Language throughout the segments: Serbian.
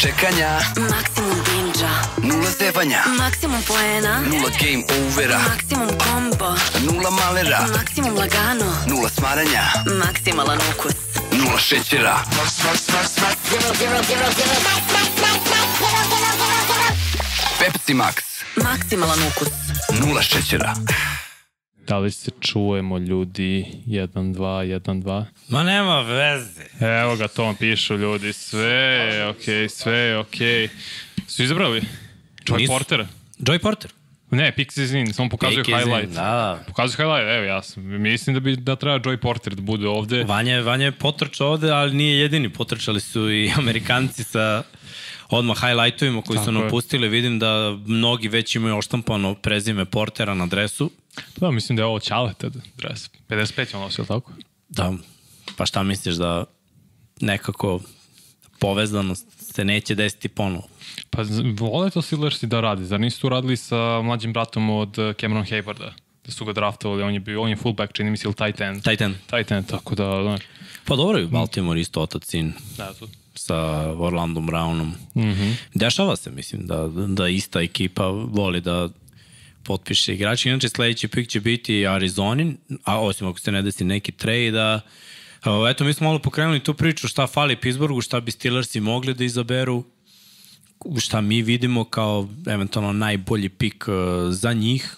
čekanja, maksimum binđa, nula zevanja, maksimum poena, nula game overa, maksimum kombo, nula malera, maksimum lagano, nula smaranja, maksimalan ukus. nula šećera. Pepsi Max, Maksimalan ukus. nula šećera. Da li se čujemo ljudi 1, 2, 1, 2? Ma nema veze. Evo ga, to vam pišu ljudi, sve je okej, okay, sve je okej. Okay. Su izabrali? Joy Nisu. Portera? Joy Porter. Ne, Pixies in, samo pokazuju Pick highlight. Da, Pokazuju highlight, evo ja sam, mislim da bi da treba Joy Porter da bude ovde. Vanja, je- Vanja je potrčao ovde, ali nije jedini. Potrčali su i Amerikanci sa odmah highlightovima koji su Tako je. nam pustili. Vidim da mnogi već imaju oštampano prezime Portera na dresu. Da, mislim da je ovo Ćaleta dres. 55 je on nosio, tako? Da, pa šta misliš da nekako povezanost se neće desiti ponovo? Pa vole to Steelersi da radi. Zar nisu to radili sa mlađim bratom od eh, Cameron Haywarda? Da su ga draftovali, on je bio, on je fullback, čini mi se, ili tight end. Tight end. Tight end, tako da, znaš, Pa dobro, Baltimore isto otac sin da, to. Sa Orlandom Brownom. Mm. -hmm. Dešava se, mislim, da, da ista ekipa voli da potpiše igrači. Inače, sledeći pik će biti Arizonin, a osim ako se ne desi neki trade, a a, eto, mi smo malo pokrenuli tu priču šta fali Pittsburghu, šta bi Steelersi mogli da izaberu, šta mi vidimo kao eventualno najbolji pik uh, za njih.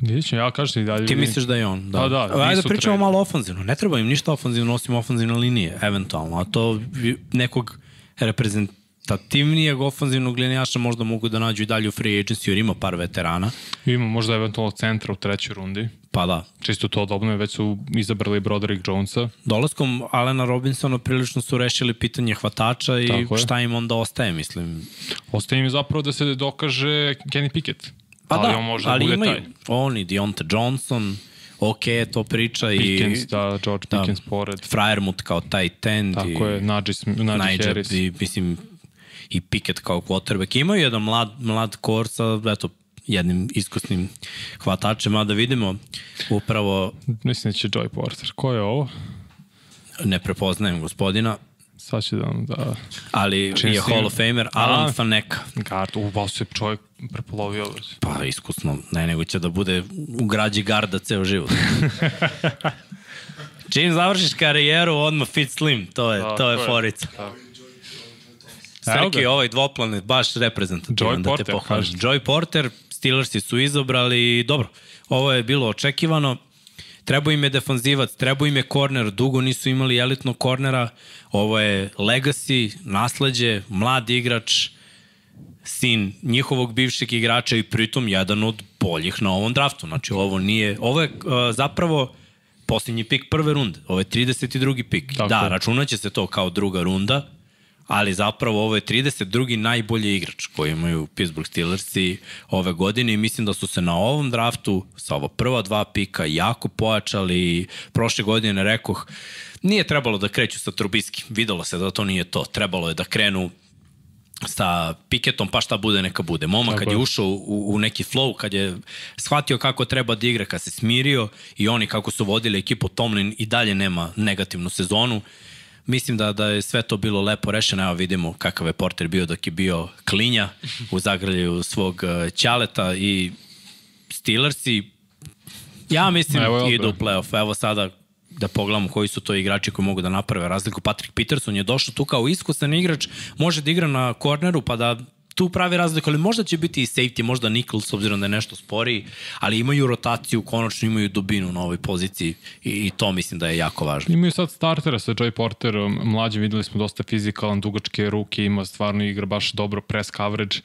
Vidjet ćemo, ja kažem i dalje. Ti misliš da je on? Da. Pa da, Ajde nisu da pričamo malo ofanzivno. Ne treba im ništa ofanzivno osim ofanzivne linije, eventualno. A to nekog reprezentativnijeg ofanzivnog linijaša možda mogu da nađu i dalje u free agency jer ima par veterana. Ima možda eventualno centra u trećoj rundi. Pa da. Čisto to dobro, već su izabrali Broderick Jonesa. Dolaskom Alena Robinsona prilično su rešili pitanje hvatača i je. šta im onda ostaje, mislim. Ostaje im zapravo da se dokaže Kenny Pickett. Pa ali da, on može ali da bude imaju taj. oni, Deontay Johnson, ok to priča Pickens, i da, George da. Pickens pored. Friermuth kao taj tend Tako i je, Najee, Najee Harris. i, mislim, i Pickett kao quarterback. Imaju jedan mlad, mlad kor sa, eto, jednim iskusnim hvatačem, a da vidimo upravo Mislim da će Joy Porter. Ko je ovo? ne prepoznajem gospodina, Sad će da nam da... ali Čim je si- Hall of Famer Alan A. Faneka. Gard, u, baš se čovjek prepolovio. Pa iskusno, ne nego će da bude u građi garda ceo život. Čim završiš karijeru, odmah fit slim, to je, to Tako je je. forica. Evo Srki, ovaj dvoplanet, baš reprezentativan Joy da te Porter, pohvalim. kažete. Joy Porter, Steelersi su izabrali, dobro, ovo je bilo očekivano, Trebao im je defanzivac, trebao im je korner, dugo nisu imali elitnog kornera, ovo je legacy, nasledđe, mlad igrač, sin njihovog bivšeg igrača i pritom jedan od boljih na ovom draftu. Znači ovo nije, ovo je uh, zapravo posljednji pik prve runde. Ovo je 32. pik. Tako da, računaće se to kao druga runda, ali zapravo ovo je 32. najbolji igrač koji imaju Pittsburgh Steelersi ove godine i mislim da su se na ovom draftu sa ova prva dva pika jako pojačali. Prošle godine rekoh, nije trebalo da kreću sa Trubiskim. Videlo se da to nije to. Trebalo je da krenu sa Piketom, pa šta bude, neka bude. Momak Tako kad je ušao u, u neki flow, kad je shvatio kako treba da igra, kad se smirio i oni kako su vodili ekipu Tomlin i dalje nema negativnu sezonu. Mislim da da je sve to bilo lepo rešeno. Evo vidimo kakav je Porter bio dok je bio klinja u zagrljaju svog uh, ćaleta i Steelersi ja mislim Evo idu u playoff. Evo sada da pogledamo koji su to igrači koji mogu da naprave razliku. Patrick Peterson je došao tu kao iskusan igrač, može da igra na korneru pa da tu pravi razliku, ali možda će biti i safety, možda nickel s obzirom da je nešto sporiji, ali imaju rotaciju, konačno imaju dubinu na ovoj poziciji i, i to mislim da je jako važno. Imaju sad startera sa Joy Porterom, mlađe videli smo dosta fizikalan, dugačke ruke, ima stvarno igra baš dobro press coverage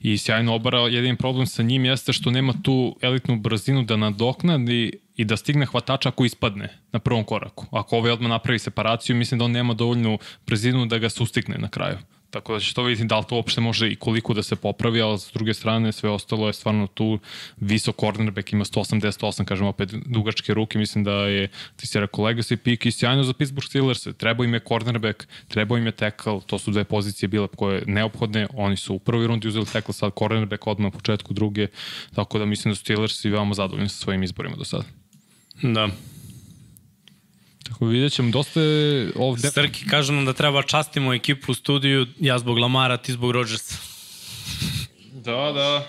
i sjajno obara. Jedin problem sa njim jeste što nema tu elitnu brzinu da nadoknadi i da stigne hvatača ako ispadne na prvom koraku. Ako ovaj odmah napravi separaciju, mislim da on nema dovoljnu brzinu da ga sustigne na kraju. Tako da će to vidjeti da li to uopšte može i koliko da se popravi, ali s druge strane sve ostalo je stvarno tu visok cornerback, ima 188, kažem opet dugačke ruke, mislim da je, ti si rekao, legacy pick i sjajno za Pittsburgh Steelers, trebao im je cornerback, trebao im je tackle, to su dve pozicije bile koje neophodne, oni su u prvoj rundi uzeli tackle, sad cornerback odmah na početku druge, tako da mislim da su Steelers i veoma zadovoljni sa svojim izborima do sada. Da. Tako vidjet ćemo, dosta je ovde... Srki kažu nam da treba častimo ekipu u studiju, ja zbog Lamara, ti zbog Rodgersa. Da, da.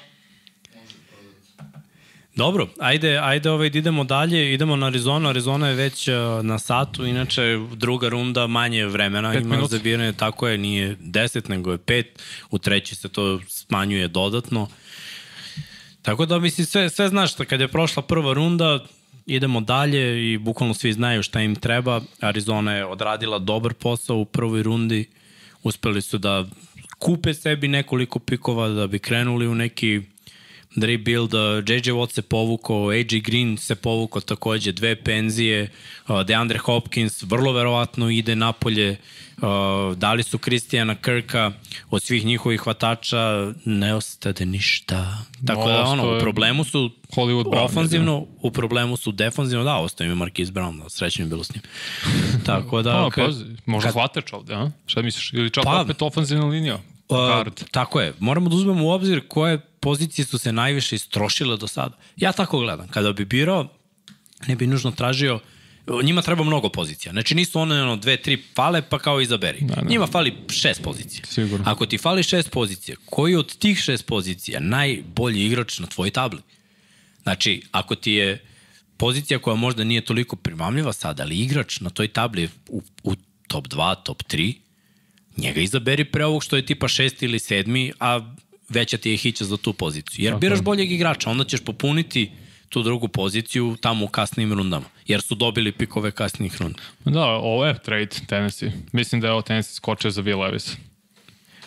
Dobro, ajde, ajde ovaj, da idemo dalje, idemo na Arizonu, Arizona je već uh, na satu, inače druga runda manje vremena Pet ima minuta. za biranje, tako je, nije 10 nego je 5, u treći se to smanjuje dodatno. Tako da mislim sve, sve znaš, kad je prošla prva runda, idemo dalje i bukvalno svi znaju šta im treba. Arizona je odradila dobar posao u prvoj rundi, uspeli su da kupe sebi nekoliko pikova da bi krenuli u neki rebuild, uh, JJ Watt se povukao, AJ Green se povukao takođe, dve penzije, uh, DeAndre Hopkins vrlo verovatno ide napolje, uh, dali su Kristijana Krka, od svih njihovih hvatača ne ostade ništa. Tako da ono, u je problemu su Hollywood Brown, ofanzivno, u problemu su defanzivno, da, ostao im je Marquise Brown, da, srećno je bilo s njim. Tako da... Pa, kad- pazi, možda kad- hvatač ovde, a? Šta misliš? Ili čak Pa- opet ofanzivna linija? Uh, tako je. Moramo da uzmemo u obzir koje pozicije su se najviše istrošile do sada. Ja tako gledam. Kada bi birao, ne bi nužno tražio njima treba mnogo pozicija. Znači nisu one ono, dve, tri fale pa kao izaberi. Da, da. Njima fali šest pozicija. Sigurno. Ako ti fali šest pozicija, koji od tih šest pozicija najbolji igrač na tvojoj tabli? Znači, ako ti je pozicija koja možda nije toliko primamljiva sada, ali igrač na toj tabli u, u top 2, top 3, njega izaberi pre ovog što je tipa šesti ili sedmi, a veća ti je hića za tu poziciju. Jer biraš boljeg igrača, onda ćeš popuniti tu drugu poziciju tamo u kasnim rundama. Jer su dobili pikove kasnih runda. Da, ovo je trade Tennessee. Mislim da je ovo Tennessee skočio za Will Levis.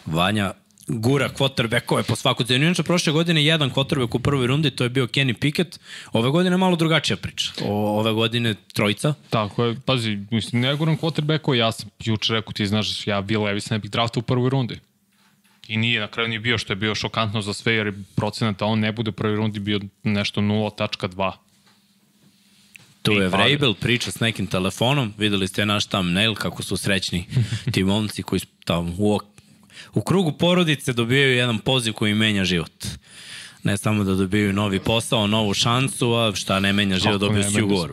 Vanja gura quarterbackove po svaku cenu. Inače, prošle godine jedan quarterback u prvoj rundi, to je bio Kenny Pickett. Ove godine malo drugačija priča. O, ove godine trojica. Tako je, pazi, mislim, ne guram quarterbacko, ja sam juče rekao, ti znaš, ja Will Levis ne bih draftao u prvoj rundi. I nije, na kraju nije bio što je bio šokantno za sve, jer je procenat da on ne bude u prvoj rundi bio nešto 0.2. Tu je. Vrabel, priča s nekim telefonom, videli ste naš thumbnail kako su srećni ti momci koji su tamo u, ok- u krugu porodice dobijaju jedan poziv koji menja život. Ne samo da dobijaju novi posao, novu šansu, a šta ne menja život, Kako dobiju si ugovor.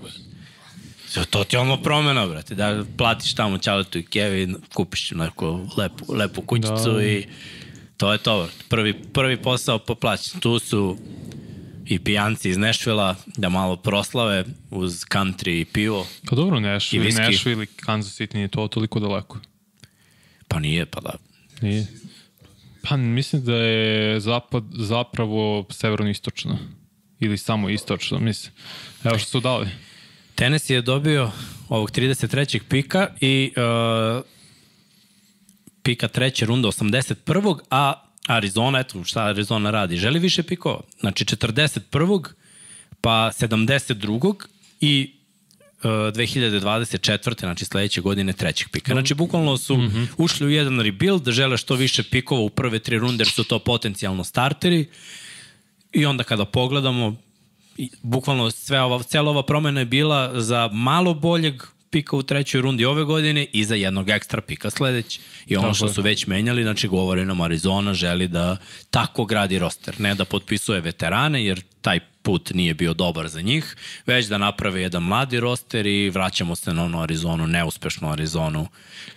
To ti je ono promena, brate, da platiš tamo Ćaletu i Kevi, kupiš neku lepu, lepu kućicu Da. i to je to. Prvi, prvi posao poplaćen. Tu su i pijanci iz Nešvila da malo proslave uz country i pivo. Pa dobro, I Nashville, viski. Nashville ili Kansas City nije to toliko daleko. Pa nije, pa da. Nije. Pa mislim da je zapad zapravo severno-istočno. Ili samo istočno, mislim. Evo što su dali. Tennessee je dobio ovog 33. pika i uh, pika treće runde 81. a Arizona, eto šta Arizona radi, želi više pikova. Znači 41. pa 72. i uh, 2024. znači sledeće godine trećeg pika. Znači bukvalno su mm -hmm. ušli u jedan rebuild, žele što više pikova u prve tri runde jer su to potencijalno starteri i onda kada pogledamo bukvalno sve ova, cela ova promena je bila za malo boljeg pika u trećoj rundi ove godine i za jednog ekstra pika sledeći. I ono što su već menjali, znači govori nam Arizona želi da tako gradi roster, ne da potpisuje veterane, jer taj put nije bio dobar za njih, već da naprave jedan mladi roster i vraćamo se na onu Arizonu, neuspešnu Arizonu,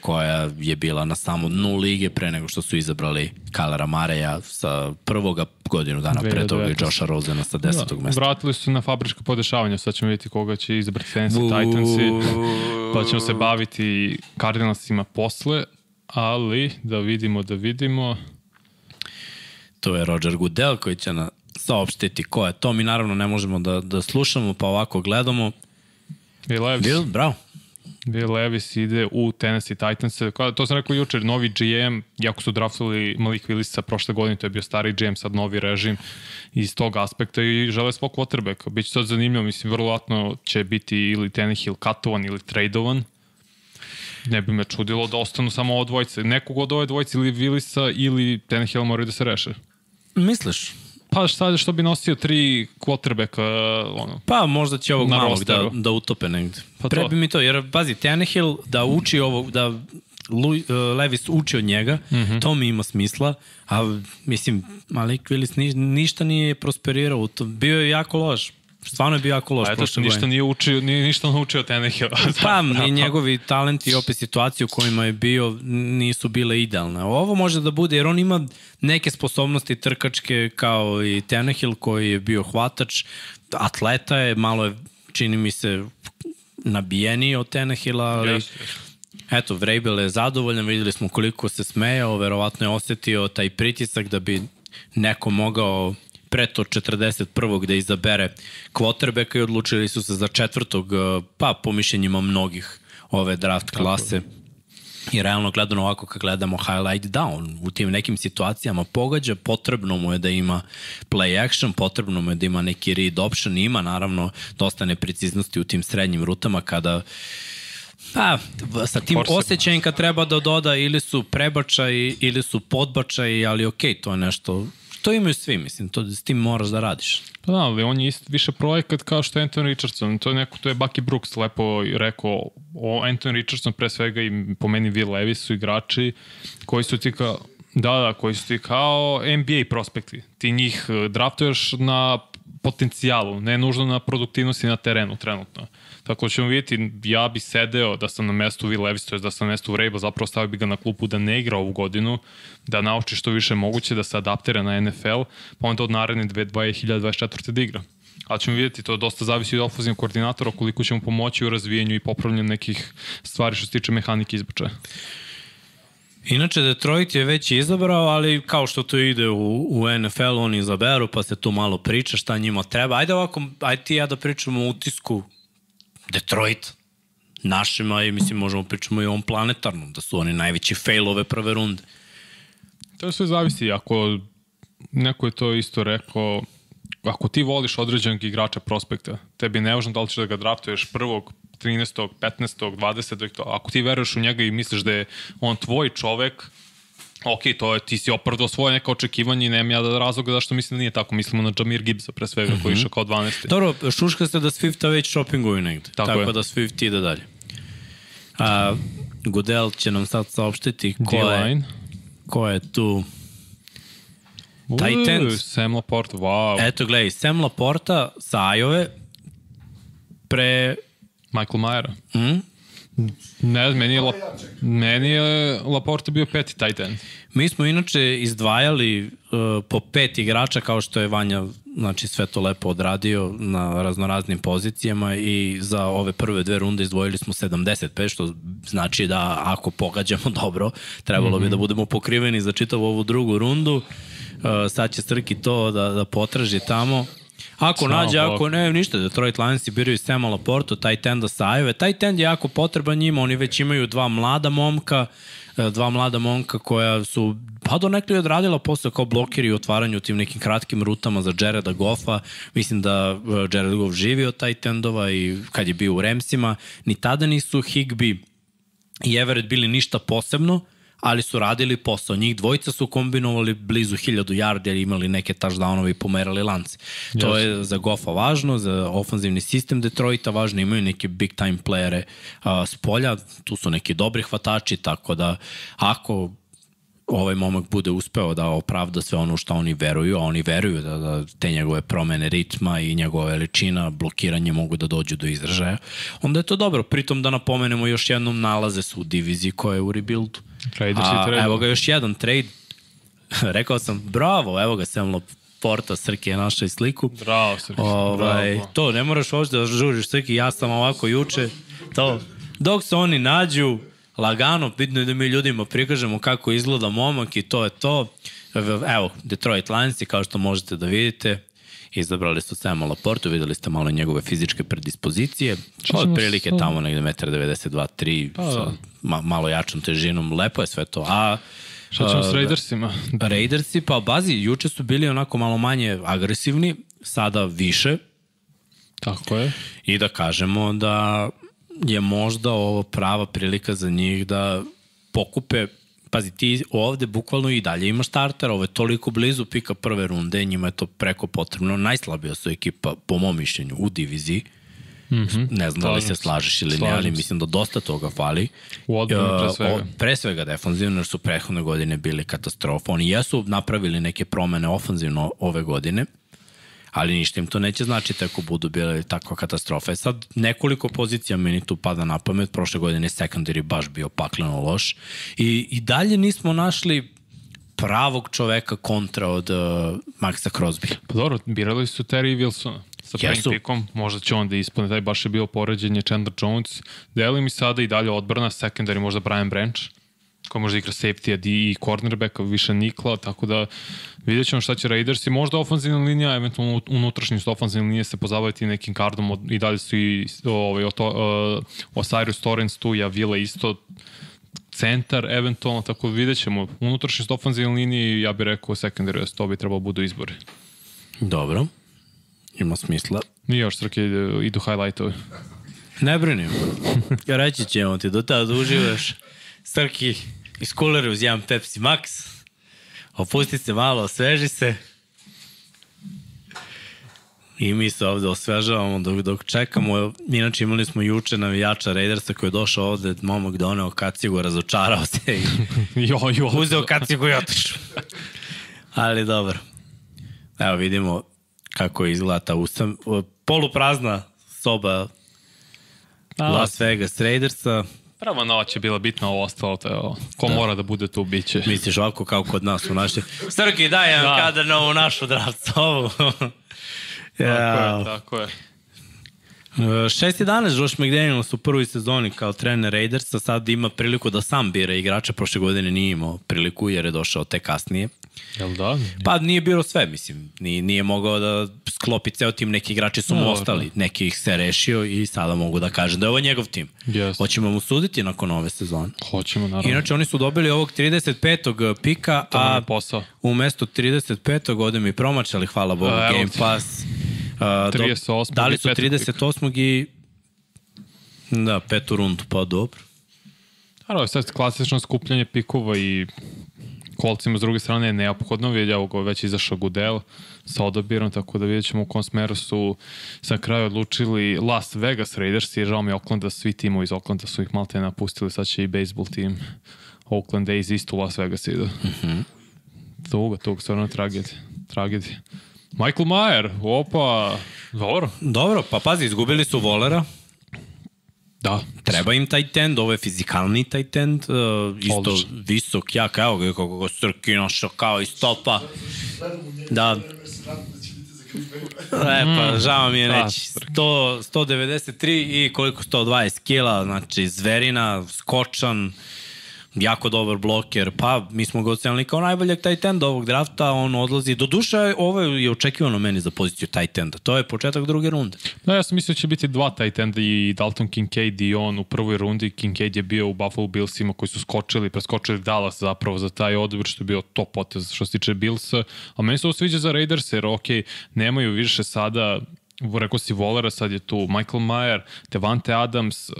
koja je bila na samo dnu lige pre nego što su izabrali Kalera Mareja sa prvoga godinu dana pre toga i 2019. Josha Rosena sa desetog mesta. Vratili su na fabrička podešavanja, sad ćemo vidjeti koga će izabrati Tennessee Titansi, pa ćemo se baviti Cardinalsima posle, ali da vidimo, da vidimo. To je Roger Goodell koji će na saopštiti ko je to. Mi naravno ne možemo da, da slušamo, pa ovako gledamo. Will Levis, Bill, bravo. Will Levis ide u Tennessee Titans. To sam rekao jučer, novi GM, jako su draftovali Malik Willisa prošle godine, to je bio stari GM, sad novi režim iz tog aspekta i žele svog quarterbacka. Biće sad zanimljivo, mislim, vrlo latno će biti ili Tannehill katovan ili tradovan. Ne bi me čudilo da ostanu samo ovo dvojice. Nekog od ove dvojice ili Willisa ili Tannehill moraju da se reše. Misliš? Pa šta što bi nosio tri quarterbacka, ono, Pa možda će ovog malog da, rosteru. da utope negde. Pa to. Treba mi to, jer pazi, Tannehill da uči ovo, da Lu, uh, Levis uči od njega, mm. -hmm. to mi ima smisla, a mislim, Malik Willis ni, ništa nije prosperirao, to, bio je jako loš. stvarno je bio jako loš Pa eto što ništa godine. nije učio, nije ništa naučio od Tannehill. Pa, i njegovi talenti i opet situacije u kojima je bio nisu bile idealne. Ovo može da bude, jer on ima neke sposobnosti trkačke kao i Tenehill koji je bio hvatač, atleta je, malo je, čini mi se, nabijeniji od Tenehilla, ali Jeste, jeste. Eto, Vrabel je zadovoljan, videli smo koliko se smejao, verovatno je osetio taj pritisak da bi neko mogao pre to 41. da izabere quarterbacka i odlučili su se za četvrtog, pa po mišljenjima mnogih ove draft klase. I realno gledano ovako kad gledamo highlight down, u tim nekim situacijama pogađa, potrebno mu je da ima play action, potrebno mu je da ima neki read option, ima naravno dosta nepreciznosti u tim srednjim rutama kada Pa, sa tim osjećajem kad treba da doda ili su prebačaj ili su podbačaj, ali okej, to je nešto to imaju svi, mislim, to, s tim moraš da radiš. Pa da, ali on je isto više projekat kao što je Anthony Richardson. To je neko, to je Bucky Brooks lepo rekao o Anthony Richardson pre svega i po meni Will Levis su igrači koji su ti kao Da, da, koji su ti kao NBA prospekti. Ti njih eh, draftuješ na potencijalu, ne nužno na produktivnosti na terenu trenutno. Tako ćemo vidjeti, ja bi sedeo da sam na mestu Will Levis, to je da sam na mestu Vrabel, zapravo stavio bi ga na klupu da ne igra ovu godinu, da nauči što više moguće, da se adaptira na NFL, pa onda od naredne 2024. da igra. Ali ćemo vidjeti, to dosta zavisi od ofuzivnog koordinatora, koliko će mu pomoći u razvijenju i popravljanju nekih stvari što se tiče mehanike izbačaja. Inače, Detroit je već izabrao, ali kao što to ide u, u NFL, oni izaberu, pa se tu malo priča šta njima treba. Ajde ovako, ajde ti ja da pričamo o utisku Detroit našima i mislim možemo pričamo i o ovom planetarnom, da su oni najveći fail ove prve runde. To sve zavisi, ako neko je to isto rekao, ako ti voliš određenog igrača prospekta, tebi je nevažno da li ćeš da ga draftuješ prvog, 13. 15. 20. To. Ako ti veruješ u njega i misliš da je on tvoj čovek, ok, to je, ti si opravdao svoje neka očekivanje i nemam ja da razloga zašto mislim da nije tako. Mislimo na Jamir Gibbsa pre svega, mm -hmm. koji je išao kao 12. Dobro, šuška ste da Swifta već shoppinguju negde. Tako Tako, je. da Swift ide dalje. A, Goodell će nam sad saopštiti ko je, ko je tu. Ends. Sam Laporte, wow. Eto, gledaj, Sam Laporta sa Ajove pre... Michael Mayera. Mm? Ne, meni je, La, meni je Laporte bio peti tight end. Mi smo inače izdvajali uh, po pet igrača kao što je Vanja znači sve to lepo odradio na raznoraznim pozicijama i za ove prve dve runde izdvojili smo 75 što znači da ako pogađamo dobro trebalo mm -hmm. bi da budemo pokriveni za čitavu ovu drugu rundu. Uh, sad će Srki to da, da potraži tamo. Ako Samo nađe, ako ne, ništa, Detroit Lionsi biraju Sema Laporto, taj tenda sa Ajove. Taj tend je jako potreban njima, oni već imaju dva mlada momka, e, dva mlada momka koja su pa do nekli odradila posao kao blokeri u otvaranju tim nekim kratkim rutama za Jareda Goffa. Mislim da e, Jared Goff živi od taj tendova i kad je bio u Remsima, ni tada nisu Higby i Everett bili ništa posebno, ali su radili posao. Njih dvojica su kombinovali blizu 1000 yardi, ali imali neke touchdownove i pomerali lance. To je za Goffa važno, za ofanzivni sistem Detroita važno, imaju neke big time playere a, s polja, tu su neki dobri hvatači, tako da ako ovaj momak bude uspeo da opravda sve ono što oni veruju, a oni veruju da, da te njegove promene ritma i njegova veličina, blokiranje mogu da dođu do izražaja, onda je to dobro. Pritom da napomenemo još jednom nalaze su u diviziji koja je u rebuildu. Raiders i A, trade. evo ga još jedan trade. Rekao sam, bravo, evo ga Sam Porta, Srki je našao i sliku. Bravo, Srki, Ovaj, bravo. to, ne moraš uopšte da žuriš Srki, ja sam ovako juče. To, dok se oni nađu, lagano, bitno je da mi ljudima prikažemo kako izgleda momak i to je to. Evo, Detroit Lionsi, kao što možete da vidite, izabrali su Sama Laportu, videli ste malo njegove fizičke predispozicije. Od prilike sad- tamo negde 1,92 3 Pa, sa da. ma, malo jačom težinom, lepo je sve to. A Šta ćemo s a, Raidersima? Raidersi, pa bazi, juče su bili onako malo manje agresivni, sada više, Tako je. i da kažemo da je možda ovo prava prilika za njih da pokupe pazi, ti ovde bukvalno i dalje imaš starter, ovo je toliko blizu pika prve runde, njima je to preko potrebno. Najslabija su ekipa, po mom mišljenju, u diviziji. Mm -hmm. Ne znam da li se slažeš ili ne, Slažem ali mislim da dosta toga fali. U odbrani pre E, svega. o- Pre svega defanzivno, jer su prethodne godine bili katastrofa. Oni jesu napravili neke promene ofanzivno ove godine, ali ništa im to neće značiti ako budu bile takva katastrofa. E sad, nekoliko pozicija meni tu pada na pamet, prošle godine secondary baš bio pakleno loš i, i dalje nismo našli pravog čoveka kontra od uh, Maxa Crosby. Pa dobro, birali su Terry Wilsona sa prvim Jesu. pikom, možda će on da ispane, taj baš je bio poređenje Chandler Jones, deli mi sada i dalje odbrana, secondary možda Brian Branch, ko može da igra safety a i cornerbacka, više nikla, tako da vidjet ćemo šta će Raiders i možda ofenzivna linija, eventualno unutrašnjost ofenzivne linije se pozabaviti nekim kardom od, i dalje su i ovaj, oto, uh, Osiris Torrens tu, Javile isto, centar eventualno, tako da vidjet ćemo unutrašnjost ofenzivne linije i ja bih rekao secondary, to bi trebalo budu izbori. Dobro, ima smisla. Nije još srke idu, idu highlightovi. Ne brinim. Reći ćemo ti, do tada uživaš. Srki, iz kulera uz jedan Pepsi Max. Opusti se malo, osveži se. I mi se ovde osvežavamo dok, dok čekamo. Inače imali smo juče navijača Raidersa koji je došao ovde, momak doneo kacigu, razočarao se i jo, jo. uzeo kacigu i otišao. Ali dobro. Evo vidimo kako izgleda ta usam. Poluprazna soba Las Vegas Raidersa. Prva noć je bila bitna, ovo ostalo, to je ovo. Ko da. mora da bude tu, bit će. Misliš ovako kao kod nas u našoj... Srki, daj nam Da. da. kadar na ovu našu draft sobu. Tako ja. je, tako je. 6-11 Josh McDaniels u prvoj sezoni kao trener Raidersa sad ima priliku da sam bira igrača, prošle godine nije imao priliku jer je došao te kasnije. Jel da? Pa nije bilo sve, mislim. Nije, nije mogao da sklopi ceo tim, neki igrači su mu No, ostali, neki ih se rešio i sada mogu da kažem da je ovo njegov tim. Jeste. Hoćemo mu suditi nakon ove sezone. Hoćemo, naravno. Inače, oni su dobili ovog 35. pika, To a posao. umesto 35. ode mi promačali, hvala Bogu, A, Game. Pass. A, do- 38. Dali su petog pika. 38. i da, petu rundu, pa dobro. Naravno, sad klasično skupljanje pikova i kolcima s druge strane je neophodno, vidjeti, evo ga već izašao Gudel sa odabirom, tako da vidjet ćemo u kom smeru su sa kraju odlučili Las Vegas Raiders i žao mi je Oaklanda, svi timovi iz Oaklanda su ih malte napustili, sad će i baseball tim Oakland A's isto u Las Vegas idu. Mm -hmm. Tuga, tuga, stvarno tragedija. Tragedija. Michael Mayer, opa, dobro. Dobro, pa pazi, izgubili su Volera, Da, treba im taj tend, ovo je fizikalni taj tend, uh, isto Odlično. visok, jak, evo ga kako ga Srki našao kao iz topa. Da. E, pa, žao mi je Da, reći. 100, 193 i koliko 120 kila, znači zverina, skočan, jako dobar bloker, pa mi smo ga ocenili kao najboljeg tight enda ovog drafta, on odlazi, do duše ovo je očekivano meni za poziciju tight enda, to je početak druge runde. Da, ja sam mislio da će biti dva tight enda i Dalton Kincaid i on u prvoj rundi. Kincaid je bio u Buffalo Billsima koji su skočili, preskočili Dallas zapravo za taj odbor što je bio top potez što se tiče Billsa. A meni se ovo sviđa za Raiders jer ok, nemaju više sada rekao si Volera, sad je tu Michael Mayer, Devante Adams, uh,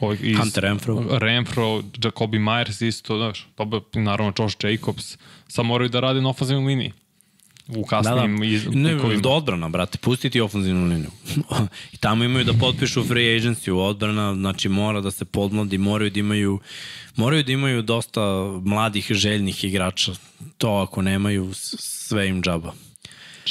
ovaj iz, Hunter Renfro. Renfro, Jacoby Myers isto, znaš, pa bi- naravno Josh Jacobs, sad moraju da rade na ofenzivnoj liniji u kasnim iz, Ne, pikovima. do odbrana, brate, pustiti ofenzivnu liniju. I tamo imaju da potpišu free agency u odbrana, znači mora da se podmladi, moraju da imaju moraju da imaju dosta mladih željnih igrača. To ako nemaju, sve im džaba.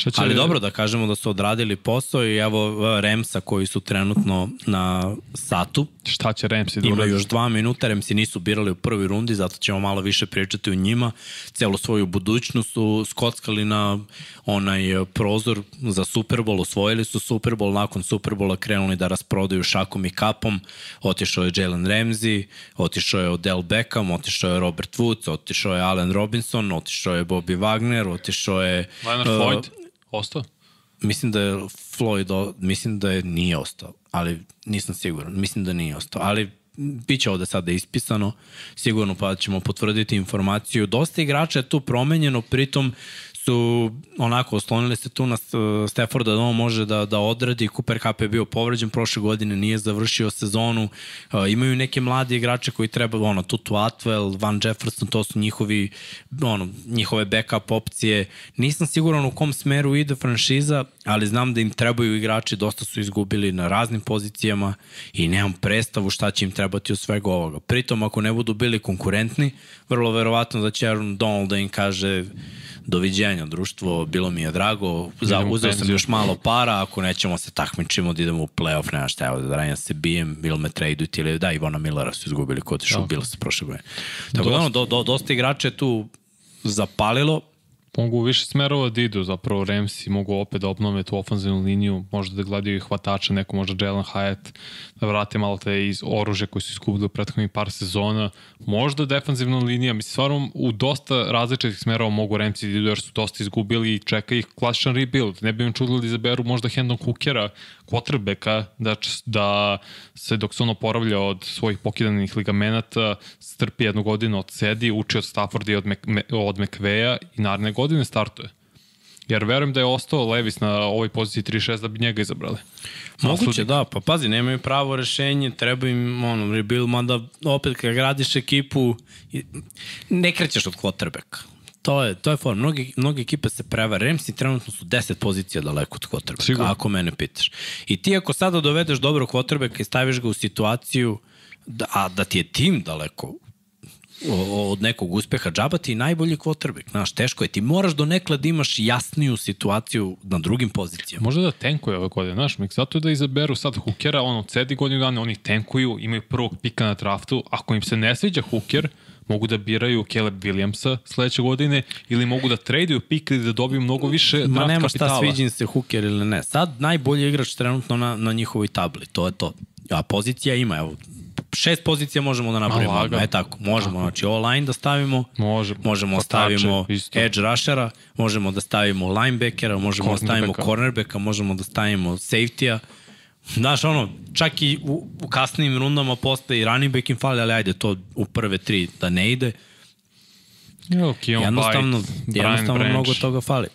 Će- Ali dobro da kažemo da su odradili posao i evo Remsa koji su trenutno na satu. Šta će Ramsey da Ima uradi? još dva minuta, Remsi nisu birali u prvoj rundi, zato ćemo malo više pričati o njima. Celu svoju budućnost su skockali na onaj e, prozor za Super Bowl, osvojili su Super Bowl, nakon Super Bowla krenuli da rasprodaju šakom i kapom. Otišao je Jalen Ramsey, otišao je Odell Beckham, otišao je Robert Woods, otišao je Allen Robinson, otišao je Bobby Wagner, otišao je... Leonard e, Floyd? Ostao? Mislim da je Floyd, mislim da je nije ostao, ali nisam siguran. Mislim da nije ostao, ali bit će ovde sada ispisano, sigurno pa ćemo potvrditi informaciju. Dosta igrača je tu promenjeno, pritom su onako oslonili se tu na S- Stafforda da on može da, da odradi. Cooper Cup je bio povređen prošle godine, nije završio sezonu. Uh, imaju neke mlade igrače koji treba, ono, Tutu Atwell, Van Jefferson, to su njihovi, ono, njihove backup opcije. Nisam siguran u kom smeru ide franšiza, ali znam da im trebaju igrači, dosta su izgubili na raznim pozicijama i nemam predstavu šta će im trebati od svega ovoga. Pritom, ako ne budu bili konkurentni, vrlo verovatno da će Aaron Donald da im kaže doviđenja društvo, bilo mi je drago, za, u uzeo sam još malo para, ako nećemo se takmičimo da idemo u playoff, nema šta, evo da ranjem se bijem, ili me traduju ili da, Ivona Millera su izgubili kod što bilo se prošle godine. Tako da, ono, do, do, dosta igrača je tu zapalilo, Mogu u više smerova da idu, zapravo Ramsey mogu opet da obnove tu ofenzivnu liniju, možda da gledaju i hvatača, neko možda Jalen Hyatt, da vrate malo te iz oružja koji su iskupili u prethodnih par sezona, možda defensivna linija, mislim, stvarno u dosta različitih smerova mogu Ramsey da idu jer su dosta izgubili i čeka ih klasičan rebuild. Ne bi im čudilo da izaberu možda Hendon Hookera, quarterbacka, da, da se dok se on oporavlja od svojih pokidanih ligamenata, strpi jednu godinu od sedi, uči od Stafforda i od, Me- od McVeja i naredne godine startuje. Jer verujem da je ostao Levis na ovoj poziciji 3-6 da bi njega izabrali. Moguće, Naslednik. da, pa pazi, nemaju pravo rešenje, treba im ono, rebuild, mada opet kad gradiš ekipu, ne krećeš od quarterbacka. To je, to je form. Mnogi, mnogi ekipe se prevare. Ramsey trenutno su 10 pozicija daleko od quarterbacka, Sigurno. ako mene pitaš. I ti ako sada dovedeš dobrog quarterbacka i staviš ga u situaciju, da, a da ti je tim daleko od nekog uspeha, džaba ti najbolji quarterback. Znaš, teško je. Ti moraš do nekla da imaš jasniju situaciju na drugim pozicijama. Možda da tenkuje ove godine, znaš, Mik, zato da izaberu sad Hookera, ono, cedi godinu dana, oni tenkuju, imaju prvog pika na draftu, ako im se ne sviđa Hooker, mogu da biraju Caleb Williamsa sledeće godine ili mogu da traduju pik ili da dobiju mnogo više draft Ma nema šta kapitala. sviđa im se Hooker ili ne. Sad najbolji igrač trenutno na, na njihovoj tabli, to je to. A pozicija ima, evo, šest pozicija možemo da napravimo. Ma, lagano. E tako, možemo, znači all-line da stavimo, Može. možemo da Hvatače, stavimo isto. edge rushera, možemo da stavimo linebackera, možemo da stavimo Cornerbacka. možemo da stavimo safety-a. Znaš, ono, čak i u, u kasnim rundama postoji running back im fali, ali ajde, to u prve tri da ne ide. Jo, Keon jednostavno, Brian jednostavno Branch. mnogo toga fali.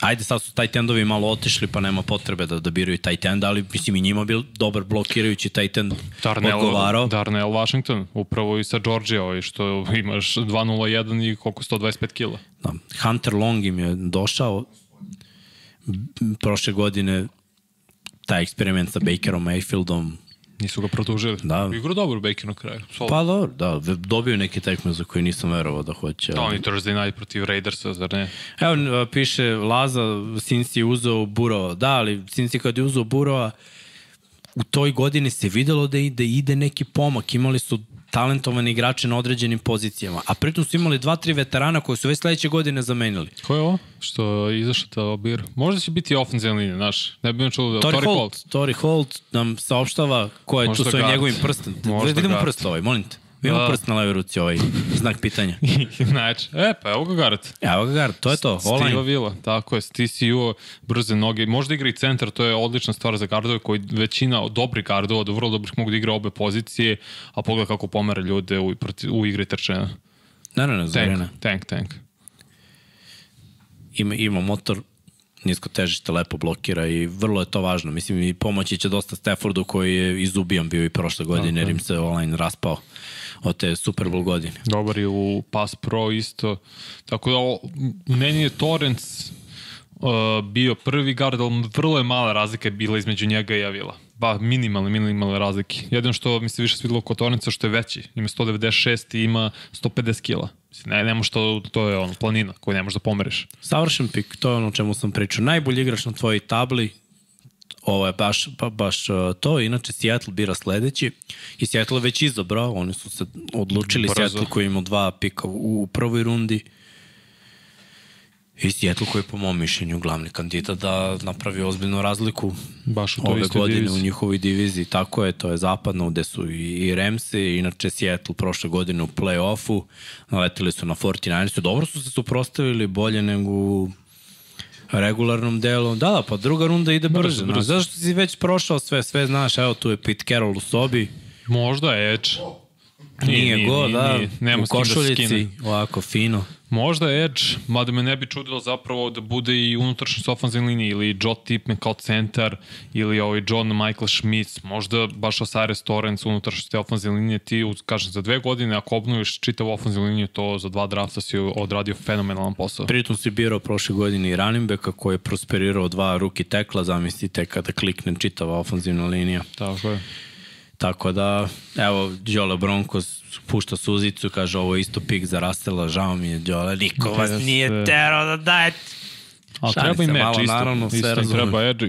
Ajde, sad su tight endovi malo otišli, pa nema potrebe da, da biraju tight end, ali mislim i njima bil dobar blokirajući tight end Darnell, odgovarao. Darnell Washington, upravo i sa Georgia, ovaj, što imaš 2.01 i koliko 125 kila. Da. Hunter Long im je došao prošle godine taj eksperiment sa Bakerom Mayfieldom. Nisu ga produžili. Da. Igro dobro Baker na kraju. Solid. Pa dobro, da, dobio neke tekme za koje nisam verovao da hoće. Da, oni Thursday night protiv Raidersa, zar ne? Evo, piše Laza, Sinci je uzeo Burova. Da, ali Sinci kad je uzeo Burova, u toj godini se videlo da ide, ide neki pomak. Imali su talentovani igrače na određenim pozicijama. A pritom su imali dva, tri veterana koji su već sledeće godine zamenili. Ko je ovo? Što je izašao ta obir? Možda će biti ofenzivna linija, znaš. Ne bi me čulo da... Tori, Tory Holt, Holt. Tori Holt nam saopštava ko je Možda tu svojim guard. njegovim prstom. Možda Vidimo prst ovaj, molim te. Vidimo Da. prst na levoj ruci ovaj znak pitanja. znači, e, pa evo ga Garrett. Evo ga guard, to je to, online. Vila, tako je, TCU, brze noge, možda igra i centar, to je odlična stvar za gardove koji većina od dobrih gardova, do vrlo dobrih mogu da igra obe pozicije, a pogledaj kako pomere ljude u, u igri trčanja. Ne, ne, ne. Tank, tank, tank. ima, ima motor, nisko težište lepo blokira i vrlo je to važno. Mislim i pomoći će dosta Staffordu koji je izubijan bio i prošle godine jer im se online raspao od te Super Bowl godine. Dobar je u Pass Pro isto. Tako da, o, meni je Torrens uh, bio prvi gard, ali vrlo je mala razlika bila između njega i Avila. Ba, minimalne, minimalne razlike. Jedino što mi se više svidilo kod Torrensa što je veći. Ima 196 i ima 150 kila. Mislim, ne, nemo što, to je ono, planina koju ne možeš da pomeriš. Savršen pik, to je ono o čemu sam pričao. Najbolji igrač na tvojoj tabli, ovo je baš, ba, baš uh, to. Inače, Seattle bira sledeći i Seattle je već izabrao. Oni su se odlučili, Brzo. Seattle koji ima dva pika u, u prvoj rundi. I Seattle koji je po mom mišljenju glavni kandidat da napravi ozbiljnu razliku Baš u ove godine diviziji. u njihovoj diviziji. Tako je, to je zapadno gde su i, i Ramsey, inače Seattle prošle godine u play-offu, naletili su na 49ersu, dobro su se suprostavili bolje nego u regularnom delu. Da, da, pa druga runda ide brže. brzo. brzo. Zašto si već prošao sve, sve znaš, evo tu je Pete Carroll u sobi, Možda Edge. Nije, go, da, nema u kim da košuljici, ovako fino. Možda Edge, mada me ne bi čudilo zapravo da bude i unutrašnjost ofenzivne linije ili Joe Tipman kao centar ili ovaj John Michael Schmitz, možda baš Osiris Torrens unutrašnjost ofenzivne linije ti, kažem, za dve godine ako obnoviš čitavu ofenzivnu liniju, to za dva drafta si odradio fenomenalan posao. Pritom si birao prošle godine i running backa koji je prosperirao dva ruki tekla, zamislite kada klikne čitava ofenzivna linija. Tako je. Tako da, evo, Đole Broncos pušta suzicu, kaže ovo je isto pik za Rastela, žao mi je Đole, niko vas Jeste. nije terao da dajete. Ali Šalim treba i meč malo, isto. naravno, sve isto razumem. treba edge.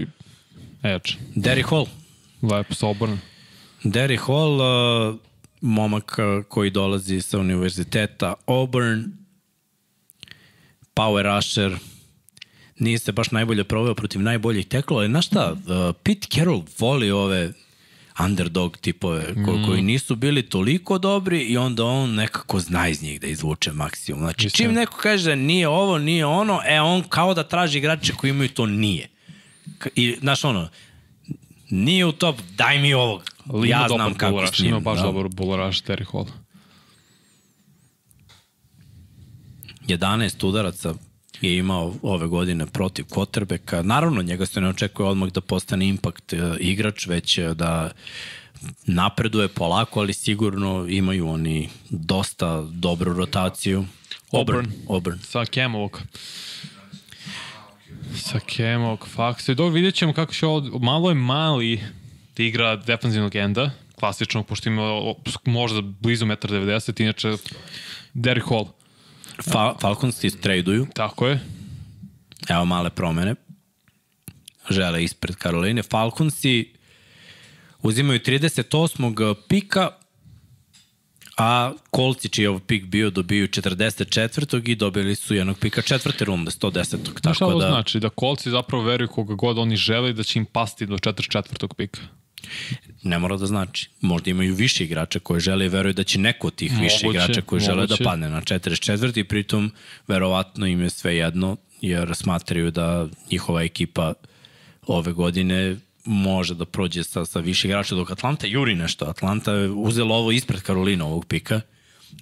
Edge. Derrick Hall. Lepo se obrne. Derrick Hall, uh, momak uh, koji dolazi sa univerziteta Auburn, power rusher, nije se baš najbolje proveo protiv najboljih teklova, ali znaš šta, uh, Pete Carroll voli ove underdog tipove ko, Mm. koji nisu bili toliko dobri i onda on nekako zna iz njih da izvuče maksimum. Znači, Istina. čim neko kaže da nije ovo, nije ono, e, on kao da traži igrače koji imaju to nije. I, znaš, ono, nije u top, daj mi ovog. Ali ja znam kako bularaš, s njim. Ima baš da. dobar bularaš Terry Hall. 11 udaraca je imao ove godine protiv Kotrbeka. Naravno, njega se ne očekuje odmah da postane impact e, igrač, već e, da napreduje polako, ali sigurno imaju oni dosta dobru rotaciju. Auburn. Auburn. Sa Kemovog. Sa Kemovog faksa. I dok vidjet ćemo kako će ovo, malo je mali da igra defanzivnog enda, klasičnog, pošto ima možda blizu 1,90 inače Derrick Hall. Fa Falcons ti traduju, Tako je. evo male promene. Žele ispred Karoline. Falconsi uzimaju 38. pika, a kolci čiji je ovo pik bio dobiju 44. i dobili su jednog pika četvrte runde, 110. Znaš šta Tako ovo da, znači? Da kolci zapravo veruju koga god oni žele da će im pasti do 44. pika. Ne mora da znači. Možda imaju više igrača koji žele i veruju da će neko od tih više Moguće, igrača koji žele da moguće. padne na 44. i pritom verovatno im je sve jedno jer smatraju da njihova ekipa ove godine može da prođe sa, sa više igrača, dok Atlanta juri nešto. Atlanta je uzela ovo ispred Karolina ovog pika,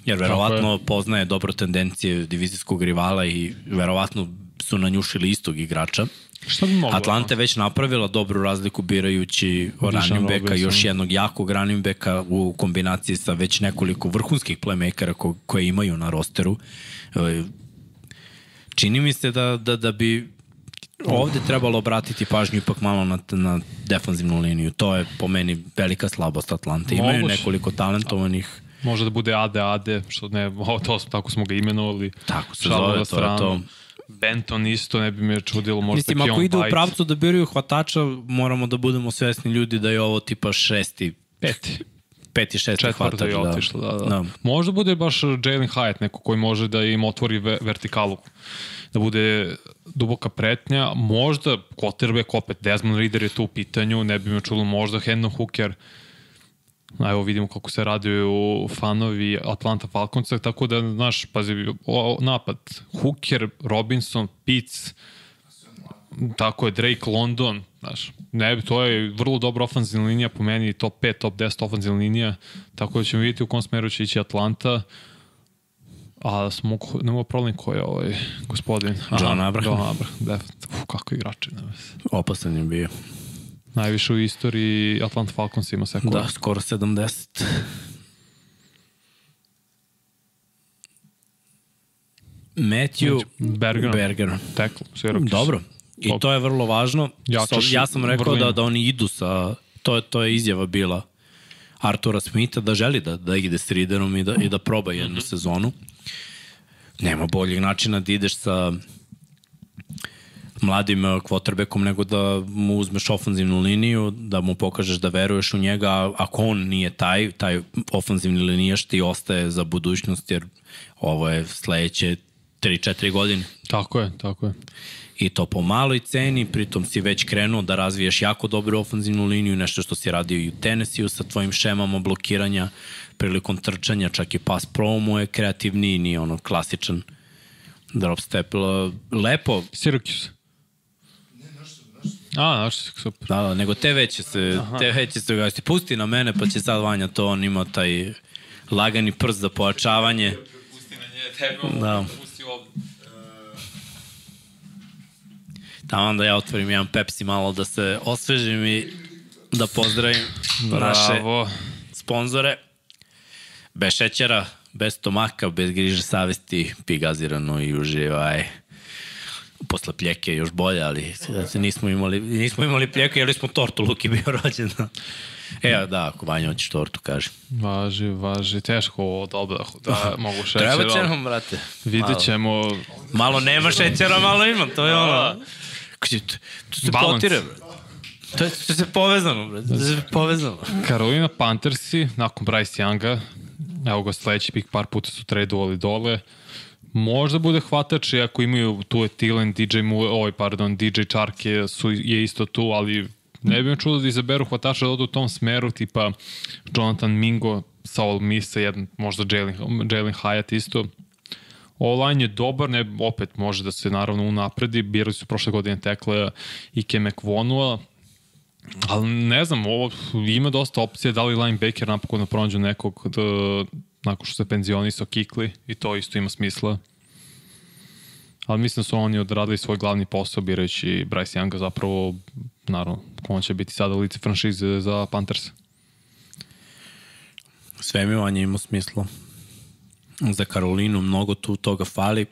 jer verovatno poznaje dobro tendencije divizijskog rivala i verovatno su nanjušili istog igrača. Šta bi moglo? Atlanta je već napravila dobru razliku birajući running backa, Robinson. još jednog jakog running backa u kombinaciji sa već nekoliko vrhunskih playmakera ko, koje imaju na rosteru. E, Čini mi se da, da, da bi ovde trebalo obratiti pažnju ipak malo na, na defanzivnu liniju. To je po meni velika slabost Atlante. Imaju nekoliko talentovanih Može da bude AD, AD, što ne, o, to, tako smo ga imenovali. Tako se zove, to je to. Benton isto ne bi me čudilo, možda Mislim, Keon ako ide u pravcu da biraju hvatača, moramo da budemo svesni ljudi da je ovo tipa šesti, Peti. peti, šesti hvatač. je otišlo, da, da. da. Možda bude baš Jalen Hyatt, neko koji može da im otvori ve vertikalu. Da bude duboka pretnja. Možda quarterback opet, Desmond Reader je tu u pitanju, ne bi me čulo možda Hendon Hooker. A Evo vidimo kako se raduju fanovi Atlanta Falconsa, tako da, znaš, pazi, o, napad, Hooker, Robinson, Pitts, tako je, Drake London, znaš, ne, to je vrlo dobra ofanzivna linija, po meni top 5, top 10 ofanzivna linija, tako da ćemo vidjeti u kom smeru će ići Atlanta, a smo, nema problem ko je ovaj gospodin. John Abraham. John Abraham, definitivno. Uf, kako se. Opasan je bio. Najviše u istoriji Atlanta Falcons ima sekova. Da, skoro 70. Matthew Bergeron. Berger. Tekl, Syracuse. Dobro. I to je vrlo važno. Jačaš So, ja sam rekao vrlinu. da, da oni idu sa... To je, to je izjava bila Artura Smitha da želi da, da ide s Riderom i da, i da proba jednu Mhm. sezonu. Nema boljeg načina da ideš sa mladim eh, quarterbackom nego da mu uzmeš ofanzivnu liniju, da mu pokažeš da veruješ u njega, a ako on nije taj, taj ofanzivni linijaš ti ostaje za budućnost, jer ovo je sledeće 3-4 godine Tako je, tako je. i to po maloj ceni, pritom si već krenuo da razviješ jako dobru ofanzivnu liniju, nešto što si radio i u Tennessee sa tvojim šemama blokiranja prilikom trčanja, čak i pas promo je kreativniji, nije ono klasičan drop step. Lepo, Syracuse. A, znaš, super. da, da, nego te veće se, te veće se gasti. Pusti na mene, pa će sad Vanja to, on ima taj lagani prst za pojačavanje. Da. Tamo da ja otvorim jedan Pepsi malo da se osvežim i da pozdravim naše Bravo. sponzore. Bez šećera, bez stomaka, bez griže savesti, pi gazirano i uživaj. Posle pljeke još bolje, ali nismo imali, nismo imali pljeku, jeli smo tortu, Luki bio rođen. E, da, ako Vanja hoćeš tortu, kaži. Važi, važi, teško ovo dobro da mogu šećer. Treba će nam, brate. Vidjet ćemo, Malo nema šećera, malo ima, to je ono. To, se Balans. potire, brate. To je, to je povezano, brate. To je povezano. Carolina Panthersi, nakon Bryce Younga, evo ga sledeći pik, par puta su tradovali dole, možda bude hvatač, ako imaju tu je Thielen, DJ Moore, oj, pardon, DJ Chark je, su, je isto tu, ali ne bi me čudo da izaberu hvatača da odu u tom smeru, tipa Jonathan Mingo, Saul Misa, jedan, možda Jalen, Jalen Hyatt isto. Online je dobar, ne, opet može da se naravno unapredi, birali su prošle godine tekle i Kemek Vonua, Ali ne znam, ovo ima dosta opcije, da li linebacker napokon da pronađu nekog da, nakon što se penzionisao Kikli i to isto ima smisla. Ali mislim da su oni odradili svoj glavni posao birajući Bryce Younga zapravo, naravno, on će biti sada lice franšize za Panthers. Sve mi vanje ima smisla. Za Karolinu mnogo tu toga fali.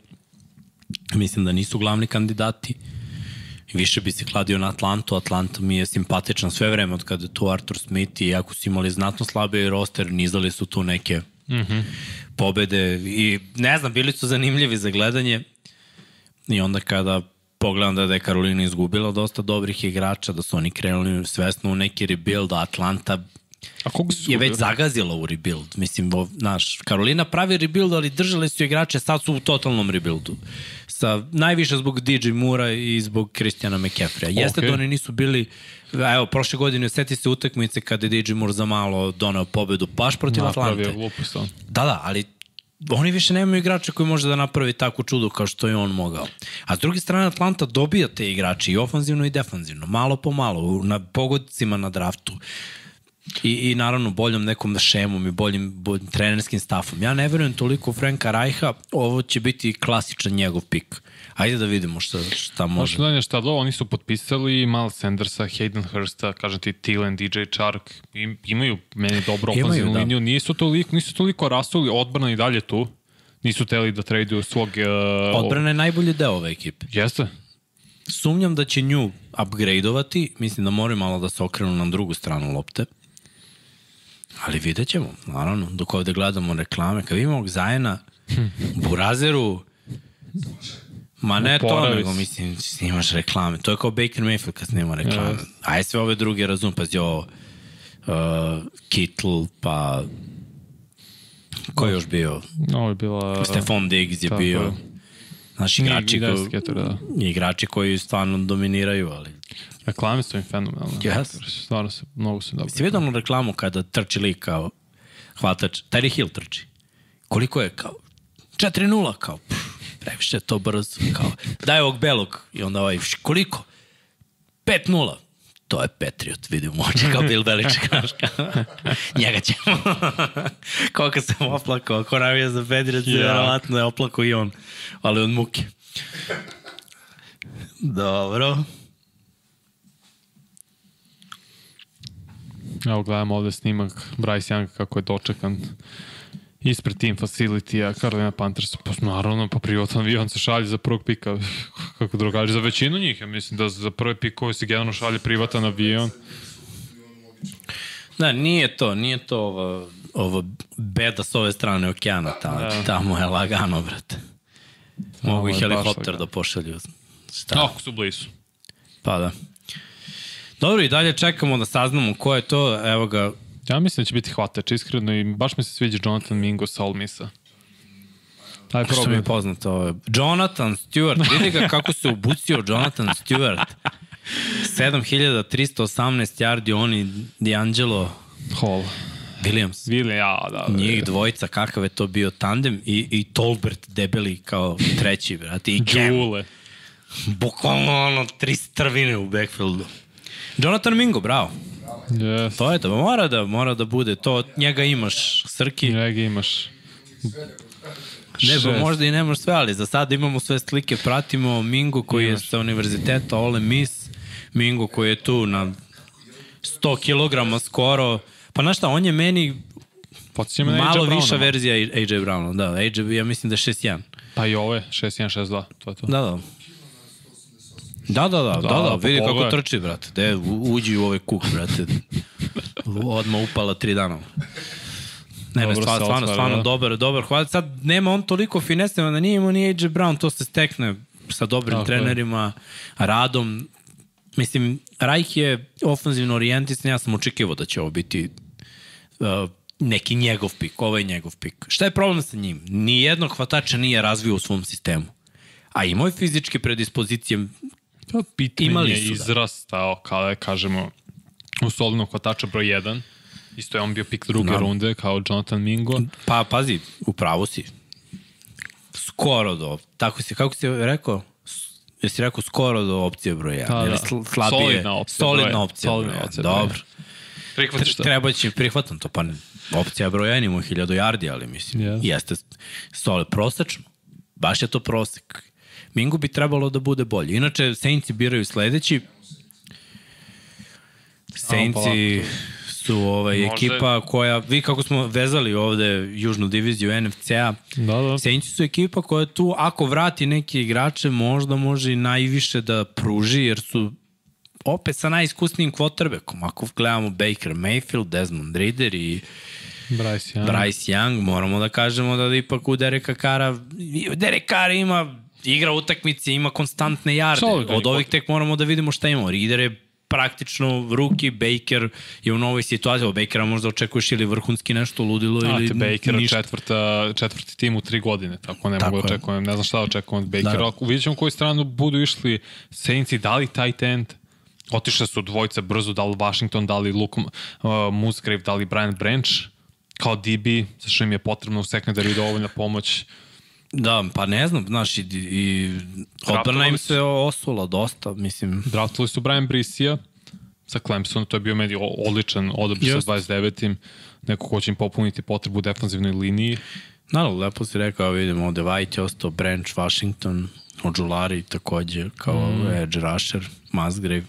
Mislim da nisu glavni kandidati. Više bi se kladio na Atlantu. Atlanta mi je simpatičan sve vreme od kada je tu Arthur Smith i ako su imali znatno slabiji roster, nizali su tu neke mm -hmm. pobede i ne znam, bili su zanimljivi za gledanje i onda kada pogledam da je Karolina izgubila dosta dobrih igrača, da su oni krenuli svesno u neki rebuild, a Atlanta A koga su je već zagazila u rebuild. Mislim, naš, Karolina pravi rebuild, ali držali su igrače, sad su u totalnom rebuildu. Sa, najviše zbog DJ Mura i zbog Kristijana McCaffrey. Jeste Ok. da oni nisu bili, evo, prošle godine seti se utakmice kada je DJ Moore za malo doneo pobedu baš protiv napravio Atlante. glupost. Da, da, ali oni više nemaju igrača koji može da napravi takvu čudu kao što je on mogao. A s druge strane Atlanta dobija te igrače i ofanzivno i defanzivno, malo po malo, na pogodcima na draftu. I, I naravno boljom nekom šemom i boljim, boljim trenerskim stafom. Ja ne verujem toliko Franka Rajha, ovo će biti klasičan njegov pik. Ajde da vidimo šta, šta može. Možda da je šta do, oni su potpisali Miles Sandersa, Hayden Hursta, kažem ti Thielen, DJ Chark, im, imaju meni dobro ofenzivnu da. liniju, nisu toliko, nisu toliko rasuli, odbrana i dalje tu, nisu teli da traduju svog... Uh, Odbrana je najbolji deo ove ekipe. Jeste? Sumnjam da će nju upgradeovati, mislim da moraju malo da se okrenu na drugu stranu lopte. Ali vidjet ćemo, naravno, dok ovde gledamo reklame. Kad vidimo ovog Zajena, Burazeru, ma ne to, nego mislim, snimaš reklame. To je kao Baker Mayfield kad snima reklame. Yes. Aj sve ove druge razum, pazi ovo, uh, Kittle, pa ko je još bio? Ovo je bila... Stefan Diggs je bio. Znaš, igrači, koji, da. igrači koji stvarno dominiraju, ali Reklame su im fenomenalne. Yes. Stvarno se, mnogo su dobro. Si vidio onu reklamu kada trči lik kao hvatač, Terry Hill trči. Koliko je kao 4-0 kao pff, previše je to brzo kao daj ovog belog i onda ovaj "Š, koliko 5-0 to je Patriot, vidim oči kao Bill Belichick, znaš njega ćemo. Koliko sam oplakao, ako navija za Patriot, Ja. yeah. verovatno je oplakao i on, ali od muke. Dobro. Evo gledamo ovde snimak Bryce Young kako je dočekan ispred team facility-a Carolina Panthers. Pa naravno, pa privatan avion se šalje za prvog pika. kako drugačije, za većinu njih. Ja mislim da za prvi pik koji se generalno šalje privatan avion. Da, nije to, nije to ovo, ovo beda s ove strane okeana, tamo, da. tamo je lagano, brate. Mogu i helikopter da pošalju. Šta? Ako su blizu. Pa da. Dobro, i dalje čekamo da saznamo ko je to. Evo ga, Ja mislim da će biti hvatač, iskreno, i baš mi se sviđa Jonathan Mingo sa Ole Missa. Taj što mi problem. je poznato, ovo je Jonathan Stewart. Vidi ga kako se ubucio Jonathan Stewart. 7318 yardi, oni D'Angelo Hall. Williams. Vili, ja, da. da. Njih dvojica, kakav je to bio tandem i, i Tolbert debeli kao treći, brate, i Cam. Bukvalno ono, tri strvine u backfieldu. Jonathan Mingo, bravo. Yes. To je to, mora da, mora da bude to, njega imaš, Srki. Njega imaš. Ne, pa možda i nemaš sve, ali za sada imamo sve slike, pratimo Mingo koji je sa univerziteta Ole Miss, Mingo koji je tu na 100 kg skoro, pa znaš šta, on je meni Podsjeća me na malo AJ viša verzija AJ Browna, da, AJ, ja mislim da je 6-1. Pa i ovo je 6-1-6-2, to je to. Da, da. Da, da, da, da, da, da, vidi kako trči, brate. De, uđi u ovaj kuk, brate. Odmah upala tri dana. Ne, ne, stvarno, stvarno, stvarno, da. dobar, dobar. Hvala. Sad nema on toliko finese, da nije imao ni AJ Brown, to se stekne sa dobrim Tako je. trenerima, radom. Mislim, Rajk je ofenzivno orijentisan, ja sam očekivao da će ovo biti uh, neki njegov pik, ovaj je njegov pik. Šta je problem sa njim? Nijednog hvatača nije razvio u svom sistemu. A imao je fizičke predispozicije Pa pitanje Imali su, da. izrastao, kada kažemo, u solidnog hvatača broj 1. Isto je on bio pik druge Da. runde, kao Jonathan Mingo. Pa, pazi, u pravu si. Skoro do, tako si, kako si rekao? Jesi rekao skoro do opcije broja? Da, Ili da. sl- slabije? Solidna opcija Solidna opcija Solidna broja. opcija. Dobro. Prihvatiš to? Treba će, prihvatam to, pa ne. Opcija broja je imao 1000 yardi, ali mislim, Yes. jeste solid, prosečno. Baš je to prosek. Mingu bi trebalo da bude bolji. Inače, Saintsi biraju sledeći. Saintsi su ovaj, Može- ekipa koja, vi kako smo vezali ovde južnu diviziju NFC-a, Da, da. Saintsi su ekipa koja tu, ako vrati neke igrače, možda može i najviše da pruži, jer su opet sa najiskusnijim quarterbackom. Ako gledamo Baker Mayfield, Desmond Reader i Bryce Young. Bryce Young, moramo da kažemo da ipak u Dereka Kara, Derek Carr ima igra utakmice, ima konstantne jarde. Od je ovih tek moramo da vidimo šta ima. Reader je praktično ruki, Baker je u novoj situaciji. Od Bakera možda očekuješ ili vrhunski nešto ludilo ili Znate, Baker ništa. četvrta, četvrti tim u tri godine, tako ne Tako mogu da je. očekujem, ne znam šta očekujem od Bakera, Da. vidjet ćemo koju stranu budu išli Saintsi, da li tight end, otišle su dvojica brzo, da li Washington, da li Luke uh, Musgrave, da li Brian Branch, kao DB, sa što im je potrebno u sekundariju dovoljna pomoć. Da, pa ne znam, znaš, i, i odbrana im se osula dosta, mislim. Draftovali su Brian Brisija sa Clemson, to je bio meni odličan odabir sa 29. Neko ko će im popuniti potrebu u defensivnoj liniji. Naravno, lepo si rekao, vidimo, ovde White je ostao, Branch, Washington, Ođulari takođe, kao mm. edge rusher, Musgrave,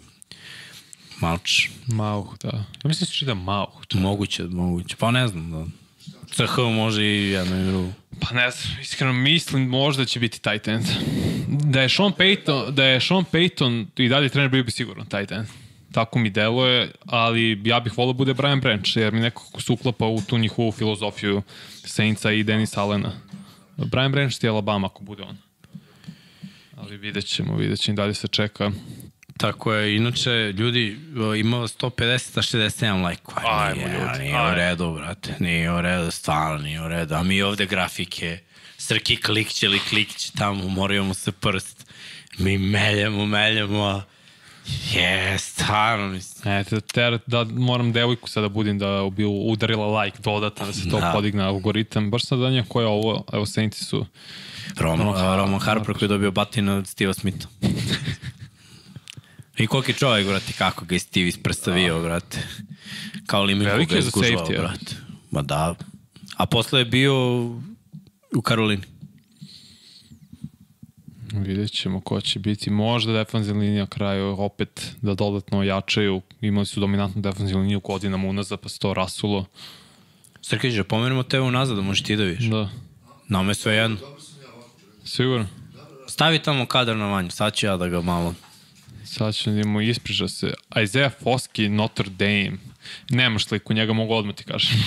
Malč, Mauh, da. Ja mislim da se čita Mauh. moguće, moguće, pa ne znam, da. CH može i jedno i drugo. Pa ne znam, iskreno mislim možda će biti tight end. Da je Sean Payton, da je Sean Payton i dalje trener bio bi sigurno tight end. Tako mi deluje, ali ja bih volao bude Brian Branch, jer mi nekako se uklapa u tu njihovu filozofiju Saintsa i Denis Allena. Brian Branch je Alabama ako bude on. Ali vidjet ćemo, vidjet ćemo, i dalje se čeka. Tako je, inače, ljudi, imao 150 a 67 lajkova. Ajmo, nije, ljudi, Nije u ajmo. redu, brate, nije u redu, stvarno nije u redu. A mi ovde grafike, Srki klikće ili klikće tamo, moraju mu se prst. Mi meljemo, meljemo, a je, stvarno, mislim. E, te, te, da moram devojku sada budim da bi udarila like dodatno, da se to Da. da. podigne algoritam. Baš sad da nije ko je ovo, evo Saintsi su Roman, Roman, Roman Harper koji je dobio batin od Steve'a Smitha. I koliki čovjek, brate, kako ga je Steve isprstavio, brate. Kao Veliki ga je ja. brate. Ma da. A posle je bio u Karolini. Vidjet ćemo ko će biti. Možda defanzivna linija na kraju opet da dodatno ojačaju. Imali su dominantnu defanzivnu liniju godinama unazad, pa se to rasulo. Srkić, da pomenemo tebe unazad, da možeš ti da vidiš. Da. Nama je sve jedno. Sigurno. Stavi tamo kadar na vanju, sad ću ja da ga malo... Sad ću da mu ispriča se. Isaiah Foskey, Notre Dame. Nemaš sliku, njega mogu odmah ti kažem.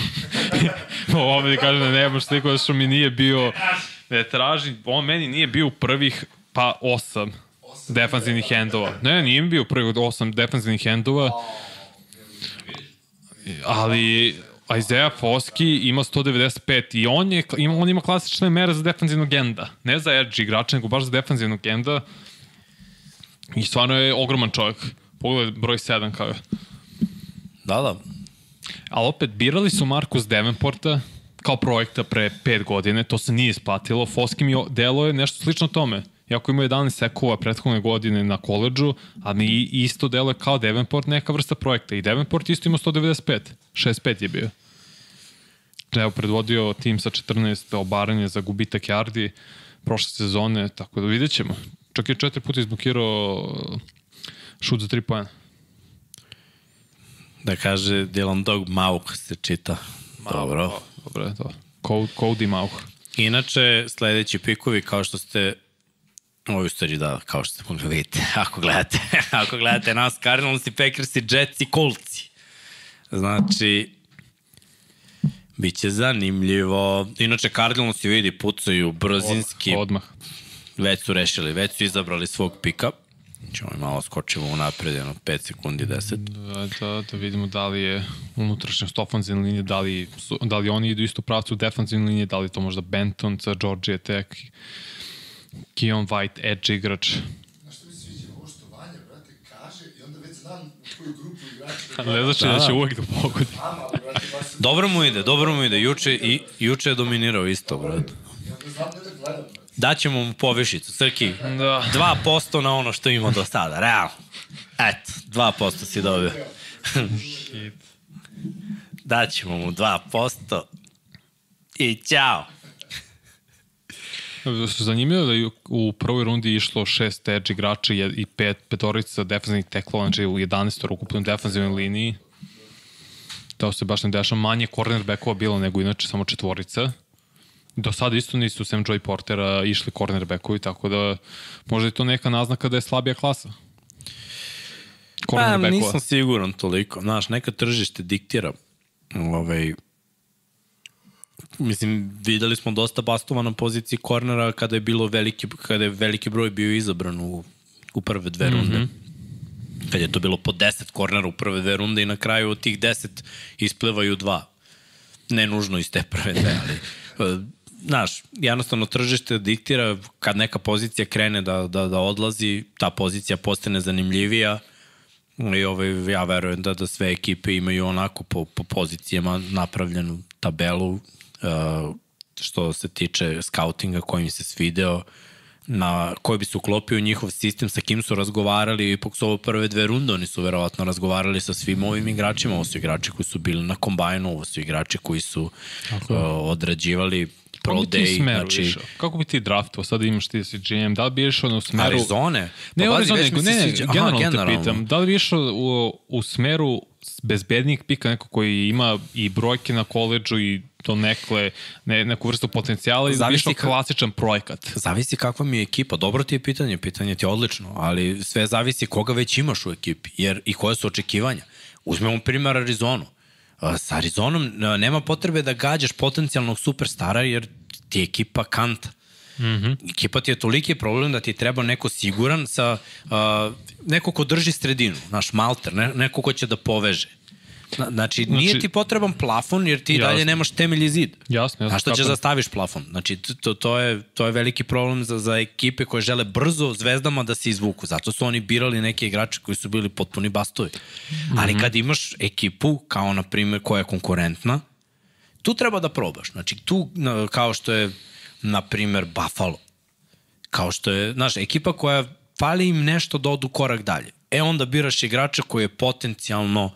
Ovo mi kaže da nemaš sliku, zato što mi nije bio... Ne traži, on meni nije bio u prvih, pa osam defanzivnih endova. Ne, nije mi bio u prvih osam defanzivnih endova. Ali Isaiah Foskey ima 195 i on, je, on ima klasične mere za defanzivnog enda. Ne za edge igrača, nego baš za defanzivnog enda. I stvarno je ogroman čovjek. Pogledaj broj 7 kao je. Da, da. Ali opet, birali su Marcus Davenporta kao projekta pre 5 godine, to se nije isplatilo. Foski mi delo je nešto slično tome. Iako ima 11 sekova prethodne godine na koleđu, a mi isto delo je kao Davenport neka vrsta projekta. I Davenport isto ima 195. 65 je bio. Evo, predvodio tim sa 14 obaranje za gubitak yardi prošle sezone, tako da vidjet ćemo. Čak je četiri puta izblokirao šut za 3 pojena. Da kaže Dylan Dog Mauk se čita. Dobro. Dobro je to. Cody, Cody Mauch. Inače, sledeći pikovi, kao što ste Ovo je u stvari da, kao što ste mogli vidjeti, ako gledate, ako gledate nas, Cardinals i Packers i Jets i Colts. Znači, Biće zanimljivo. Inače, Cardinals vidi, pucaju brzinski. Odmah. Već su rešili, već su izabrali svog pika. Ćemo i malo skočimo u napred, jedno 5 sekundi, 10. Da, da, da vidimo da li je unutrašnjost ofenzivne linije, da li, su, da li oni idu isto u pravcu defensivne linije, da li to možda Benton sa Georgia Tech, Keon White, edge igrač. Znaš što mi se sviđa? Ovo što Vanja, brate, kaže i onda već znam u koju grupu igrača. Ne znači da, da će uvek da pogodi. Brate. Dobro mu ide, dobro mu ide. Juče, i, juče je dominirao isto, brat. I onda znam ne da gledam, brate. Daćemo mu povišicu, Srki. Da. 2% na ono što ima do sada, realno. Eto, 2% si dobio. Daćemo mu 2% i ćao. Zanimljivo da je u prvoj rundi išlo šest edge igrača i pet, petorica defensivnih teklova, znači u 11. ukupnoj defensivnoj liniji. To se baš ne dešava. Manje cornerbackova bilo nego inače samo četvorica. Do sada isto nisu sem Joy Portera išli cornerbackovi, tako da možda je to neka naznaka da je slabija klasa. Pa, nisam siguran toliko. Znaš, neka tržište diktira ovaj, mislim, videli smo dosta bastova na poziciji kornera kada je bilo veliki, kada je veliki broj bio izabran u, u prve dve runde. Mm -hmm. Kad je to bilo po 10 kornera u prve dve runde i na kraju od tih 10 isplivaju dva. Ne nužno iz te prve dve, ali znaš, jednostavno tržište diktira kad neka pozicija krene da, da, da odlazi, ta pozicija postane zanimljivija i ovaj, ja verujem da, da sve ekipe imaju onako po, po pozicijama napravljenu tabelu uh, što se tiče skautinga koji im se svideo na koji bi se uklopio njihov sistem, sa kim su razgovarali, ipak su ovo prve dve runde, oni su verovatno razgovarali sa svim ovim igračima, ovo su igrači koji su bili na kombajnu, ovo su igrači koji su uh, odrađivali pro Kako bi ti day, smeru znači išao? Kako bi ti draftovao? Sad imaš ti si GM, da li bi išao na smeru... Arizone. Ne, Pa, Arizona, pazi, već nego, ne, ne, sviđa. Aha, generalno, generalno. te pitam, da li bi išao u, u smeru bezbednijeg pika, neko koji ima i brojke na koleđu i to nekle, ne, neku vrstu potencijala i ka- klasičan projekat. Zavisi kakva mi je ekipa. Dobro ti je pitanje, pitanje ti je odlično, ali sve zavisi koga već imaš u ekipi jer i koje su očekivanja. Uzmemo primjer Arizonu. Sa Arizonom nema potrebe da gađaš potencijalnog superstara jer ti je ekipa kanta. Mm -hmm. Ekipa ti je toliki problem da ti treba neko siguran sa uh, neko ko drži sredinu, naš malter, ne, neko ko će da poveže. Zna- Znači, nije Znači- ti potreban plafon jer ti Jasno. dalje nemaš temelj i zid. Jasno, jasno, A što ćeš kapiram. da staviš plafon? Znači, to- to, je, to je veliki problem za, za ekipe koje žele brzo zvezdama da se izvuku. Zato su oni birali neke igrače koji su bili potpuni bastovi. Mm -hmm. Ali kad imaš ekipu, kao na primjer koja je konkurentna, tu treba da probaš. Znači, tu, kao što je, na primjer, Buffalo, kao što je, znaš, ekipa koja fali im nešto da odu korak dalje. E onda biraš igrača koji je potencijalno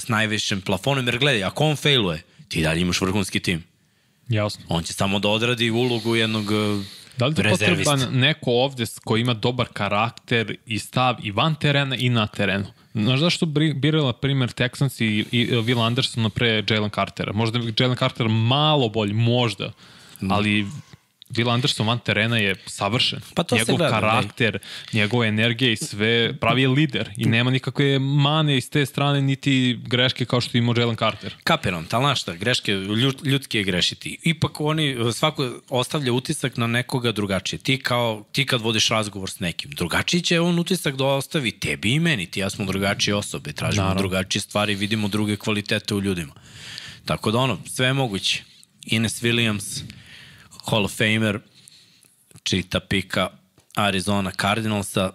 s najvišim plafonom, jer gledaj, ako on failuje, ti dalje imaš vrhunski tim. Jasno. On će samo da odradi ulogu jednog uh, Da li ti potreban neko ovde koji ima dobar karakter i stav i van terena i na terenu? Znaš zašto birala primer Texans i, i Will Anderson pre Jalen Cartera? Možda je Jalen Carter malo bolji, možda, ali Will Anderson van terena je savršen. Pa to se Njegov gleda, karakter, njegova energija i sve, pravi je lider i nema nikakve mane iz te strane niti greške kao što ima Jalen Carter. Kapiram, ali znaš šta, greške, ljud, ljudski je grešiti. Ipak oni, svako ostavlja utisak na nekoga drugačije. Ti kao, ti kad vodiš razgovor s nekim, drugačiji će on utisak da ostavi tebi i meni. Ti ja smo drugačije osobe, tražimo Naravno. drugačije stvari, vidimo druge kvalitete u ljudima. Tako da ono, sve je moguće. Ines Williams, Hall of Famer, čita pika Arizona Cardinalsa,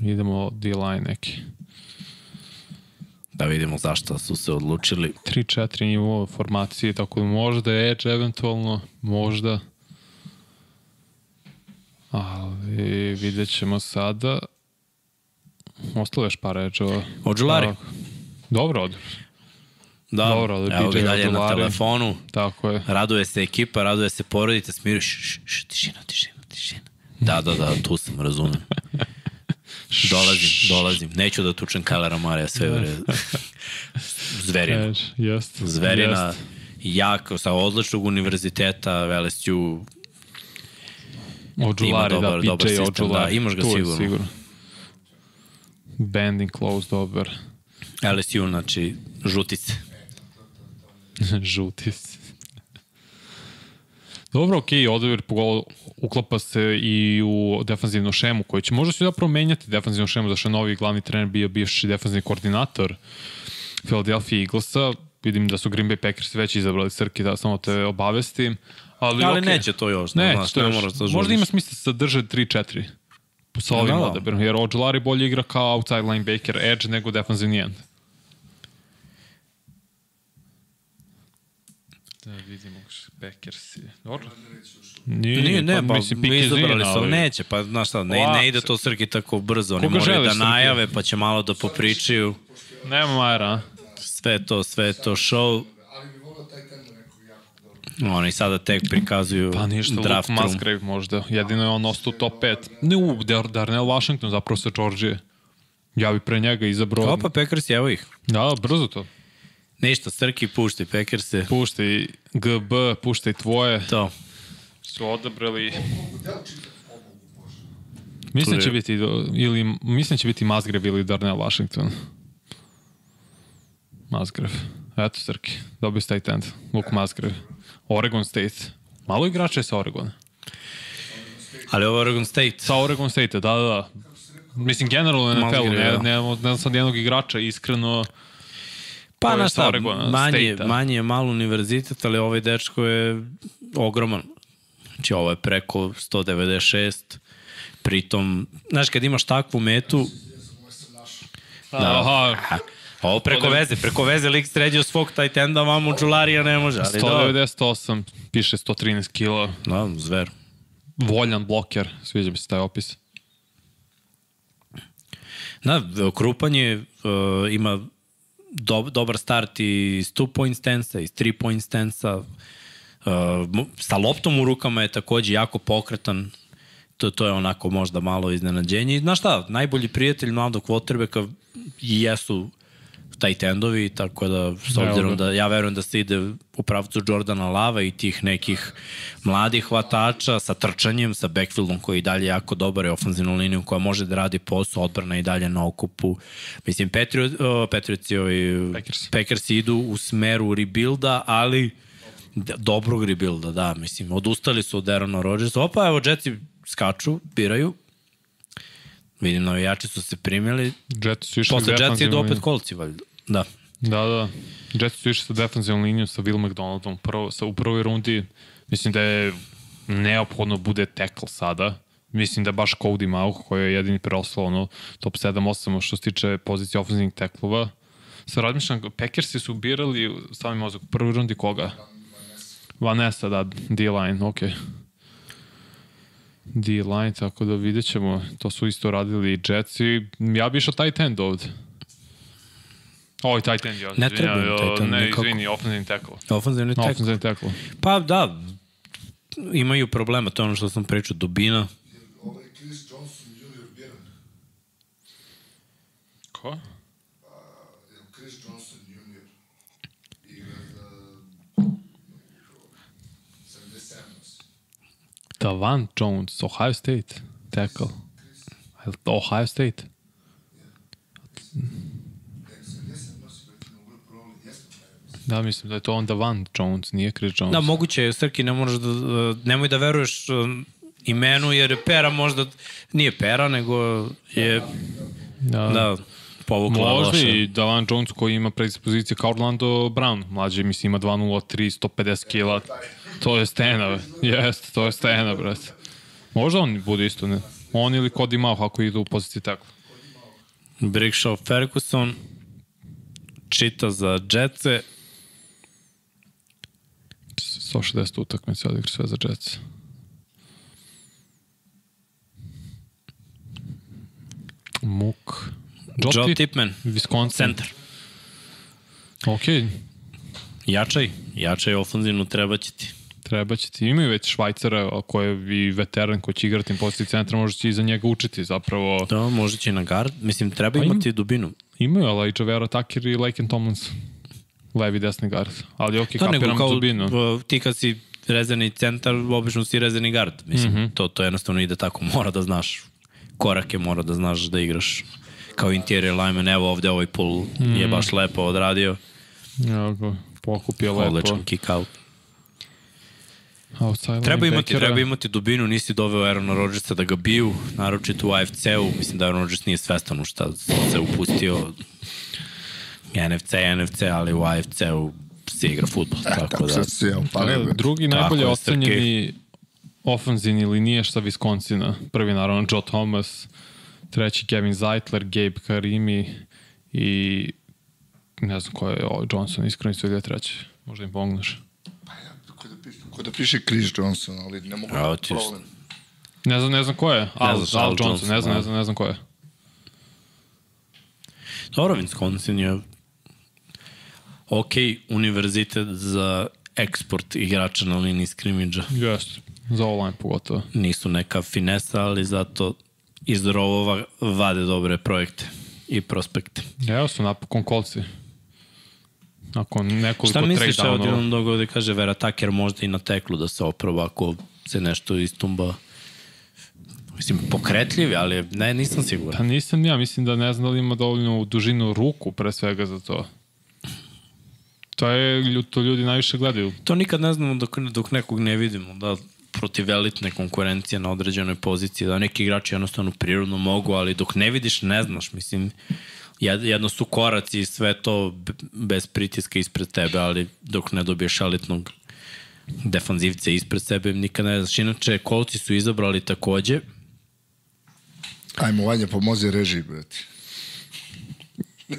Idemo D-line neki. da vidimo zašto su se odlučili. 3-4 nivo formacije, tako da možda je edge eventualno, možda. Ali vidjet ćemo sada. Ostalo je još par edge-ova. Ođulari. Tako. Dobro, od. Da, Dobro, ali evo ga dalje na telefonu. Tako je. Raduje se ekipa, raduje se porodica, smiri, š, š, tišina, tišina, tišina. Da, da, da, tu sam, razumem. Dolazim, dolazim. Neću da tučem Kajlera Marija, sve u redu. Zverina. Jest. Zverina, jest. jak, sa odličnog univerziteta, LSU, Ođulari, da, dobar- dobar PJ sistem, Ođulari. da, imaš ga sigurno. sigurno. Bending close, dobar. LSU, znači, žutice. Žuti. Dobro, okej, okay, pogo- uklapa se i u defanzivnu šemu, koju će možda se da promenjati defanzivnu šemu, zašto je novi glavni trener bio bivši defanzivni koordinator Philadelphia Eaglesa. Vidim da su Green Bay Packers već izabrali Srki, da samo te obavestim. Ali, Ali okej. neće to još, Ne, znaš, to još. moraš da Možda ima smisla da drže 3-4 sa ovim Da. odabirom, jer Ođulari bolje igra kao outside linebacker edge nego defanzivni end. Da vidimo Packersi. Dobro. Nije, Nije, ne, pa mislim, mi izabrali su, ali- neće, pa znaš šta, ne, ne ide to Srki tako brzo, oni moraju da najave, pa će malo da popričaju, Nema Majera, a? sve to, sve to show, oni sada tek prikazuju Pa ništa, Luke draft room. Musgrave možda. Jedino je on ostao top 5. Ne, u, Dar Darnell Washington zapravo sa Georgije. Ja bi pre njega izabrao... Opa, Packers, evo ih. Da, brzo to. Ništa, Srki, pušti Packerse, Puštaj GB, puštaj tvoje. to. Su odabrali... Mislim će biti ili mislim će biti Musgrave ili Darnell Washington. Musgrave. Eto Srki, dobio tight end. Luke Musgrave. Oregon State. Malo igrača je sa Oregona. Ali ovo Oregon State. Sa Oregon State, da, da, da. Mislim, generalno NFL-u, Musgrave, ne, da. ne, ne, ne sad jednog igrača, iskreno, Pa je na šta, manje, State-a. manje je malo univerzitet, ali ovaj dečko je ogroman. Znači ovo je preko 196, pritom, znaš kad imaš takvu metu, da. aha, ha, ovo preko veze, preko veze lik sređio svog taj tenda, vamo Čularija ne može, ali da, 198, piše 113 kila, da, zver. voljan bloker, sviđa mi se taj opis. Da, Krupanje uh, ima do, dobar start iz two point stansa, iz three point stansa. Uh, sa loptom u rukama je takođe jako pokretan. To, to je onako možda malo iznenađenje. I znaš šta, najbolji prijatelj mladog i jesu tight endovi, tako da s obzirom da ja verujem da se ide u pravcu Jordana Lava i tih nekih mladih hvatača sa trčanjem, sa backfieldom koji je dalje jako dobar i ofenzivnom linijom koja može da radi posao, odbrana i dalje na okupu. Mislim, Patriot, uh, Patriots i ovi Packers. Packers idu u smeru rebuilda, ali dobrog rebuilda, da, mislim, odustali su od Aarona Rodgersa. Opa, evo, Jetsi skaču, biraju. Vidim, navijači su se primili. Jets su išli Posle Jetsi idu opet liniju. kolci, valjda. Da. Da, da. Jets su išli sa defanzivnom linijom sa Will McDonaldom prvo, sa, u prvoj rundi. Mislim da je neophodno bude tackle sada. Mislim da baš Cody Mauch koji je jedini preostao ono, top 7-8 što se tiče pozicije ofenzivnih teklova. Sa razmišljam, Packersi su birali sami mozak u prvoj rundi koga? Vanessa, da, D-line, okej. Okay. D-line, tako da vidjet ćemo. To su isto radili i Jets i ja bi išao tight end ovde. Oj, tight end, ja. Ne treba im tight end, Ne, nikako. izvini, offensive tackle. Ofenzivni tackle. Offensive tackle. Pa da, imaju problema, to je ono što sam pričao, dubina. Ovaj Chris Johnson junior biran. Ko? Evo, Chris Johnson junior. Igra za 77 nosi. Davan Jones, Ohio State, tackle. Ohio State. Ne, 77 nosi, brate, mogu da problem. Jeste pravi. Da, mislim da je to on Davan Jones, nije Chris Jones. Da, moguće je, Srki, ne možeš da, nemoj da veruješ um, imenu, jer je Pera možda, nije Pera, nego je, da. da, povukla Možda loše. i Davan Jones koji ima predispozicije kao Orlando Brown. Mlađi, mislim, ima 2.03, 150 kila. To je stena, jeste, to je stena, brate. Možda on bude isto, ne? On ili Cody Mauch ako idu u poziciji tako. Brickshaw Ferguson, čita za Jetse, 160 utakmica odigra sve za Jets. Muk. Joe, Joe Tip, Tipman, Wisconsin. centar. Ok, Jačaj, jačaj ofenzivno treba će ti. treba će ti. Imaju već Švajcara koji je i veteran koji će igrati poziciji centra, može će i za njega učiti zapravo. Da, može će i na guard. Mislim, treba Pa im- imati dubinu. Imaju, ali i Javera Tucker i Laken Tomlinson. Levi desni gard. Ali ok, Da, nego kapiram kao dubinu. ti kad si rezervni centar, obično si rezervni gard. Mislim, mm -hmm. to, to jednostavno ide tako. Mora da znaš korake, mora da znaš da igraš kao interior lineman. Evo ovde ovaj pull mm je baš lepo odradio. Ja pokupio lepo. Odličan kick out. Outside Treba imati, linebackera. treba imati dubinu, nisi doveo Aarona Rodgersa da ga biju, naročito u AFC-u, mislim da Aaron Rodgers nije svestan u šta se upustio. NFC, NFC, ali u AFC-u se igra futbol, tako, Tako da. se ja upalio. E, Drugi Tako najbolje je, ocenjeni ofanzivni linije šta Wisconsina. Prvi naravno Joe Thomas, treći Kevin Zeitler, Gabe Karimi i ne znam ko je ovo, Johnson, iskreno isto je treći. Možda im pomogneš. Ko da piše, ko da piše Chris Johnson, ali ne mogu da ti problem. Ne znam, ne znam ko je. Al, znaš, Al, Al Johnson, Johnson, ne znam, da. ne znam, ne znam ko je. Dobro, Wisconsin je ok univerzitet za eksport igrača na liniji skrimidža. Jeste, za online pogotovo. Nisu neka finesa, ali zato iz rovova vade dobre projekte i prospekte. Evo su napokon kolci. Nakon nekoliko Šta misliš, evo downova. Dylan dogode, kaže Vera Tucker možda i na teklu da se oproba ako se nešto istumba. Mislim, pokretljivi, ali ne, nisam Pa siguran. nisam ja, mislim da ne znam da li ima dovoljnu dužinu ruku pre svega za to. To je, to ljudi najviše gledaju. To nikad ne znamo dok, dok nekog ne vidimo, da protiv elitne konkurencije na određenoj poziciji, da neki igrači jednostavno prirodno mogu, ali dok ne vidiš ne znaš, mislim, jed- jedno su koraci i sve to bez pritiska ispred tebe, ali dok ne dobiješ elitnog defanzivca ispred sebe, nikad ne znaš. Inače, kolci su izabrali takođe, Ajmo, Vanja, pomozi režiji, brate.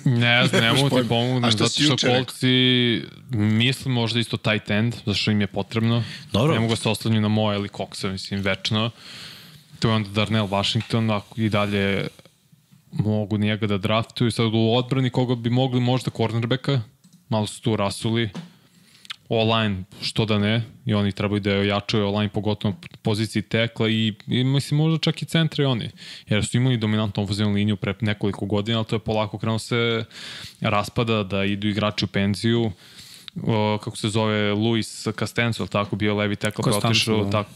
Ne znam, ne mogu ti pomognem, zato što kolci mislim možda isto tight end, zato što im je potrebno. Dobro. Ne mogu da se oslanju na moje ili Coxa, mislim, večno. To je onda Darnell Washington, ako i dalje mogu njega da draftuju. Sad u odbrani koga bi mogli možda cornerbacka, malo su tu rasuli. Online, što da ne, i oni trebaju da jačaju online, pogotovo na poziciji tekla i, i mislim možda čak i centre oni, jer su imali dominantnu ofenzivnu liniju pre nekoliko godina, ali to je polako krenuo se raspada da idu igrači u penziju, o, kako se zove, Luis Castenzo, tako bio levi tekla, pa otišao da. tako,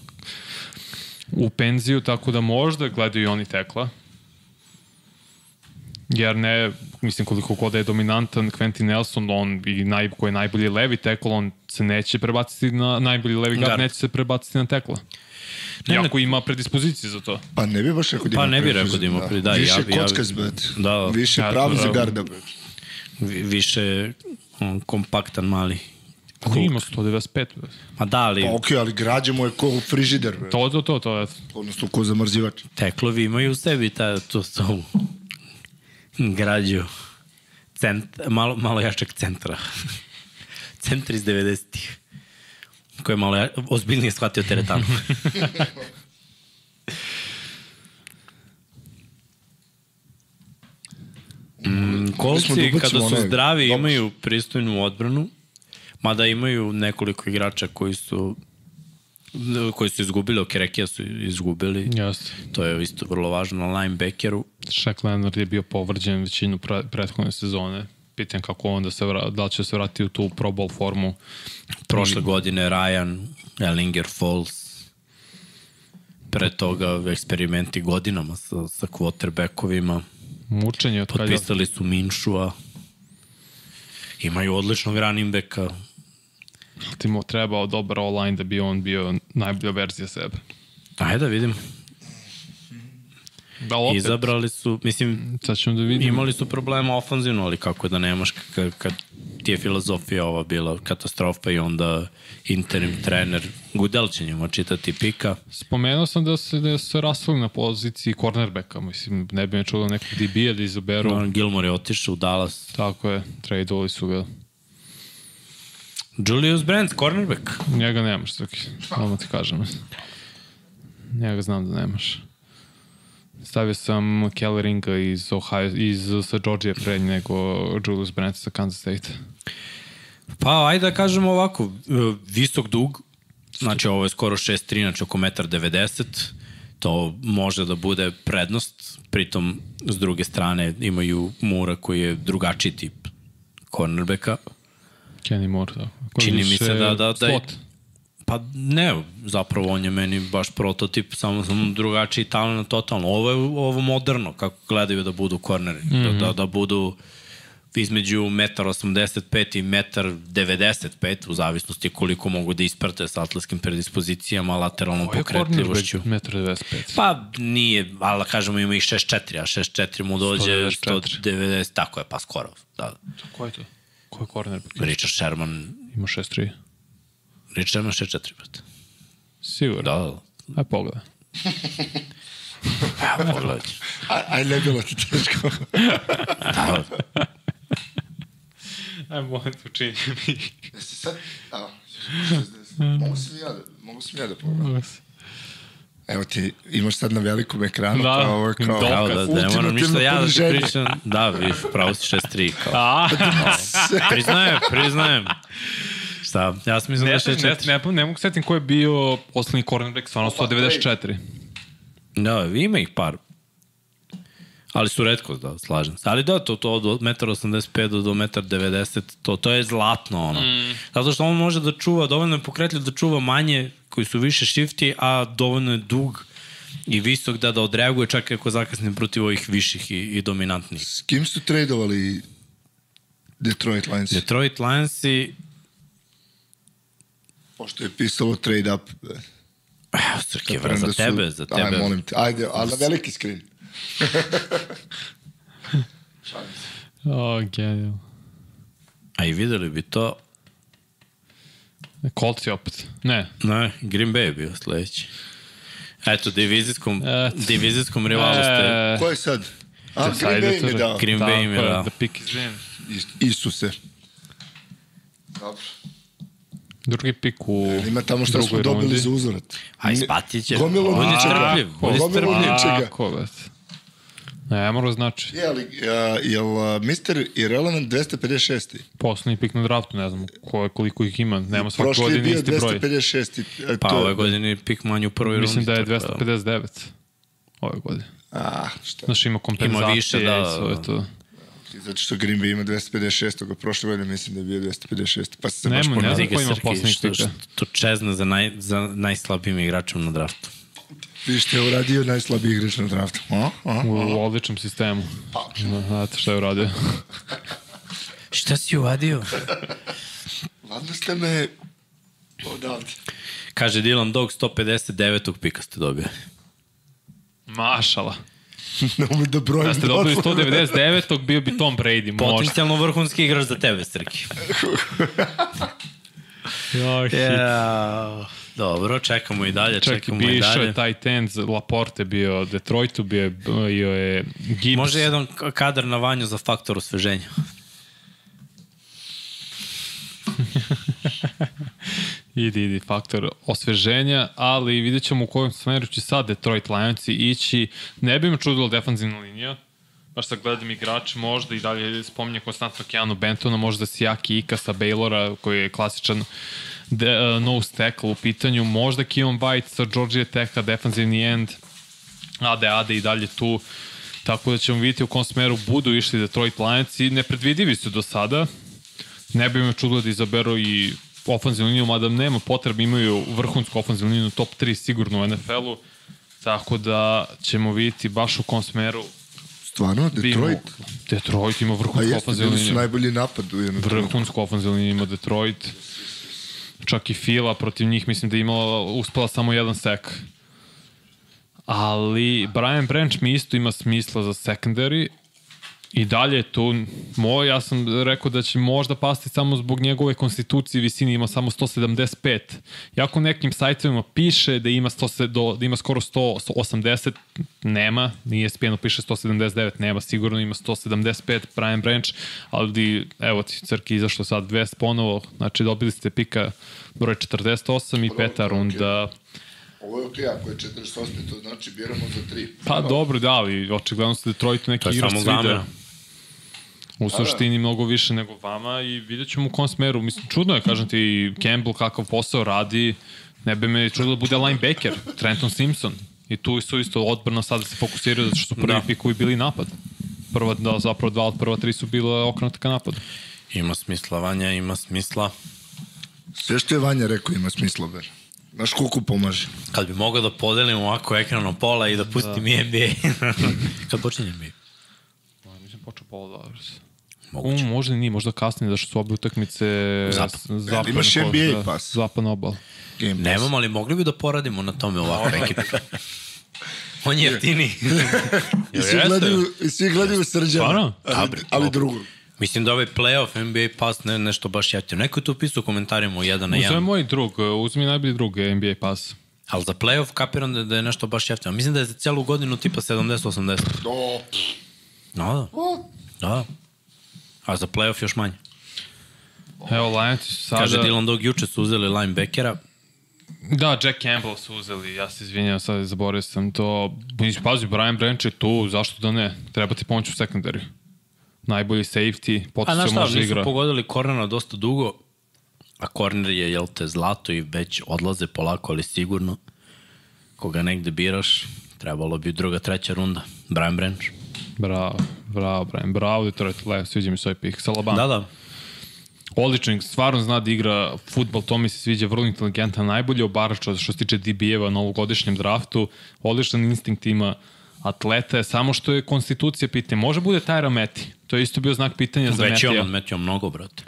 u penziju, tako da možda gledaju i oni tekla. Jer ne, mislim koliko god da je dominantan Quentin Nelson, on i naj, koji je najbolji levi tekl, on se neće prebaciti na najbolji levi gard, neće se prebaciti na tekla. Ne, Iako ima predispozicije za to. Pa ne bi baš rekao da Pa ima ne bi rekao da ima pre- da, Više ja bi- ja brate. Da. Više Ja, pravi za da. garda. Vi- više on, kompaktan mali. Cool. Ima 195. bre. Ma da, ali Pa okej, ali građe mu je ko frižider, brate. To, to, to, to. Odnosno ko zamrzivač. teklovi imaju u sebi ta, to, to građu cent, malo, malo jačeg centra. Centar iz 90-ih. Ko je malo ja, ozbiljnije shvatio teretanu. mm, kolci, dobacimo kada su zdravi, imaju pristojnu odbranu, mada imaju nekoliko igrača koji su koji su izgubili, Okerekija su izgubili. Jeste. To je isto vrlo važno na linebackeru. Shaq Leonard je bio povređen većinu pre, prethodne sezone. Pitan kako on da se vra, da li će se vratiti u tu Pro Bowl formu. Prošle godine Ryan, Ellinger Falls, pre toga eksperimenti godinama sa, sa quarterbackovima. Mučenje od kada... Potpisali su Minšua. Imaju odličnog running backa. Ti mu trebao dobar online da bi on bio najbolja verzija sebe. Ajde da vidim. Da, opet, Izabrali su, mislim, sad ćemo da vidimo. imali su problema ofanzivno, ali kako da nemaš kad, kad ti je filozofija ova bila katastrofa i onda interim trener Gudel će njima čitati pika. Spomenuo sam da se, da se rasvali na poziciji cornerbacka, mislim, ne bi me čulo nekog DB-a da izaberu. No, Gilmore je otišao u Dallas. Tako je, tradeovali su ga. Julius Brandt, cornerback. Njega nemaš, Srki. Odmah ti kažem. Njega znam da nemaš. Stavio sam Kelleringa iz, Ohio, iz sa Georgije pre nego Julius Brandt sa Kansas State. Pa, ajde da kažemo ovako, e, visok dug, znači ovo je skoro 6'3, znači oko 1,90 m, to može da bude prednost, pritom s druge strane imaju Mura koji je drugačiji tip cornerbacka, Kenny Moore, da. Koji Čini mi se da- da- da- slot. Pa ne, zapravo on je meni baš prototip, samo sam drugačiji talent totalno. Ovo je ovo moderno, kako gledaju da budu korneri. Mm -hmm. da, da budu između 1,85 i 1,95 u zavisnosti koliko mogu da isprate sa atletskim predispozicijama, lateralnom pokretljivošću. 1,95 Pa nije, ali da kažemo ima i 6,4, a 6,4 mu dođe 194. 190, tako je, pa skoro. Da. Ko je to? Кой е корнер? Ричард Шерман. Има 6-3. Ричард Шерман 6-4 пъти. Сигурно. Да. А погледа. А, погледа. Ай, легала ти тежко. Ай, моето учение ми. Мога си ми яде. Мога си ми яде по-рано. Evo ti, imaš sad na velikom ekranu, Da, kao ovo je kao... Kao da, da ne moram ništa ja da ti pričam. Da, viš, pravo si 6-3. Kao. A, Priznajem, priznajem. Šta? Ja sam mislim da ne, je ne, ne, 6-4. ne, ne mogu setim ko je bio poslednji cornerback, stvarno 194. Da, ima ih par. Ali su redko, da, slažem se. Ali da, to, to od 1,85 do 1,90 to, to je zlatno, ono. Mm. Zato što on može da čuva, dovoljno je pokretljiv da čuva manje koji su više shifty, a dovoljno je dug i visok da da odreaguje čak i ako zakasne protiv ovih viših i, i dominantnih. S kim su tradovali Detroit Lions? Detroit Lionsi, Pošto je pisalo trade up. e, evo, Srke, za su- tebe, za tebe. Aj, molim te, ajde, ali na veliki skrin. O, genijal. A i videli bi to, Colts je opet. Ne. ne, Green Bay je bio sledeći. Eto, divizijskom, Eto. divizijskom rivalu ste. E, Ko je sad? A, Green Bay to- je dao. Green Bay im je dao. The pick is in. Is- Isuse. Dobro. Drugi pik u Ima tamo što smo dobili rundi. za uzvrat. A ispatit će. Gomilu Budi ničega. strpljiv. ničega. Tako, bet. Ne, mora znači. Je, ali, a, jel a, Mr. Irrelevant 256. Poslednji pik na draftu, ne znam ko, koliko ih ima. Nema svake Prošli je godine bio isti broj. 256. A, Pa to je- ove godine je pik manji u prvoj rundi. Mislim da je tako 259 ove godine. A, šta? Znaš, ima kompenzacije više, da, i sve da. to. Zato što Green Bay ima 256. a prošle godine mislim da je bio 256. Pa se Nema, baš ne ponavljam. znam. Vidi ko ima što, pika. što čezne za, naj, za najslabijim igračem na draftu. Vi što je uradio najslabiji igrač na draftu. A? A? U odličnom sistemu. Da, Znate šta je uradio. Šta si uradio? Ladno ste me odavde. Kaže Dylan Dog 159. pika ste dobili. Mašala. Ne ume da brojim. Da ste dobili doslovno. 199. bio bi Tom Brady, možda. Potencijalno vrhunski igrač za tebe, Srki. Joj, Yeah. Dobro, čekamo i dalje, Čak čekamo i dalje. je tight end, Laporte bio Detroitu, bio bio je Gibbs. Može jedan kadar na vanju za faktor osveženja. Idi, idi, faktor osveženja, ali vidjet ćemo u kojem smeru će sad Detroit Lionsi ići. Ne bi me čudilo defanzivna linija, baš sad gledam igrače, možda i dalje spominje konstantno Keanu Bentona, možda Sijaki Ika sa Baylora, koji je klasičan de, uh, nose tackle u pitanju, možda Keon White sa Georgia Techa, defanzivni end, Ade, Ade i dalje tu, tako da ćemo vidjeti u kom smeru budu išli Detroit Lionsi, nepredvidivi su do sada, ne bi me čudilo da izaberu i ofenzivnu liniju, mada nema potrebe, imaju vrhunsku ofenzivnu liniju, top 3 sigurno u NFL-u, tako da ćemo vidjeti baš u kom smeru Stvarno, Detroit? Detroit ima A vrhunsku jeste, ofenzivnu bili su liniju. najbolji napad u jednom trenutku. Vrhunsku ofenzivnu liniju ima Detroit. Čak i Fila protiv njih mislim da je imala, uspela samo jedan sek. Ali Brian Branch mi isto ima smisla za secondary i dalje je tu moj, ja sam rekao da će možda pasti samo zbog njegove konstitucije visine ima samo 175. Jako nekim sajtovima piše da ima 100, do, da ima skoro 100, 180, nema, nije spijeno piše 179, nema, sigurno ima 175 Brian Branch, ali evo ti crki izašlo sad 200 ponovo, znači dobili ste pika broj 48 i peta runda. Ovo je okej, ako je 48, to znači biramo za tri. Pa dobro, da, ali očigledno se Detroitu neki To je igrač samo sviđa. U suštini mnogo više nego vama i vidjet ćemo u kom smeru. Mislim, čudno je, kažem ti, Campbell kakav posao radi, ne bi me čudilo da bude linebacker, Trenton Simpson. I tu su isto odbrana sad da se fokusiraju zato što su prvi Da. da. pikovi bili napad. Prva, da, zapravo dva od prva tri su bile okrenuta ka napadu. Ima smisla, Vanja, ima smisla. Sve što je Vanja rekao ima smisla, ber. Znaš koliko pomaže. Kad bi mogao da podelim ovako ekran na pola i da pustim da. NBA. Kad počinje NBA? Mislim, počeo pola dva. Moguće. Um, možda i nije, možda kasnije, da što su obe utakmice Zapad. zapadni imaš NBA da, pas? Zapadna obal. Game. Nemam, ali mogli bi da poradimo na tome ovako ekipa. On je jeftiniji. I svi gledaju, i svi gledaju srđana. Stvarno? Ali, ali drugo. Mislim da ovaj playoff NBA pas ne, nešto baš jeftino. Neko je tu pisao u komentarima u 1 na Uzme 1. moj drug, uzmi najbolji drug NBA pas. Ali za playoff kapiram da, da je nešto baš jeftino. Mislim da je za celu godinu tipa 70-80. Do, No, da. Da. A za playoff još manje. Evo, Lions su sada... Kaže Dylan Dog, juče su uzeli linebackera. Da, Jack Campbell su uzeli, ja se izvinjam, sad zaboravio sam to. Mislim, Pazi, Brian Branch je tu, zašto da ne? Treba ti pomoći u sekundariju. Najbolji safety, A potisao znaš šta, može nisu igra. pogodili kornera dosta dugo, a korner je, jel te, zlato i već odlaze polako, ali sigurno. Koga negde biraš, trebalo bi druga, treća runda. Brian Branch. Bravo, bravo, Brian, bravo Detroit Lions, sviđa mi svoj pik. Salaban. Da, da. Odličan, stvarno zna da igra futbol, to mi se sviđa, vrlo inteligentan, najbolji obarač što se tiče DB-eva na ovogodišnjem draftu, odličan instinkt ima, atleta je, samo što je konstitucija pitanje. Može bude Tyra Meti, to je isto bio znak pitanja za Već je on Metija. Metio mnogo, brate.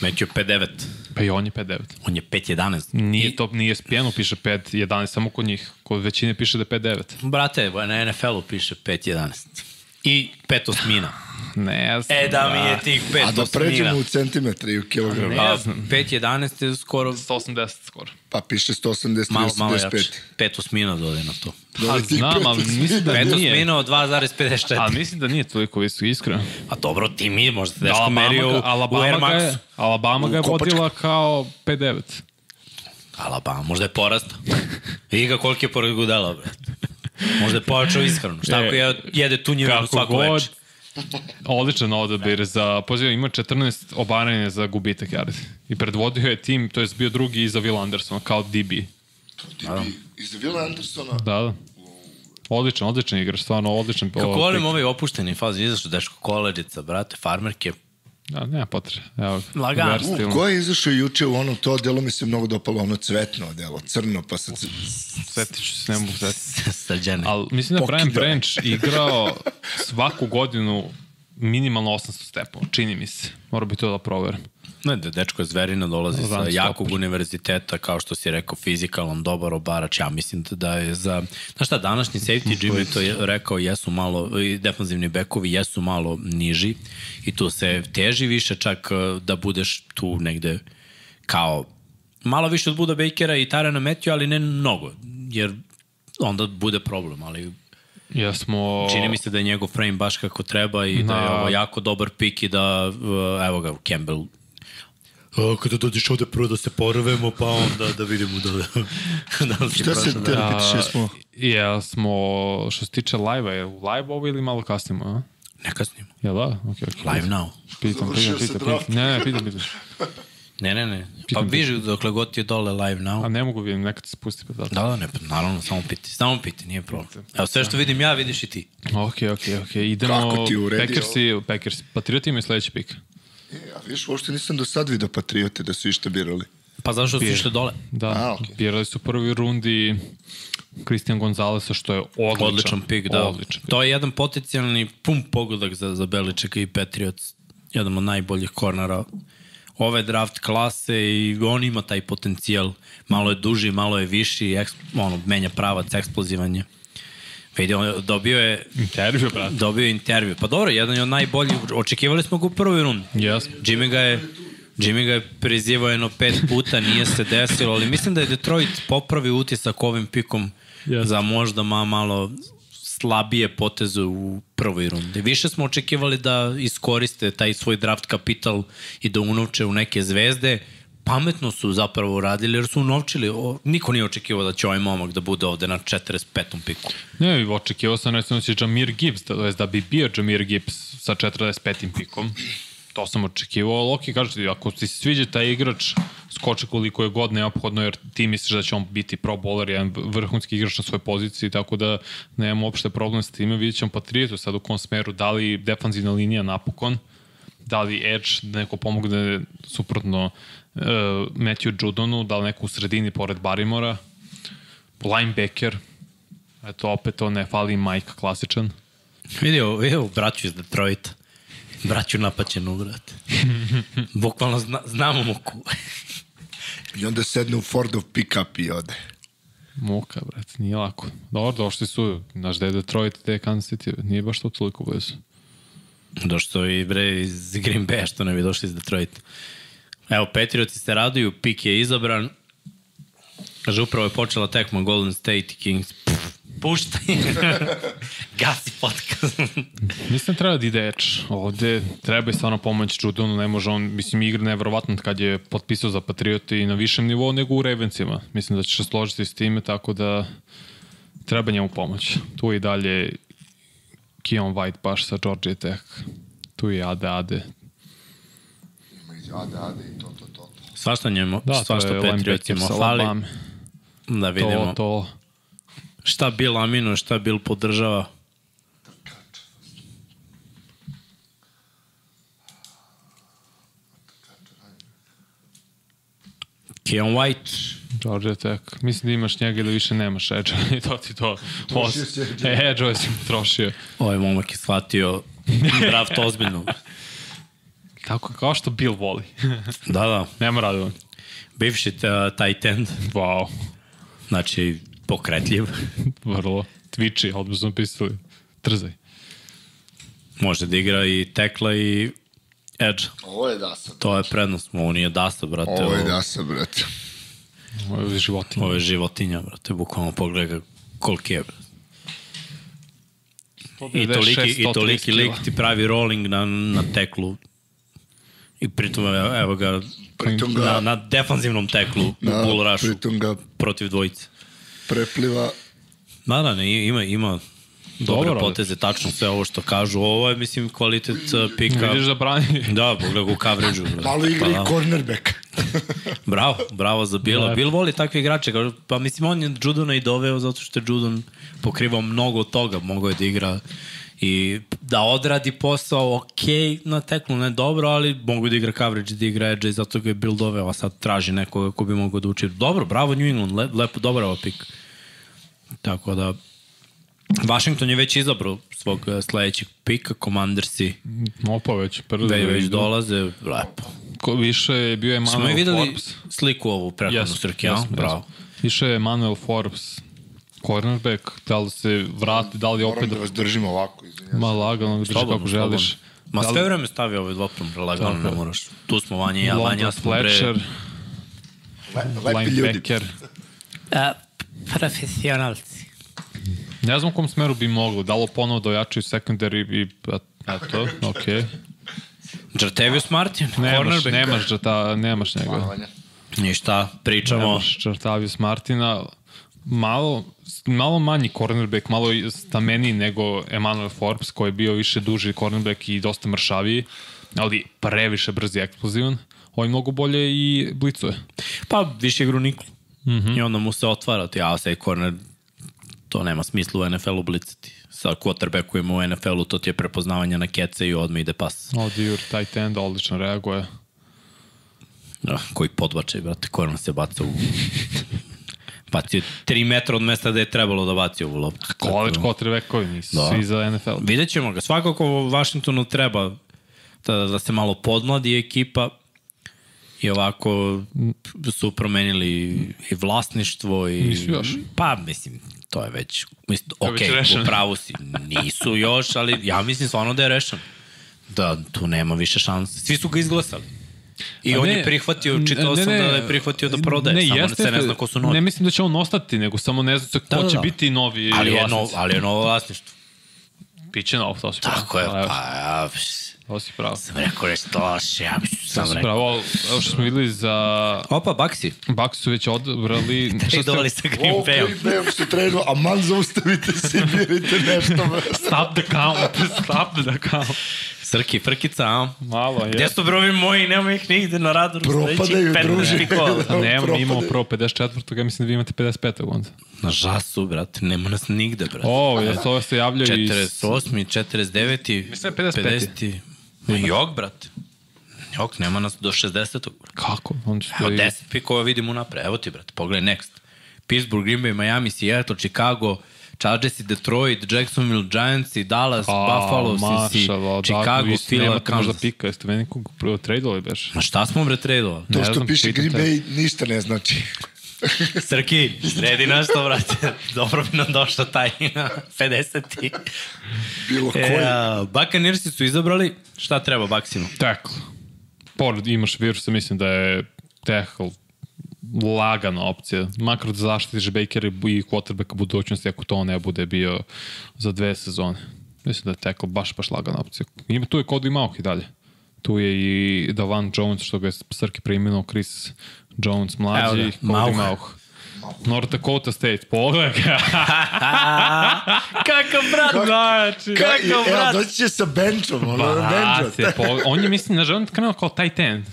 Metio 5-9. Pa i on je 5-9. On je 5-11. Nije to, nije spijeno, piše 5-11, samo kod njih. Kod većine piše da je 5-9. Brate, na NFL-u piše 5-11. I 5 osmina. Ne znam. E, da mi je tih 5 a da osmina. pređemo u centimetre i u kilograme. Ne A, znam. 5-11 je skoro 180 skoro. Pa piše 180 malo, malo jače. 85. 5 osmina dode na to. Pa znam, pet ali mislim da 5 nije. osmina od 2,54. Ali mislim da nije toliko visoko, iskreno. A dobro, ti mi možda te deško merio u, u Air Alabama, ga Maxu. je, Alabama ga je vodila kao 5-9. Alabama, možda je porastao. Vidi ga koliki je pored gudela, brate. Možda je pojačao ishranu. Šta ako je, jede tunjevinu svako god, veče? odličan odabir za, pozivam, ima 14 obaranja za gubitak yardi. I predvodio je tim, to je bio drugi iza Will Andersona, kao DB. Iz Vila Andersona. Da, da. Odličan, odličan igrač, stvarno odličan. Kako volim ovaj opušteni faz, izašao deško koledica, brate, farmerke. Da, nema potrebe. Evo, verstilno. U, ko je izašao juče u ono, to delo mi se mnogo dopalo, ono cvetno delo, crno, pa sad... Svetit ću se, ne mogu setiti. Srđane. Ali mislim da je Brian. Branch igrao svaku godinu minimalno 800 stepova, čini mi se. Mora bi to da proverim. Ne, da dečko je zverina, dolazi sa Run jakog stopper. univerziteta, kao što si rekao, fizikalan, dobar obarač. Ja mislim da- da je za... Znaš šta, današnji safety, Jimmy to je rekao, jesu malo, i defanzivni bekovi jesu malo niži i tu se teži više čak eh, da budeš tu negde kao malo više od Buda Bakera i Tarana Matthew, ali ne mnogo, jer onda bude problem, ali Ja smo... čini mi se da je njegov frame baš kako treba i da je Na- ovo jako dobar pik i da, uh, evo ga, Campbell kada dođeš ovde prvo da se porvemo, pa onda da vidimo da, da Šta se te da... pitiš, jesmo? Ja smo, što se tiče live-a, je u live ovo ili malo kasnimo, a? Ne kasnimo. Jel da? Ok, ok. Live now. Pitam, pitam, pitam, pitam. Ne, ne, pitam, pitam. Ne, ne, ne. Pa Pitam te. viži dokle god ti je dole live now. A ne mogu vidim, nekad se spusti pa da. Da, ne, pa naravno, samo piti. Samo piti, nije problem. Evo, sve što vidim ja, vidiš i ti. Ok, ok, ok. Idemo... Kako ti uredi Packersi, Packers. Patrioti imaju sledeći pik. E, a viš, uopšte nisam do sad vidio Patriote da su išta birali. Pa zašto su išli dole? Da, A, okej. birali su u prvoj rundi Christian Gonzalesa, što je odličan. Odličan pik, da. Odličan pik. To je jedan potencijalni pun pogodak za, za Beličeka i Patriots. Jedan od najboljih kornera ove draft klase i on ima taj potencijal. Malo je duži, malo je viši, eks, ono, menja pravac, eksplozivan je. Vidi, on dobio je Intervju, brate. dobio je intervju. Pa dobro, jedan je od najboljih. Očekivali smo ga u prvoj rundi. Jesmo. Jimmy ga je Jimmy ga je prizivao jedno pet puta, nije se desilo, ali mislim da je Detroit popravio utisak ovim pikom Jeste. za možda ma, malo slabije poteze u prvoj rundi. Više smo očekivali da iskoriste taj svoj draft kapital i da unovče u neke zvezde. Pametno su zapravo uradili jer su unovčili. O, niko nije očekivao da će ovaj momak da bude ovde na 45. piku. Ne, očekivao sam recimo da će Jamir Gibbs, da, da bi bio Jamir Gibbs sa 45. pikom. To sam očekivao, ali ok, kažete, ako ti se sviđa taj igrač, skoče koliko je god neophodno, jer ti misliš da će on biti pro bowler, jedan vrhunski igrač na svojoj poziciji, tako da nemamo uopšte problem s time. Vidjet ćemo Patriotu sad u kom smeru, da li defanzivna linija napokon, da li Edge da neko pomogne suprotno uh, Matthew Judonu, da li neko u sredini pored Barimora, linebacker, eto opet to ne fali Mike klasičan. Vidio, vidio braću iz Detroita. Braću napaćenu, brate. Bukvalno zna, znamo muku. I onda sedne u Fordov pick-up i ode. Muka, brate, nije lako. Dobro, došli su, znaš da je Detroit, da je Kansas City, nije baš to toliko blizu. Došto i bre iz Green Bay, što ne bi došli iz Detroita. Evo, Patriotsi se raduju, pik je izabran. Kaže, upravo je počela tekma Golden State i Kings. Pff, puštaj. Gasi podcast. Mislim treba da ide Edge. Ovde treba i stvarno pomoć Judonu, ne može on, mislim, igra nevjerovatno kad je potpisao za Patriote i na višem nivou nego u Ravensima. Mislim da će se složiti s time, tako da treba njemu pomoć. Tu je i dalje Keon White baš sa Georgia Tech. Tu je Ade Ade. Ade, ade i to, to, to. Svašta njemu, Da, to svašta sa fali. Da vidimo To, to, šta Bill aminuje, šta Bill podržava. Keon White, Georgia Tech. Mislim da imaš njega ili više nemaš Edge. I to ti to. Trošio si Edge. Edge si trošio. ovaj momak je shvatio draft ozbiljno. Tako kao što Bill voli. Da, da, Nema radovan. bivši tight end, Wow. znači pokretljiv, Vrlo. Twitchy, odmah smo pisali. Trzaj. može da igra i tekla i edge. Ovo je dasa. To je prednost, ovo nije dasta, brate. Ovo je dasa, brate. Ovo je životinja. Ovo je životinja, brate, bukvalno pogledaj ga koliki je, brate. I toliki, i toliki lik ti pravi rolling na, na teklu. I pritom, evo, evo ga, Pritom ga- na, na defanzivnom teklu Da, u bull rushu pritom ga protiv dvojice. prepliva Da, da, ne, ima, ima dobre Dobro, poteze, tačno sve ovo što kažu. Ovo je, mislim, kvalitet uh, pika. Vidiš da brani. Da, pogledaj u coverage-u. brate. malo igra Pa i cornerback. Bravo, bravo za Bila. Da. Bill voli takve igrače. Pa mislim, on je Judona i doveo zato što je Judon pokrivao mnogo toga. Mogao je da igra i da odradi posao ok na teklu, ne dobro, ali mogu da igra coverage, da igra edge i zato ga je Bill doveo, a sad traži nekoga ko bi mogao da uči. Dobro, bravo New England, le, lepo, dobar ovo pik. Tako da, Washington je već izabrao svog eh, sledećeg pika, Commandersi Opa već. Prvi već, već dolaze, lepo. Ko, više je bio Smo Emmanuel je videli Forbes. sliku ovu prethodnu Jesmo, Srke, ja? jesmo, Bravo. jesmo. Više je Emmanuel Forbes. Cornerback, da li se vrati, da li Moram opet da vas držim ovako, izvinjam. ma lagano drži Slobodno, kako želiš. slobodno. Ma Da li- sve vreme stavi ovaj dvoprom prelagano, ne moraš. Tu smo Vanja i ja, London Vanja smo bre... Fletcher, Le, lepi ljudi. linebacker. A, profesionalci. Ne znam u kom smeru bi moglo. Da li ponovo da ojačaju secondary i eto, okej. Jartevius Martin, Nemaš, cornerback. nemaš, džata, nemaš njega. Ništa, pričamo. Nemaš Čartavius Martina. Malo, malo manji cornerback, malo stameniji nego Emmanuel Forbes, koji je bio više duži cornerback i dosta mršaviji, ali previše brzi i eksplozivan. Ovo je mnogo bolje i blicuje. Pa, više igru niklu. Mm. -hmm. I onda mu se otvara, ti ja se corner, to nema smisla u NFL-u blicati. Sa quarterbackovima u NFL-u, to ti je prepoznavanje na kece i odmah ide pas. Odir, tight end, odlično reaguje. Da, koji podbačaj, brate, corner se baca u... Bacio 3 metra od mesta da je trebalo da baci ovu loptu. College quarterbackovi nisu Da. svi za NFL. Vidjet ćemo ga. Svakako Washingtonu treba da, da se malo podmladi ekipa i ovako su promenili i vlasništvo i... Nisu još. Pa, mislim, to je već... Mislim, ok, već rešeno. u pravu si. Nisu još, ali ja mislim stvarno da je rešen. Da, tu nema više šanse. Svi su ga izglasali. I A on ne, je prihvatio, čitao ne, sam ne, da je prihvatio da prodaje, ne, samo jeste, se ne zna ko su novi. Ne mislim da će on ostati, nego samo ne zna ko Da, da, će da. biti novi ali, je vlasnici. nov, ali je novo vlasništvo. Biće novo, to si. Tako je, Evo, pa ja... To si pravo. Sam rekao nešto loše, ja bi sam rekao. pravo. Evo što smo videli za Opa, Baksi. Bucks su već odabrali... šta ste- Tradovali sa Green Ovo Bayom. Green Bayom trenuo, a man zaustavite se, birajte nešto. Stop the count, stop the count. Srki, frkica, a? Malo, je. Gde su brovi moji, nema ih nigde na radaru. Propadaju, druže. A Pa nemam, Propade. imamo prvo 54. Ja mislim da vi imate 55. onda. Na žasu, brate, nema nas nigde, brate. O, je to se javljaju iz... 48. 49. Mislim da je 55.. 50. Jok, brate. Jok, nema nas do 60. Kako? On će Evo 10 pikova vidimo napred. Evo ti, brate, pogledaj next. Pittsburgh, Green Bay, Miami, Seattle, Chicago, Chargers i Detroit, Jacksonville Giants i Dallas, Buffalo, Sisi, Chicago, Philly, Nemate možda Kansas. pika, jeste meni nekog prvo tradovali beš? Ma šta smo bre tradovali? To što piše Green. Bay ništa ne znači. Srki, sredi nešto, brate. Dobro bi nam došao taj 50. Bilo koji. E, a, Buccaneersi su izabrali, šta treba Baksinu? Tackle. Pored imaš virusa, mislim da je tackle lagana opcija. Makar da zaštitiš Bakera i quarterbacka budućnosti ako to ne bude bio za dve sezone. Mislim da je tackle baš, baš lagana opcija. Ima, tu je Cody Mauch i dalje. Tu je i Davan Jones, što ga je Srki preimenuo, Chris Jones mlađi, Evo ga, Cody Mauch. Mauch. North Dakota State, pogledaj ga. Kakav brat, znači. Kakav evo, brat. doći će sa benchom, ono, Brate, bencho. po, on je, mislim, znaš, on je krenuo kao tight end.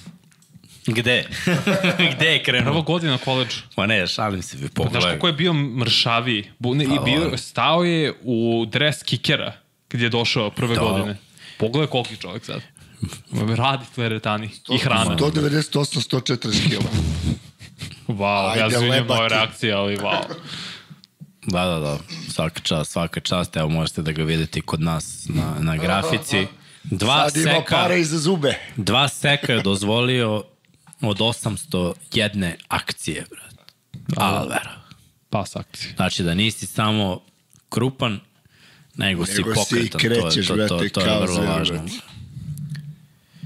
Gde? Gde je Prva krenuo? godina na koleđu. Ma ne, šalim se, vi Znaš pogledaj. kako je bio mršaviji? Bu, ne, i Pa, bio, on. stao je u dres kikera kad je došao prve Da. godine. Pogledaj koliki čovjek sad. Radi teretani i hrana. 198, 140 kila. Wow, Ajde, ja zvinjam lebati. moje reakcije, ali wow. Da, da, da. Svaka čast, svaka čast. Evo možete da ga vidite kod nas na, na grafici. Dva Sad ima seka, para i za zube. dva seka je dozvolio od 801 akcije, brate. Alvera. Pas akcije. Znači da nisi samo krupan, nego, si Nego si i pokretan. to, je- krećeš, to, to, brate, to, je kao vrlo važno. brate.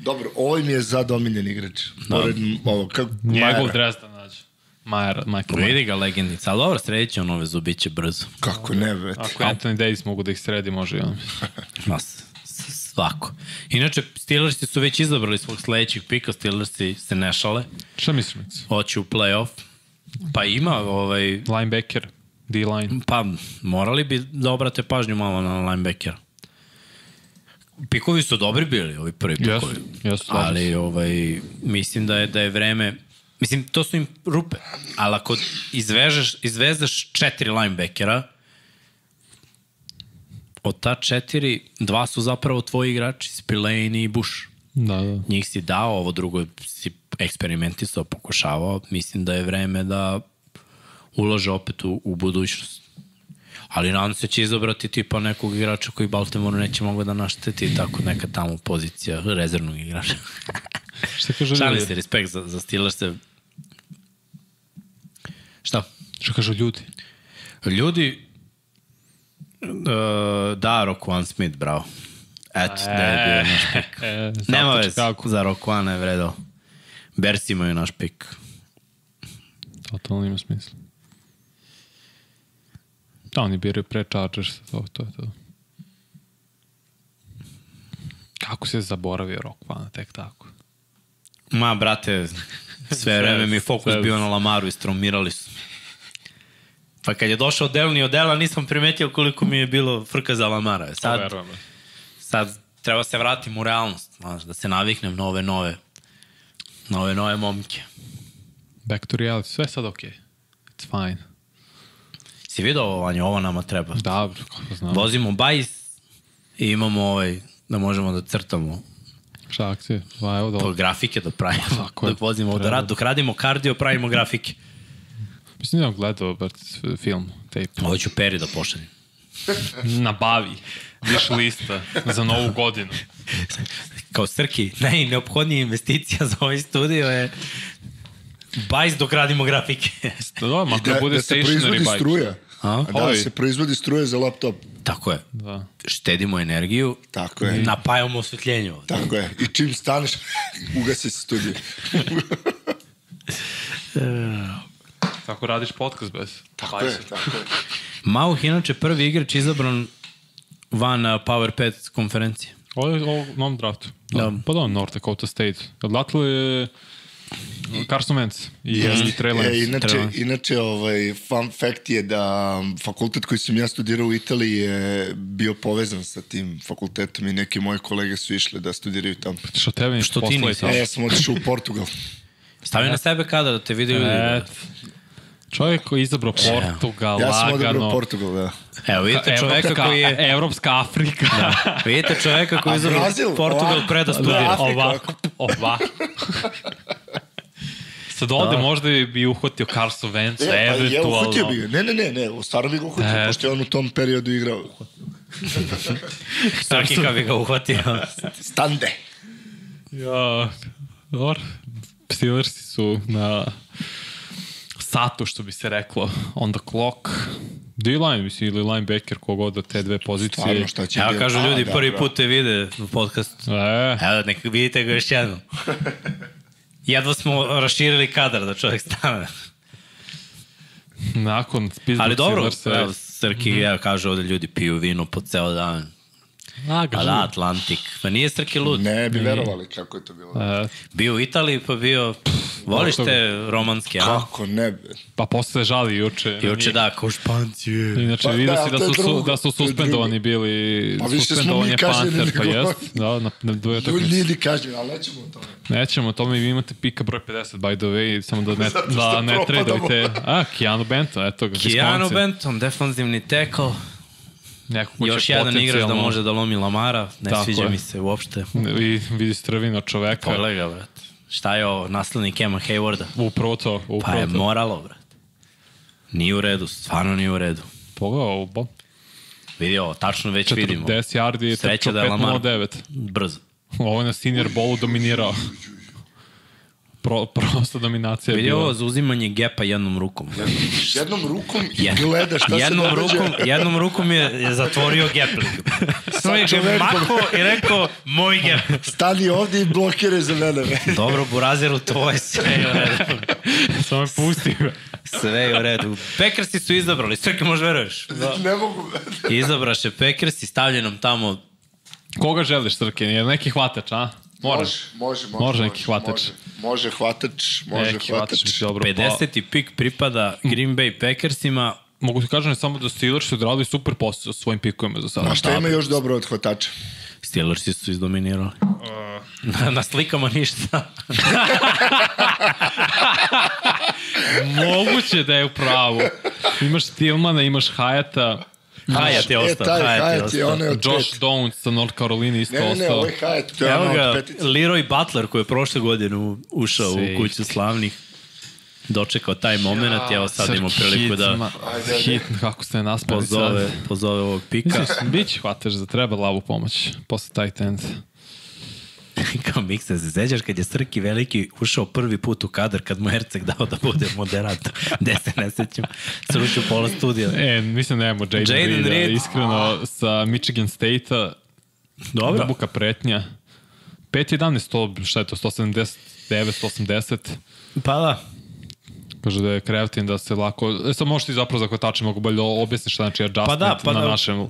Dobro, ovo mi je sad omiljen igrač. Da. Pored ovo, kako... Dres da nađe. Majer, Michael. Vidi ga legendica, ali dobro, sredit će on ove zubiće brzo. Kako ne, brate. Ako Anthony Davis mogu da ih sredi, može i on. Ma, s- s- svako. Inače, Steelersi su već izabrali svog sledećeg pika, Steelersi se ne šale, Šta misliš, hoće u play-off. Pa ima, ovaj, Linebacker, D-line. pa morali bi da obrate pažnju malo na linebackera. Pikovi su dobri bili, ovi prvi Jesu, pikovi. jesu, slažem ali ovaj, mislim da je, da je vreme... Mislim, to su im rupe. Ali ako izvežeš, izvezeš četiri linebackera, od ta četiri, dva su zapravo tvoji igrači, Spillane i Bush. Da, da. Njih si dao, ovo drugo si eksperimentisao, pokušavao. Mislim da je vreme da ulaže opet u, u budućnost. Ali nadam se će izabrati tipa nekog igrača koji Baltimore neće mogu da našteti tako neka tamo pozicija rezervnog igrača. Šta Šalim ljudi? se, respekt za, za Steelers. Šta? Šta kažu ljudi? Ljudi, uh, da, Rokuan Smith, bravo. Eto, da je bio naš pik. E, Nema veze, Kako? za Rokuana je vredao. Bersi imaju naš pik. Totalno ima smisla. Da, oni biraju pre Chargers, to, to je to. Kako se zaboravio Rockvana, tek tako? Ma, brate, sve vreme mi je fokus bio na Lamaru i stromirali su. Pa kad je došao Delni od Dela, nisam primetio koliko mi je bilo frka za Lamara. Sad, Verujem. sad treba se vratim u realnost, znaš, da se naviknem na ove nove, na ove nove momke. Back to reality, sve sad okej. It's fine. Si vidio ovo, Vanja, ovo nama treba. Dobro, kako znam. Vozimo bajs i imamo ovaj, da možemo da crtamo Šta akcije? Va, evo da... po grafike da pravimo. Tako je. dok vozimo ovde Treba. rad, dok radimo kardio, pravimo grafike. Mislim da sam gledao brat, film, tape. Ovo ću Peri da pošaljem. Nabavi. Viš lista za novu godinu. Kao Srki, najneophodnija investicija za ovaj studio je bajs dok radimo grafike. Da, da, makar Da, bude da se stationary proizvodi bike. struja. A? Da, Ovi. se proizvodi struja za laptop. Tako je. Da. Štedimo energiju, Tako je. napajamo osvetljenje ovde. Tako je. I čim staneš, ugasi se studij. Tako radiš podcast bez. Tako je, tako je. Mauh inače prvi igrač izabran van uh, Power 5 konferencije. Ovo je u novom draftu. Da. Da. Pa da, North Dakota State. Odatle je Carson Wentz i, i Trey Lance. E, inače, Trey Lance. inače ovaj, fun fact je da fakultet koji sam ja studirao u Italiji je bio povezan sa tim fakultetom i neki moje kolege su išli da studiraju tamo. Što tebe Što ti poslali nisi? tamo. E, ja sam otišao u Portugal. Stavi na sebe kada da te vidi ljudi. Et, Čovjek koji je izabrao Portugal, Ja sam odabrao lagano. Portugal, da. Evo, vidite čoveka Evropska, koji je... Evropska Afrika. Da. Vidite čoveka koji je izabrao? Portugal Ovako? pre da studira. Da. Afrika. Ovako, ovako. Sad ovde možda bi, bi uhvatio Carso Venca, E, pa je, eventualno. uhvatio bi ga. Ne, ne, ne, ne, stvarno bi ga uhvatio, E. pošto je on u tom periodu igrao. Srki kad bi ga uhvatio. Stande. Ja, dobro. Steelersi su na satu, što bi se reklo, on the clock. D-line, mislim, ili linebacker, kogod od te dve pozicije. Stvarno, šta će Evo kažu A, ljudi, da, prvi da. put te vide u podcastu. E, Evo, neka vidite ga još jednom. Jedva smo raširili kadar da čovjek stane. nakon Pittsburgh Ali dobro, evo, Srki, evo, kažu ovde ljudi piju vino po ceo dan. A, ga A da, Atlantik. Pa nije Srki lud. Ne bi verovali kako je to bilo. E, Bio u Italiji, pa bio... Pff, voliš te romanske, a? Kako ne bi? pa posle se žali juče. Juče da, ko španci. Inače, Pa vidio da, si da je su, su, drugo, da su suspendovani bili. Pa više smo mi Panter, pa jest. Da, na, na dvoje Ljudi utakmice. nije ni kažnjen, ali nećemo o tome. Nećemo, to mi vi imate pika broj 50, by the way, samo da ne, da ne tradujete. A, Keanu Benton, eto ga, Keanu. Benton, defanzivni tackle. Neko ko Još jedan igrač da potencijalno- može da lomi Lamara. Ne Tako sviđa je. mi se uopšte. I vidi strvino čoveka. Pogledaj ga, brat. Šta je ovo, naslednik Ema Haywarda? Upravo to, upravo Pa je to. moralo, brat. Nije u redu, stvarno nije u redu. Pogledaj ovo, bo. Vidi ovo, tačno već vidimo. 40 yardi, Sreća da je Lamar 5.09. brzo. Ovo je na senior bowlu dominirao. Pro, prosta dominacija je bila. ovo zauzimanje gepa jednom rukom. Jednom rukom i gleda šta jednom se događa. rukom, jednom rukom je, je zatvorio geplik. Samo je ga mako i rekao, moj gep. Stani ovdje i blokiraj za mene. Dobro, Burazeru, to je sve u redu. Samo je pustio. Sve je u redu. Packersi su izabrali, sve može veruješ. Ne mogu. Izabraše Packersi, stavljenom tamo Koga želiš, Srke? Je neki hvatač, a? Moraš. Može, može, može. Može neki hvatač. Može, hvatač, može Neki hvatač. hvatač dobro. 50. pik pripada Green Bay Packersima. Pa, mogu ti kažem samo da Steelers su odradili super posao sa svojim pikovima za sada. A šta ima još dobro od hvatača? Steelersi su izdominirali. Na, na slikama ništa. Moguće da je u pravu. Imaš Stillmana, imaš Hayata, Hayat je E, ostao. taj Hayat je je ostao. onaj od Josh pet. Downs sa North Carolina isto Ne, ne, ne, ostao. ovaj to je Evo ono ga. Leroy Butler koji je prošle godine ušao u kuću slavnih dočekao taj moment i evo sad ima priliku da Hit, kako se naspali pozove, sad. pozove ovog pika. Biće hvataš da treba lavu pomoć posle tight end. Kao miksa, se sećaš kad je Srki Veliki ušao prvi put u kadar kad mu Erceg dao da bude moderator. Gde se ne sećam. Sručio pola studija. E, mislim da nemamo Jaden, Jaden Reeda, Reed. iskreno, sa Michigan State-a, Dobro. duboka pretnja. 5-11, to, šta je to, 179, 180. Pa da. Kaže da je kreatin da se lako... E, sad možeš ti zapravo za hvatače mogu bolje objasniš šta znači adjustment Pa da, pa na da. našem...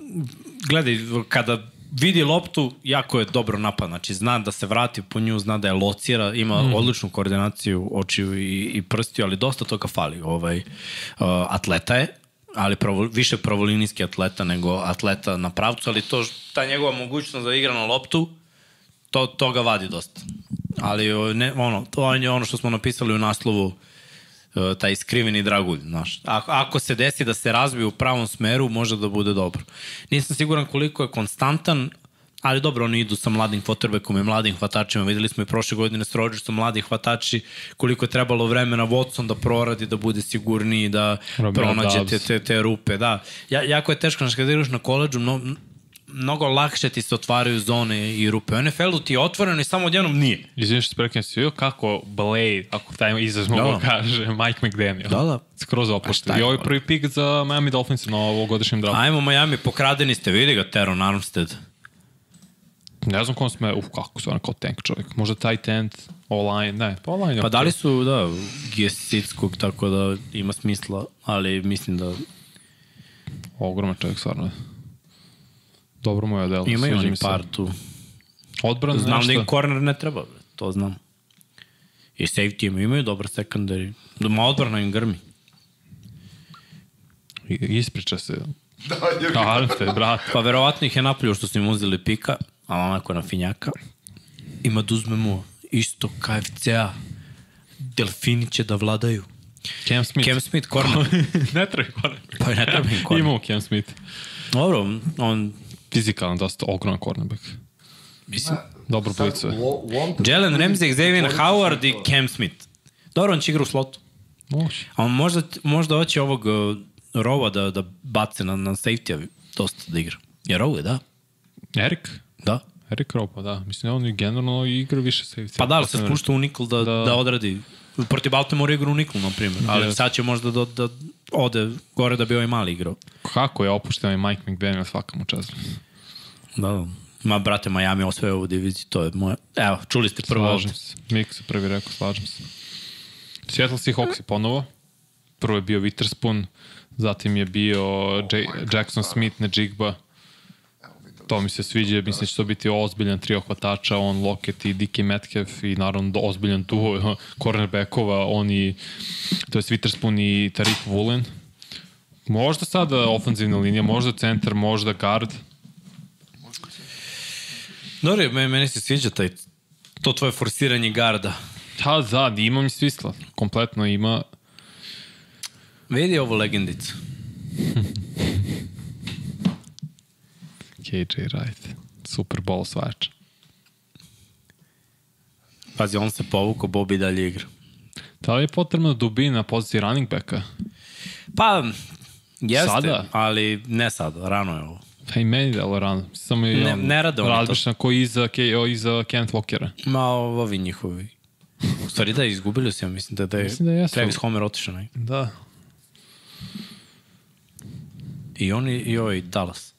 Gledaj, kada vidi loptu, jako je dobro napad. Znači, zna da se vrati po nju, zna da je locira, ima mm. odličnu koordinaciju očiju i, i prstiju, ali dosta toga fali. Ovaj, uh, atleta je, ali pravo, više pravolinijski atleta nego atleta na pravcu, ali to, ta njegova mogućnost da igra na loptu, to, to ga vadi dosta. Ali ne, ono, to je ono što smo napisali u naslovu, taj skriveni dragulj, znaš. Ako, ako se desi da se razvije u pravom smeru, može da bude dobro. Nisam siguran koliko je konstantan, ali dobro, oni idu sa mladim quarterbackom i mladim hvatačima. Videli smo i prošle godine s Rodgersom mladi hvatači, koliko je trebalo vremena Watson da proradi, da bude sigurniji, da Romeo pronađe te, te, te rupe. Da. Ja, jako je teško, znaš, kada igraš na koleđu, mno, mnogo lakše ti se otvaraju zone i rupe. U NFL-u ti je otvoreno i samo odjednom nije. Izvini što se prekinem, si vidio kako Blade, ako taj izraz mogu Da. da kaže, Mike McDaniel. Da, da. Skroz je I ovo je ovo? prvi pik za Miami Dolphins na ovogodišnjem draftu. Ajmo Miami, pokradeni ste, vidi ga Teron Armstead. Ne znam kom sme, uf, kako ono kao tank čovjek. Možda tight end, online, ne, pa online. je Pa okej. dali su, da, Gesickog, tako da ima smisla, ali mislim da Ogroman čovjek, stvarno. Dobro mu je delo. ima i sviđa oni par tu. Odbran, Znam nešto. da im corner ne treba, to znam. I safety ima, imaju dobar secondary. Da ma odbrana im grmi. I- Ispriča se. Da, je Armstead, brat. Pa verovatno ih je napljuo što su im uzeli pika, ali onako na finjaka. Ima da uzmemo isto KFC-a. Delfini će da vladaju. Cam Smith. Cam Smith, corner. ne treba corner. Pa ne treba im corner. Imamo Cam Smith. Dobro, on... Fizikalan, dosta ogroman cornerback. Mislim, Dobro blicuje. Jalen Ramsey, Xavier Howard i Cam Smith. Dobro, on će igra u slotu. Može. A on možda, možda hoće ovog uh, Rova da, da bace na, na safety-a dosta da igra. Jer ovo je, da? Erik? Da. Erik Ropa, da. Mislim, on je generalno igra više safety. Pa da, ali se spušta u nikl da, da. Da. odradi. Protiv Baltimore igra u nikl, na primjer. Ali Yes. sad će možda da, da ode gore da bi ovaj mali igrao. Kako je opušten ovaj Mike McDaniel, svaka mu čast. Da. Ma, brate, Miami osvoje ovu diviziju, to je moje... Evo, čuli ste prvo Slažem ovde. se. Mik se prvi rekao, slažem se. Seattle Seahawks je ponovo. Prvo je bio Witherspoon, zatim je bio J Jackson Smith, Nejigba. To mi se sviđa, mislim da će to biti ozbiljan trio hvatača, on Lockett i Dickie Metcalf i naravno ozbiljan duo cornerbackova, on i, to je Witherspoon i Tariq Woolen. Možda sada ofenzivna linija, možda centar, možda guard. Dobro, me, meni se sviđa taj, to tvoje forsiranje garda. Da, da, ima mi svisla. Kompletno ima. Vidi ovu legendicu. KJ Wright. Super Bowl svač. Pazi, on se povukao, Bobby dalje igra. Da li je potrebna dubina na poziciji running backa? Pa, jeste, Sada? ali ne sada, rano je ovo. Pa i meni delo rano. Samo je Ne- ne rade oni to. Razmišljam ko iza, ke, o, iza Kenneth Walkera. Ma, ovi njihovi. U stvari da, izgubili su, ja mislim da, da je, Mislim da jesu. Travis Homer otišao. Ne? Da. I oni, i ovaj Dallas.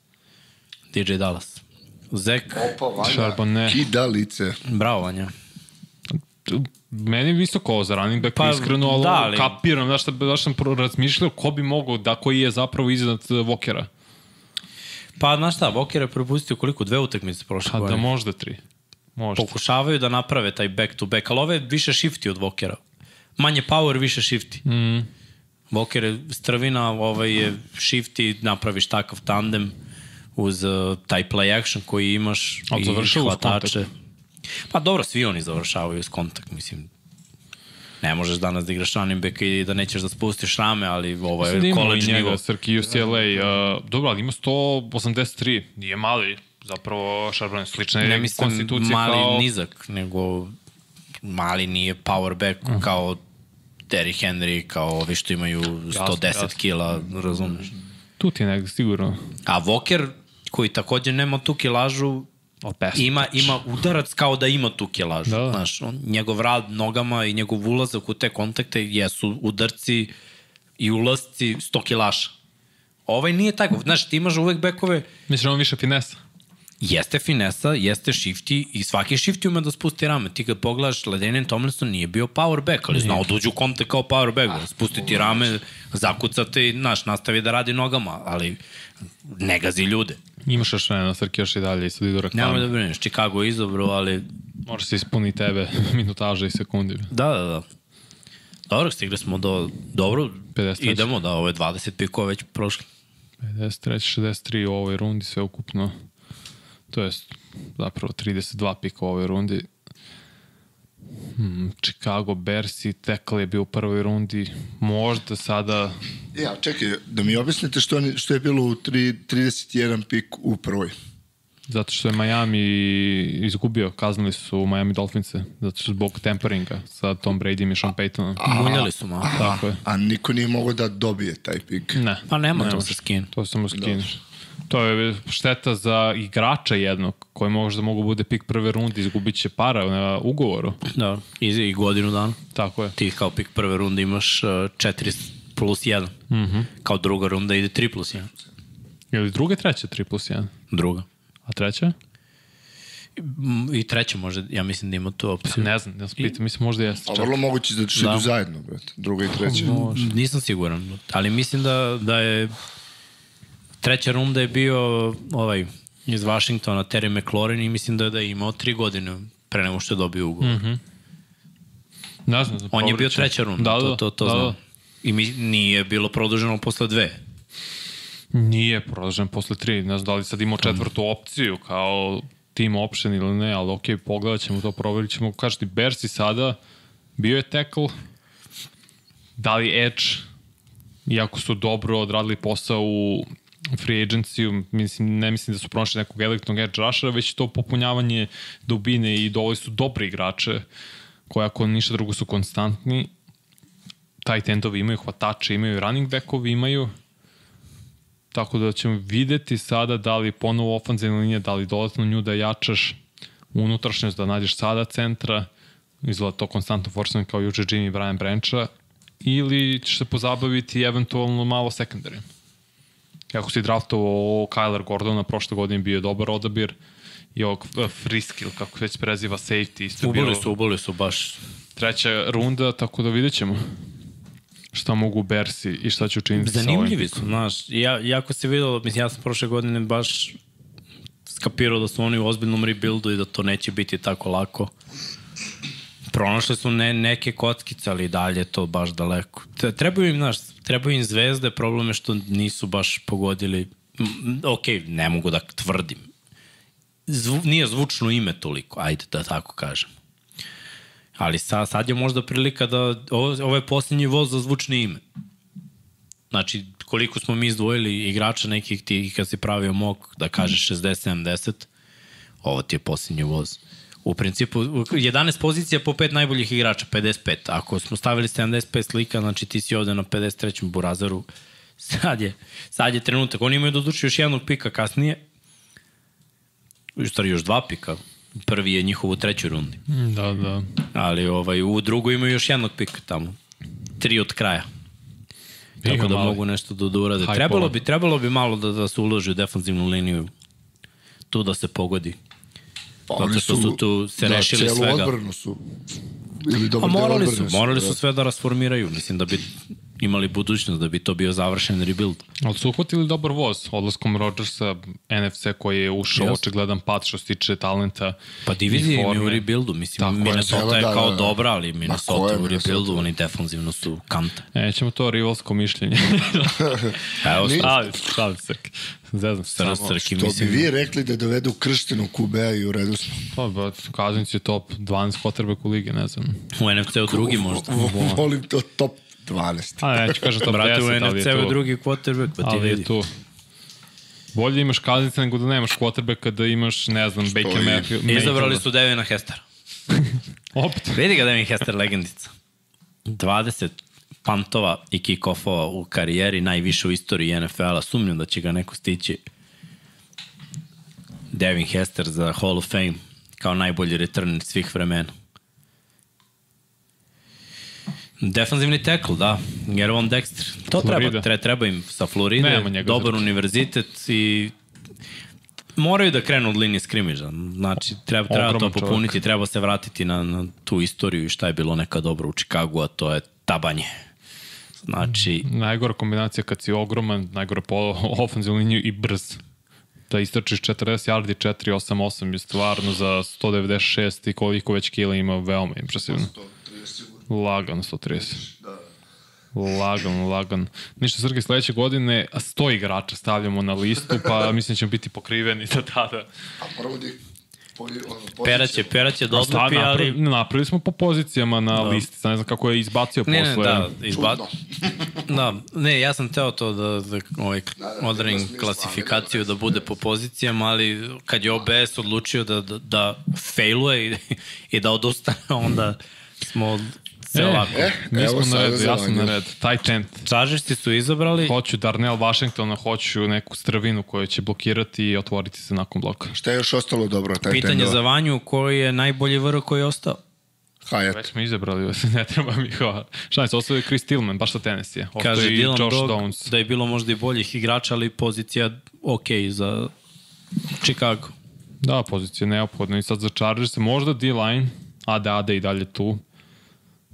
DJ Dallas. Zek, Opa, Vanja. Charbonnet. Kida lice. bravo Vanja. Meni je visoko ovo za running backa, Pa, iskreno, ali, da, da, ali- kapiram, znaš šta, baš sam razmišljao ko bi mogao da koji je zapravo iznad uh, Walkera. Pa, znaš šta, Walker je propustio koliko? Dve utakmice prošle Pa da godine. možda tri. Možda. Pokušavaju da naprave taj back to back, ali ove više shifty od Walkera. Manje power, više shifty. Mm. Walker je strvina, ovaj je shifty, napraviš takav tandem uz uh, taj play action koji imaš Ali i hvatače. Pa dobro, svi oni završavaju uz kontakt, mislim. Ne možeš danas da igraš running back i da nećeš da spustiš rame, ali ovo Mislim da je ima i college njega, nivo. Srki UCLA. Uh, dobro, ali ima 183. Nije mali. Zapravo, Charbonnet slična je Ne mislim konstitucija mali kao... nizak, nego mali nije power back uh -huh. kao Terry Henry, kao ovi što imaju 110 jasno. kila, razumeš. Tu ti je negde, sigurno. A Walker, koji takođe nema tu kilažu, Best ima, touch. ima udarac kao da ima tu kilažu. Da. Znaš, on, njegov rad nogama i njegov ulazak u te kontakte jesu udarci i ulasci 100 kilaša. Ovaj nije tako. Znaš, ti imaš uvek bekove, Misliš da on više finesa? jeste finesa, jeste shifty i svaki shifty ume da spusti rame. Ti kad pogledaš, Ledenian Tomlinson nije bio power back, ali znao da uđe u kontakt kao power back. Da spusti ti rame, zakucate i, znaš, nastavi da radi nogama, ali ne gazi ljude. Imaš još vremena, Srki, još i dalje i sad idu reklame. Nemoj da brineš, Chicago je izobro, ali Može se ispuni tebe minutaža i sekundi. da, da, da. Dobro, stigli smo do, dobro, 53. idemo da, ovo je 20 pikova već prošli. 53, 63 u ovoj rundi, sve ukupno. To je zapravo 32 pika u ovoj rundi. Hmm, Chicago Bears i Tekle je bio u prvoj rundi. Možda sada... Ja, čekaj, da mi objasnite što, oni, što je bilo u tri, 31 pik u prvoj. Zato što je Miami izgubio, kaznili su Miami Dolphinse, zato što zbog temperinga sa Tom Bradyem i Sean Paytonom. Muljali su malo. Tako je. A niko nije mogao da dobije taj pik. Ne. Pa nema ne to sa skin. To samo skineš. To je šteta za igrača jednog, koji možda mogu bude pik prve runde, izgubit će para na ugovoru. Da, i, i godinu dana. Tako je. Ti kao pik prve runde imaš uh, 4 plus 1. Mm -hmm. Kao druga runda ide 3 plus 1. Ili druga, treća 3 plus 1. Druga. A treća? I treća može, ja mislim da ima tu opciju. Ne znam, ja sam pitan, mislim možda jeste. A vrlo moguće da će Da. idu zajedno, brate. Druga i treća. Nisam siguran, ali mislim da, da je treća runda je bio ovaj iz Washingtona Terry McLaurin i mislim da je, da je imao tri godine pre nego što je dobio ugovor. Mm -hmm. Ne znam, On je bio treća runda, da, to, da, to, to da, znam. Da. I mi, nije bilo produženo posle dve. Nije produžen posle tri. Ne znam da li sad imao četvrtu opciju kao team option ili ne, ali okej, pogledat ćemo to, provjerit ćemo. Kažeš ti, Bersi sada bio je tackle, Da li Edge, iako su dobro odradili posao u free agency mislim, ne mislim da su pronašli nekog elektnog edge rushera, već to popunjavanje dubine i dovoli su dobre igrače koji ako ništa drugo su konstantni tight endovi imaju, hvatače imaju, running backovi imaju, tako da ćemo videti sada da li ponovo ofanzivna linija, da li dodatno nju da jačaš unutrašnjost, da nađeš sada centra, izgleda to konstantno forsano kao juče Jimmy Brian Brancha, ili ćeš se pozabaviti eventualno malo sekundarijom. Kako si draftovao Kyler Gordona, prošle godine bio je dobar odabir, i ovog uh, Friskill, kako se već preziva safety, isto bilo su, uboli su baš. treća runda, tako da vidjet ćemo šta mogu Bersi i šta će učiniti sa ovim. Zanimljivi su, znaš. Ja, jako se videlo, mislim, ja sam prošle godine baš skapirao da su oni u ozbiljnom rebuildu i da to neće biti tako lako. Pronašli su ne, neke kockice, ali dalje je to baš daleko. Trebaju im, znaš, trebaju im zvezde, problem je što nisu baš pogodili, ok, ne mogu da tvrdim. Zvu, nije zvučno ime toliko, ajde da tako kažem. Ali sad, sad je možda prilika da ovo, ovo je posljednji voz za zvučno ime. Znači, koliko smo mi izdvojili igrača nekih ti kad si pravio mok da kažeš 60-70, ovo ti je posljednji voz. U principu, 11 pozicija po pet najboljih igrača, 55. Ako smo stavili 75 slika, znači ti si ovde na 53. burazaru, sad je, sad je trenutak. Oni imaju doduče još jednog pika kasnije, u stvari još dva pika, prvi je njihov u trećoj rundi. Da, da. Ali ovaj, u drugoj imaju još jednog pika tamo. Tri od kraja. Tako Ima da mali. mogu nešto da, da urade. Trebalo bi, trebalo bi malo da, da se uloži u defanzivnu liniju. Tu da se pogodi. Pa Zato što su tu se rešili celu svega. odbranu su. Ili deo morali su, morali su da. sve da rasformiraju. Mislim da bi imali budućnost, da bi to bio završen rebuild. Ali su uhvatili dobar voz odlaskom Rodgersa, NFC koji je ušao Jasno. očigledan pad što se tiče talenta. Pa divizija im je u rebuildu. Mislim, Tako je, Minnesota je da, kao da, da. dobra, ali Minnesota je u rebuildu, oni defanzivno su kanta. Nećemo to rivalsko mišljenje. Evo, Ali, šalim se. Zezam se. Samo. Srki, To bi mislim, vi rekli da dovedu krštenu QB-a i u redu smo. Pa, ba, Kazinic je top 12 quarterback u ligi, ne znam. u NFC-u drugi možda. Vo- Volim to top 12. A neću kažem top Brate, 10, u ali je NFC-u drugi quarterback, pa ti ali je vidi. tu. Bolje imaš Kazinice nego da nemaš quarterbacka da imaš, ne znam, Baker Mayfield. Izabrali su Devina Hestera. Opet. Vidi ga Devin Hester, legendica. 20 pantova i kick-offova u karijeri, najviše u istoriji NFL-a. Sumnjam da će ga neko stići. Devin Hester za Hall of Fame kao najbolji return svih vremena. Defanzivni tackle, da. Jerovan Dexter. To treba, Florida. tre, treba im sa Floride. Nema dobar za- univerzitet i moraju da krenu od linije skrimiža. Znači, treba, treba to Ogroman popuniti, treba se vratiti na, na tu istoriju i šta je bilo neka dobro u Čikagu, a to je tabanje. Znači, Najgora kombinacija kad si ogroman, najgora po ofenzivnu liniju i brz. Da istračiš 40 yardi 488 je stvarno za 196 i koliko već kila ima veoma impresivno. Lagan 130. Lagan, lagan. Ništa Srge, sledeće godine 100 igrača stavljamo na listu, pa mislim da ćemo biti pokriveni do tada. A da ih Perać je, Perać je Šta, dodupi, ali... napravili, napravili smo po pozicijama na da. listi, sad ne znam kako je izbacio Ne, posle. ne, da, izba... da, ne, ja sam teo to da, da ovaj, da, odrenim ima smisla, klasifikaciju da bude po pozicijama, ali kad je OBS odlučio da, da, da failuje i, i da odustane, onda smo se E, ovako. E, Mi smo na redu, ja sam na zelanje. red. Tight end. Čažišti su izabrali, Hoću Darnell Washingtona, hoću neku stravinu koja će blokirati i otvoriti se nakon bloka. Šta je još ostalo dobro? Taj pitanje tendova? za Vanju, koji je najbolji vrh koji je ostao? Hayat. Već smo izabrali, ne treba mi hvala. Šta ne, ostao je Chris Tillman, baš sa Tennessee. Ostao Kaže je i Dylan Josh Dog Downs. da je bilo možda i boljih igrača, ali pozicija ok za Chicago. Da, pozicija je neophodna i sad za Chargers možda D-line, Ade Ade i dalje tu.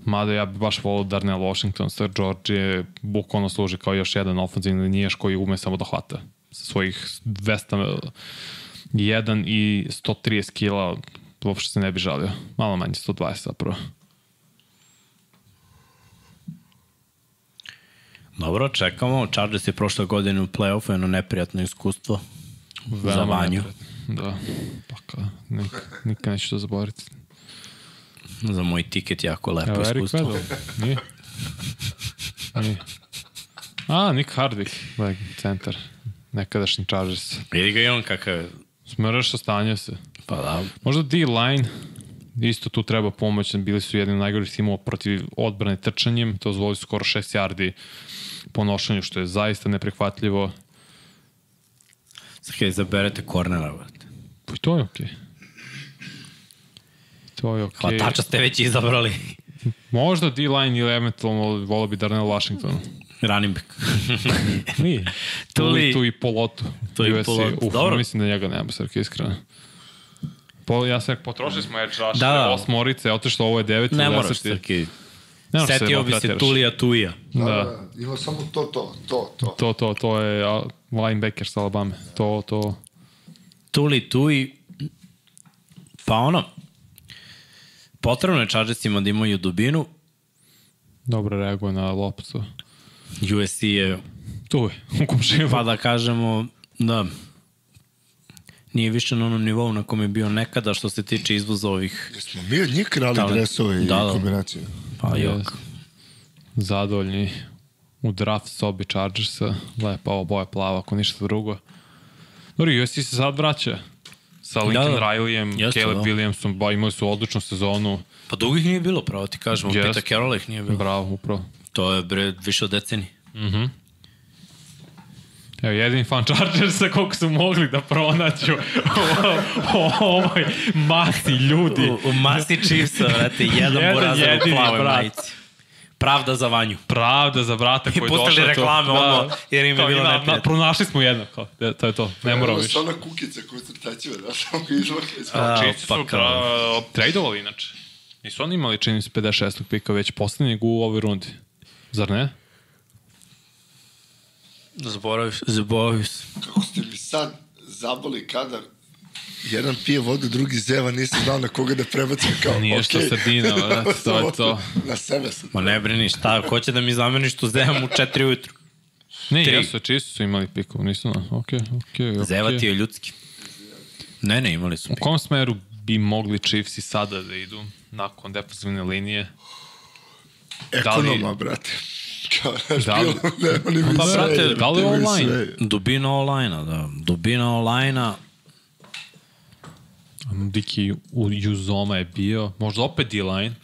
Mada ja bi baš volao Darnell Washington, Sir George je bukvalno služi kao još jedan ofenzivni linijaš koji ume samo da hvata. Sa svojih 201 i 130 kila uopšte se ne bi žalio. Malo manje, 120 zapravo. Dobro, čekamo. Chargers je prošle godine u play-offu jedno neprijatno iskustvo za Veoma Vanju. neprijatno. Da, pa ka, nik, nikad neću to zaboraviti. Za moj tiket jako lepo Evo, Eric iskustvo. Weddle, nije? I... A, Nick Hardwick, like, centar. Nekadašnji Chargers. Vidi ga i on kakav je. Smrš ostanje se. Pa da. Možda D-line, isto tu treba pomoć, bili su jedni od najgorih timova protiv odbrane trčanjem, to zvoli skoro 6 yardi po nošanju, što je zaista neprihvatljivo. Sad kada izaberete kornera, brate. Pa to je okej. Okay. To je okej. Okay. Hvatača ste već izabrali. Možda D-line ili eventualno volio bi Darnell Washington. Running back. Nije. Tuli- tu i Polotu. Tu i. Polotu. Uf, Dobro. mislim da njega nema, srke, iskreno. Po, ja sam potrošili smo edge rush, Da, da, osmorice, otišlo ovo je deveti. ne moraš. Srki. Ne Setio bi se. Tulija Tuija. Da, Da. da. Ima samo to, to, to, to. To, to, to je linebacker sa Alabama. To, to. Tuli Tuji, pa ono, potrebno je Chargersima da imaju dubinu, Dobro reaguje na loptu. USC je, Tu je, u komšinu. pa da kažemo, da, nije više na onom nivou na kom je bio nekada što se tiče izvoza ovih, Jesmo mi od njih krali Talent. dresove i Da, da. kombinacije. pa jok. Zadovoljni u draft sobi Chargersa. Lepa ovo boja plava, ako ništa drugo. Dobro, USC se sad vraća. Sa Lincoln Da, da. Rileyem, Jeste, Caleb da. Williamsom, ba, imali su odličnu sezonu. Pa dugo ih nije bilo, pravo ti kažemo, Jest. Pita Carrolla ih nije bilo. Bravo, upravo. To je bre više od decenije. Evo, jedini fan Chargersa koliko su mogli da pronaću u ovoj masi ljudi. U, u masi Chiefsa, vrate, jedan, Jedan borazar u plavoj majici. Pravda za vanju. Pravda za brata koji je došao. pustili to- reklame odmah, jer im je bilo i na- neprijatno. Pronašli smo jedno, kao, e, to je to, ne moramo više. su ona kukica koju crtačive, da samo izvaka iz A, Chiefs pa su kao. tra- tradovali inače. Nisu oni imali, čini se, 56. pika, već poslednjeg u ovoj rundi. Zar ne? Zaboravio, zaboravio sam. Kako ste mi sad zaboli kadar jedan pije vodu, drugi zeva, nisam znao na koga da prebacim kao, Nije što okej. sredina, brate, to je to. na sebe sam. Ma ne brini, šta, ko će da mi zameni što zevam u 4 ujutru? Ne, Tri. jesu, čisto su imali pikov, nisu na, okej, okej, okej. Zevati je ljudski. Ne, ne, imali su U pik. kom smeru bi mogli Chiefs i sada da idu nakon defensivne linije? Ekonoma, brate. Kao, Da li- ne, oni mi Pa, sve, brate, da li online? sve. Dubina online da. Dubina online Diki u Juzoma je bio, možda opet D-line,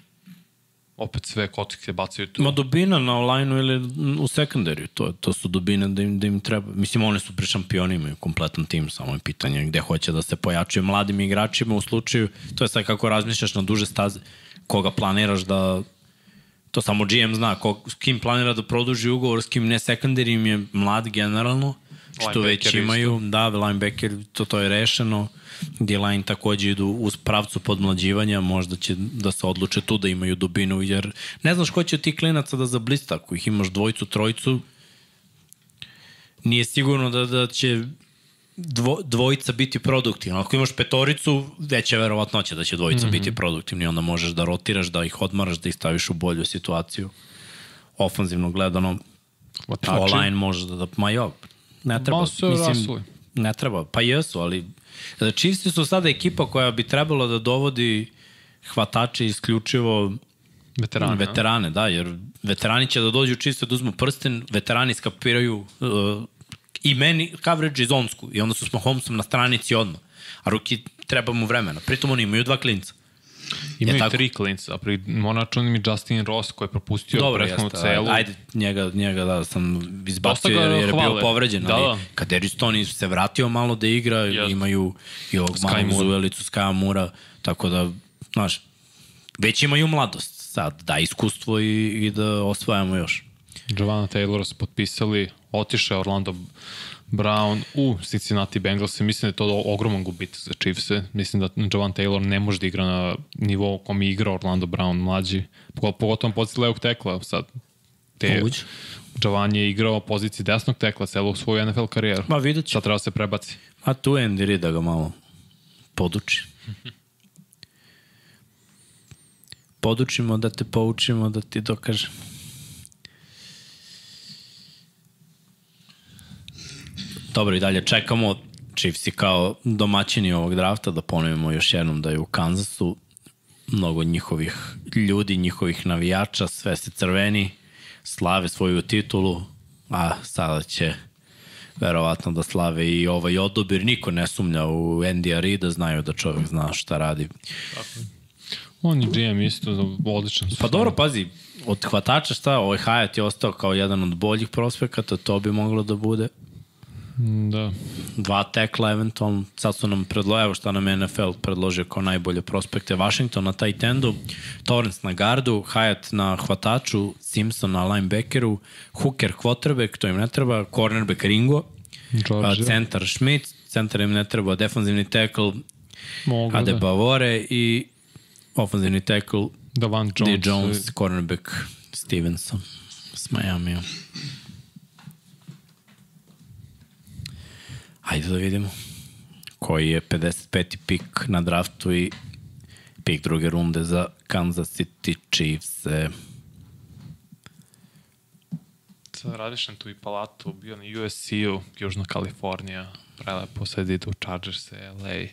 opet sve kotike bacaju tu. Ma dubina na online ili u sekundariju, to, to su dubine da im, da im treba. Mislim, one su pre šampioni, imaju kompletan tim, samo je pitanje gde hoće da se pojačaju mladim igračima u slučaju, to je sad kako razmišljaš na duže staze, koga planiraš da to samo GM zna, ko, s kim planira da produži ugovor, s kim ne secondary im je mlad generalno, što već imaju, da, linebacker, to, to je rešeno, gdje line takođe idu uz pravcu podmlađivanja, možda će da se odluče tu da imaju dubinu, jer ne znaš ko će od tih klinaca da zablista, ako ih imaš dvojicu, trojicu, nije sigurno da, da će dvo, dvojica biti produktivna. Ako imaš petoricu, veća je verovatnoća da će dvojica mm -hmm. biti produktivni, onda možeš da rotiraš, da ih odmaraš, da ih staviš u bolju situaciju. Ofanzivno gledano, Hvatači. online može da, da ma jo, ne treba. Malo su se rasuli. ne treba, pa jesu, ali da Chiefs su sada ekipa koja bi trebala da dovodi hvatače isključivo veterane, veterane da, jer veterani će da dođu čisto da uzmu prsten, veterani skapiraju uh, i meni coverage i zonsku i onda su s Mahomesom na stranici odmah. A ruki treba mu vremena. Pritom oni imaju dva klinca. Imaju Je tako? tri klinca, pri monačan mi Justin Ross koji je propustio prethodnu jeste. celu. Ajde, njega, njega da sam izbacio jer, jer je bio povređen, Da, ali da. kad Eriston se vratio malo da igra, Jeste. imaju i ovog Sky malog Moore. Zuelicu, Skaja Mura, tako da, znaš, već imaju mladost. Sad, da iskustvo i, i da osvajamo još. Giovanna Taylora su potpisali, otišao je Orlando Brown u Cincinnati Bengals. Mislim da je to ogroman gubitak za Chiefs-e. Mislim da Jovan Taylor ne može da igra na nivou kom je igrao Orlando Brown mlađi. Pogo- Pogotovo pozici levog tekla. Sad, te. Jovan je igrao poziciji desnog tekla celu svoju NFL karijeru. Ma vidjet ću. Sad treba da se prebaci. A tu Andy Reid da ga malo poduči. Podučimo da te poučimo, da ti dokažem. Dobro, i dalje čekamo Chiefsi kao domaćini ovog drafta, da ponovimo još jednom da je u Kansasu mnogo njihovih ljudi, njihovih navijača, sve se crveni, slave svoju titulu, a sada će verovatno da slave i ovaj odobir. Niko ne sumnja u Andy Arida, znaju da čovjek zna šta radi. On i GM isto, odličan. Pa dobro, pazi, od hvatača šta, ovaj Hayat je ostao kao jedan od boljih prospekata, to bi moglo da bude. Da. Dva tekla eventualno, sad su nam predložili, evo šta nam je NFL predložio kao najbolje prospekte, Washington na taj tendu, Torrance na gardu, Hyatt na hvataču, Simpson na linebackeru, Hooker quarterback, to im ne treba, cornerback Ringo, a, Georgia. centar Schmidt, centar im ne treba, defanzivni tackle Mogu Ade da. Bavore i ofenzivni tackle Davan Jones. D. Jones cornerback Stevenson s Miami. Hajde da vidimo koji je 55. pik na draftu i pik druge runde za Kansas City Chiefs. E, Sad radiš na tu i palatu, bio na USC-u, Južna Kalifornija, prelepo sad ide u Chargers, LA.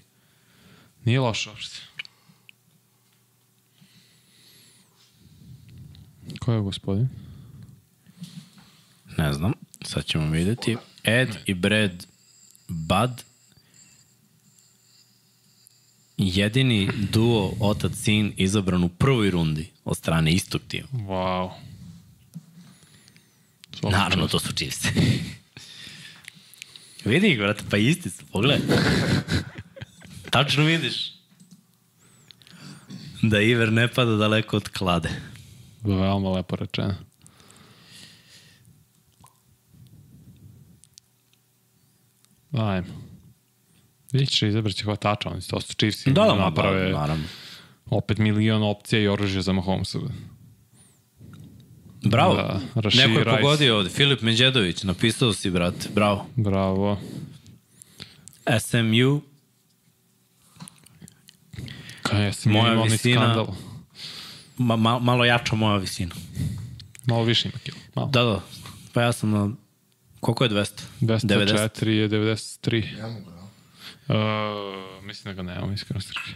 Nije loše uopšte. Ko je gospodin? ne znam, sad ćemo videti. Ed i Brad Bud jedini duo otac-sin izabran u prvoj rundi od strane istog tima. Wow. Svaka Naravno, to su Chiefs. Vidi ih, brate, pa isti su, pogledaj. Tačno vidiš. Da Iver ne pada daleko od klade. Veoma lepo rečeno. Ajmo. Vidjet će izabrati hvatača, oni su to su Chiefs Da, da, naprave da, naravno. opet milion opcija i oružja za Mahomesa. Bravo. Da, Neko je Rice. pogodio ovde. Filip Međedović, napisao si, brate. Bravo. Bravo. SMU, Kaj ja sam Moja visina- skandal. ma, ma, malo jača moja visina. Malo više ima kilo. Malo. Da, da. Pa ja sam na... Koliko je 200? 204 je 93. Ja mogu, ja. Uh, mislim da ga nemam, iskreno strke.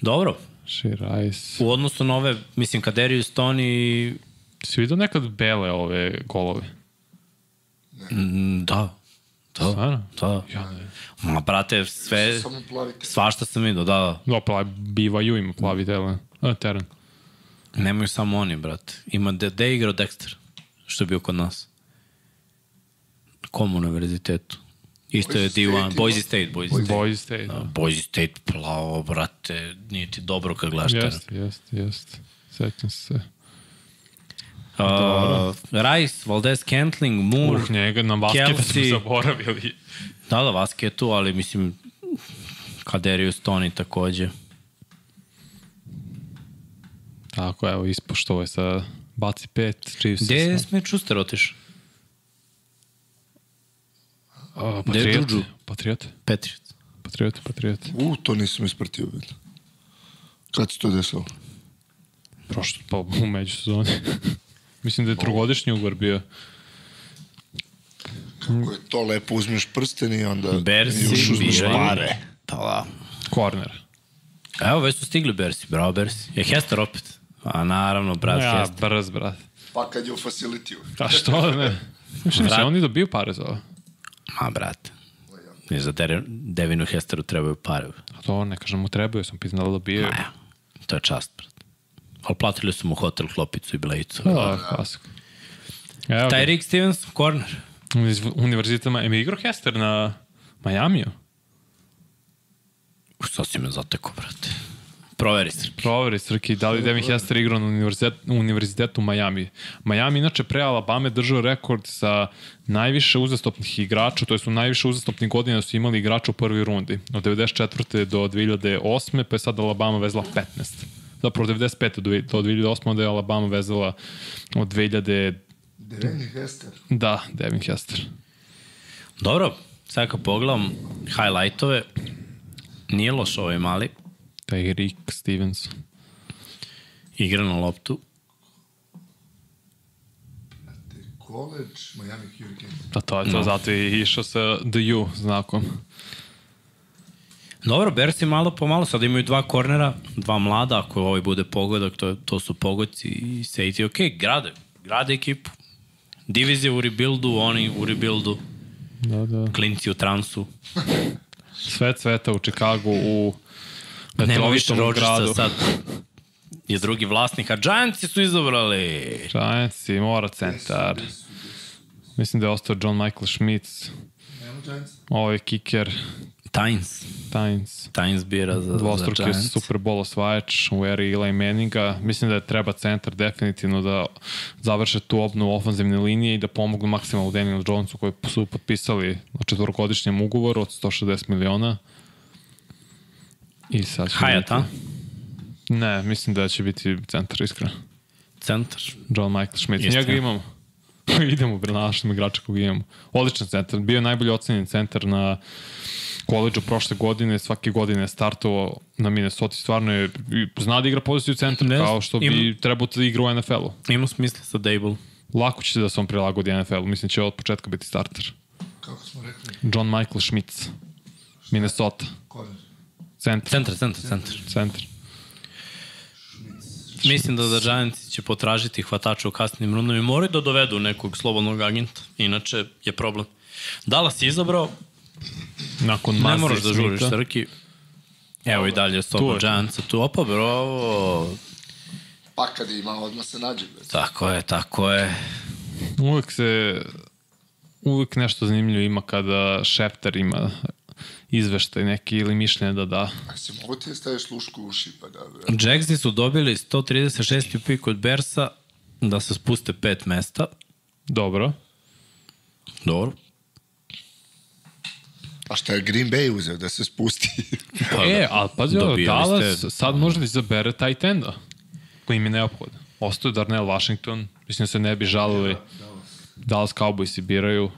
Dobro. Shirice. U odnosu na ove, mislim, Kaderius Tony, Si vidio nekad bele ove golove? mm, da. Da, Stvarno? da. Ja ne. Ma, brate, sve, Samo plavite. svašta sam vidio, da, da. Da, plavi, BYU ima plavi teren. A, teren. Nemaju samo oni, brate. Ima, de, de je igrao Dexter, što je bio kod nas. Kom univerzitetu? Isto je Boise D1, State Boise. State, Boise State. Boys State. Da, Da. Boise State plavo, brate, nije ti dobro kad gledaš teren. Jeste, jeste, jeste. Sećam se. Uh, Rice, Valdez Cantling, Moore, Uh, njega na basketa smo zaboravili. da, da, Vaske je tu, ali mislim, Kaderius Tony takođe. Tako, evo, ispoštovo je sa baci pet, Chiefs. Gde je Smith Schuster je Patriot. Patriot. Patriot. Patriot, Patriot. U, to nisam ispratio. Kad se to desilo? Prošlo, pa u međusezoni. Mislim da je trogodišnji ugovor bio. Kako je to lepo, uzmeš prsten i onda... Bersi, i još uzmeš pare. Da, da. Corner. Evo, već su stigli Bersi, bravo Bersi. Je Hester opet? A naravno, brat ja, Hester. brz, brat. Pa kad je u facilitiju. A što ne? Mislim, se oni dobiju pare za ovo. Ma, brate. I za Devinu Hesteru trebaju pare. A to ne kažem mu trebaju, sam pitan da li dobijaju. Ma, ja. To je čast, brate. Ali platili su mu hotel, klopicu i blejicu. Da, klasik. Evo Taj. Rick Stevens, corner. Iz univerzitama. Emi igrao Hester na Majamiju? Sad si me zateko, brate. Proveri se. Proveri, Srki, da li Devin Hester igrao na univerzit, univerzitetu u Majami. Majami inače pre Alabama držao rekord sa najviše uzastopnih igrača, to je su najviše uzastopnih godina da su imali igrača u prvoj rundi. Od 94. do 2008. pa je sad Alabama vezla 15. Zapravo od 95. do, do 2008. onda je Alabama vezala od 2000... Deveni Hester. Da, Devin Hester. Dobro, sad kad pogledam highlightove, nije loš ovaj mali. Taj Rick Stevens. Igra na loptu. College, Miami Hurricanes. Pa to je to, no. zato je išao sa The U znakom. Dobro, Bersi malo po malo, sad imaju dva kornera, dva mlada, ako ovaj bude pogodak, to, to su pogodci i safety, ok, grade, grade ekipu. Divizija u rebuildu, oni u rebuildu, Da, da. klinci u transu. Sve cveta u Čikagu, u Nema više Rodgersa sad. Je drugi vlasnik, a Giantsi su izabrali. Giants i mora centar. Mislim da je ostao John Michael Schmitz. Ovo je kicker Tynes. Tynes. Tynes bira za, za Dvostruki Giants. Super Bowl osvajač u eri Eli Manninga. Mislim da je treba centar definitivno da završe tu obnovu ofenzivne linije i da pomognu maksimalno Daniel Jonesu koji su potpisali na četvorogodišnjem ugovoru od 160 miliona. I sad će Hyatt, a? Ne, mislim da će biti centar, iskreno. Centar. John Michael Schmidt. Jeste. Njega imamo. Idemo, našem igrača kog imamo. Odličan centar. Bio je najbolji ocenjen centar na koleđu prošle godine. Svake godine je startovao na Minnesota. Stvarno je, zna da igra poziciju centra Ne kao što bi Ima- trebao da igra u NFL-u. Ima smisla sa Dable. Lako će se da se on prilagodi NFL-u. Mislim će od početka biti starter. Kako smo rekli? John Michael Schmitz. Minnesota. Korner. Centar. Centar, centar, centar. Centar. Mislim da da Giants će potražiti hvatača u kasnim rundama i moraju da dovedu nekog slobodnog agenta. Inače je problem. Dallas je izabrao, Nakon ne moraš da žuriš. Srki. Evo i dalje stopa je. Giantsa tu. Opa, bravo. Pa kad ima, odmah se nađe. Bre. Tako je, tako je. Uvijek se uvijek nešto zanimljivo ima kada Šepter ima izveštaj neki ili mišljenje da da. A si mogu ti da staviš slušku u uši, pa da. Jacksi su dobili 136. pik od Bersa da se spuste pet mesta. Dobro. Dobro. A šta je Green Bay uzeo da se spusti? Pa, e, ali pazi ovo, Dallas ste- sad može da izabere tight enda koji im je neophodan. Ostaje Darnell Washington, mislim da se ne bi žalili. Dallas Cowboys biraju.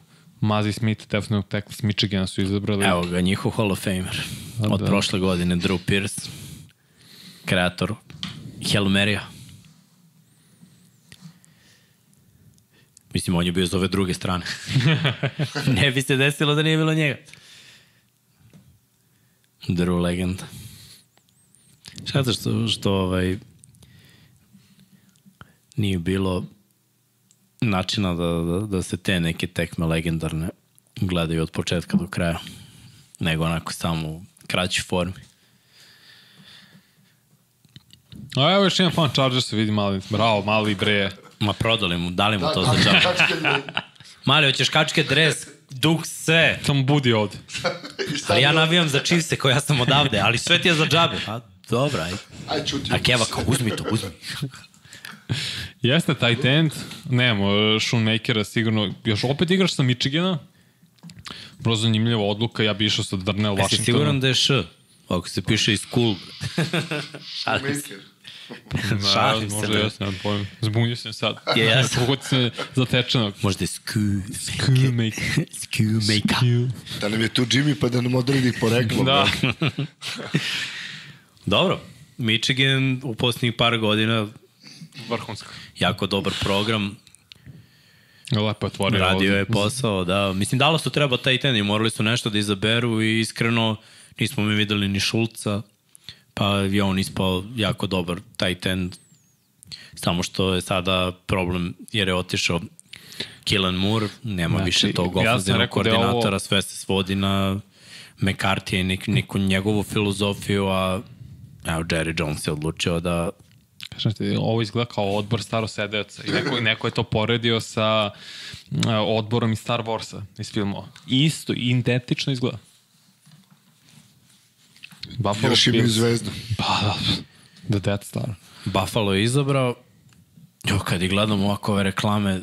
Mazi Smith, definitivno tackle s Michigana su izabrali. Evo ga, njihov Hall of Famer. Od da. prošle godine, Drew Pierce, kreator Marya. Mislim, on je bio s ove druge strane. ne bi se desilo da nije bilo njega. Drew legenda. Šta što, što ovaj, nije bilo načina da, da, da se te neke tekme legendarne gledaju od početka do kraja, nego onako samo u kraćoj formi. A evo još jedan fan Chargers vidi mali. Bravo, mali bre. Ma prodali mu, dali mu Da, to za džabe. Kačke dve. Mali, hoćeš kačke dres, duk sve. Samo budi ovde. Ali ja navijam za Chiefse koja sam odavde, ali sve ti je za džabe. A, dobra, ajde. Aj, čuti. A Keva kao, uzmi to, uzmi. Jeste tight end, nemamo Shoemakera sigurno, još opet igraš sa Michigana, vrlo zanimljiva odluka, ja bi išao sa Darnell Jesi Washingtonom. siguran da je Š? Ako se piše iz school. Šalim se. Maker. Da, Šalim se, možda bre. jesam, nemam pojma. Zbunio sam sad. Je, jesam. Kako god se zatečenog. Možda je sku... Shoemaker. Sku make Da nam je tu Jimmy pa da nam odredi poreklo. Da. Dobro. Michigan u posljednjih par godina Vrhunska. jako dobar program. Lepo je otvorio Radio ovde. je posao, da. Mislim, dalo su treba taj ten i morali su nešto da izaberu i iskreno nismo mi videli ni Šulca, pa je on ispao jako dobar taj ten. Samo što je sada problem jer je otišao Killan Moore, nema Znači, više tog ja ofenzivnog rekao da je ovo- koordinatora, sve se svodi na McCarthy i nek, neku njegovu filozofiju, a evo, Jerry Jones je odlučio da Kažem ti, ovo izgleda kao odbor staro sedeoca i neko, neko je to poredio sa uh, odborom iz Star Warsa, iz filmova. Isto, identično izgleda. Buffalo Još imaju zvezdu. Pa da, The Death Star. Buffalo je izabrao. Jo, kad i gledam ovako ove reklame,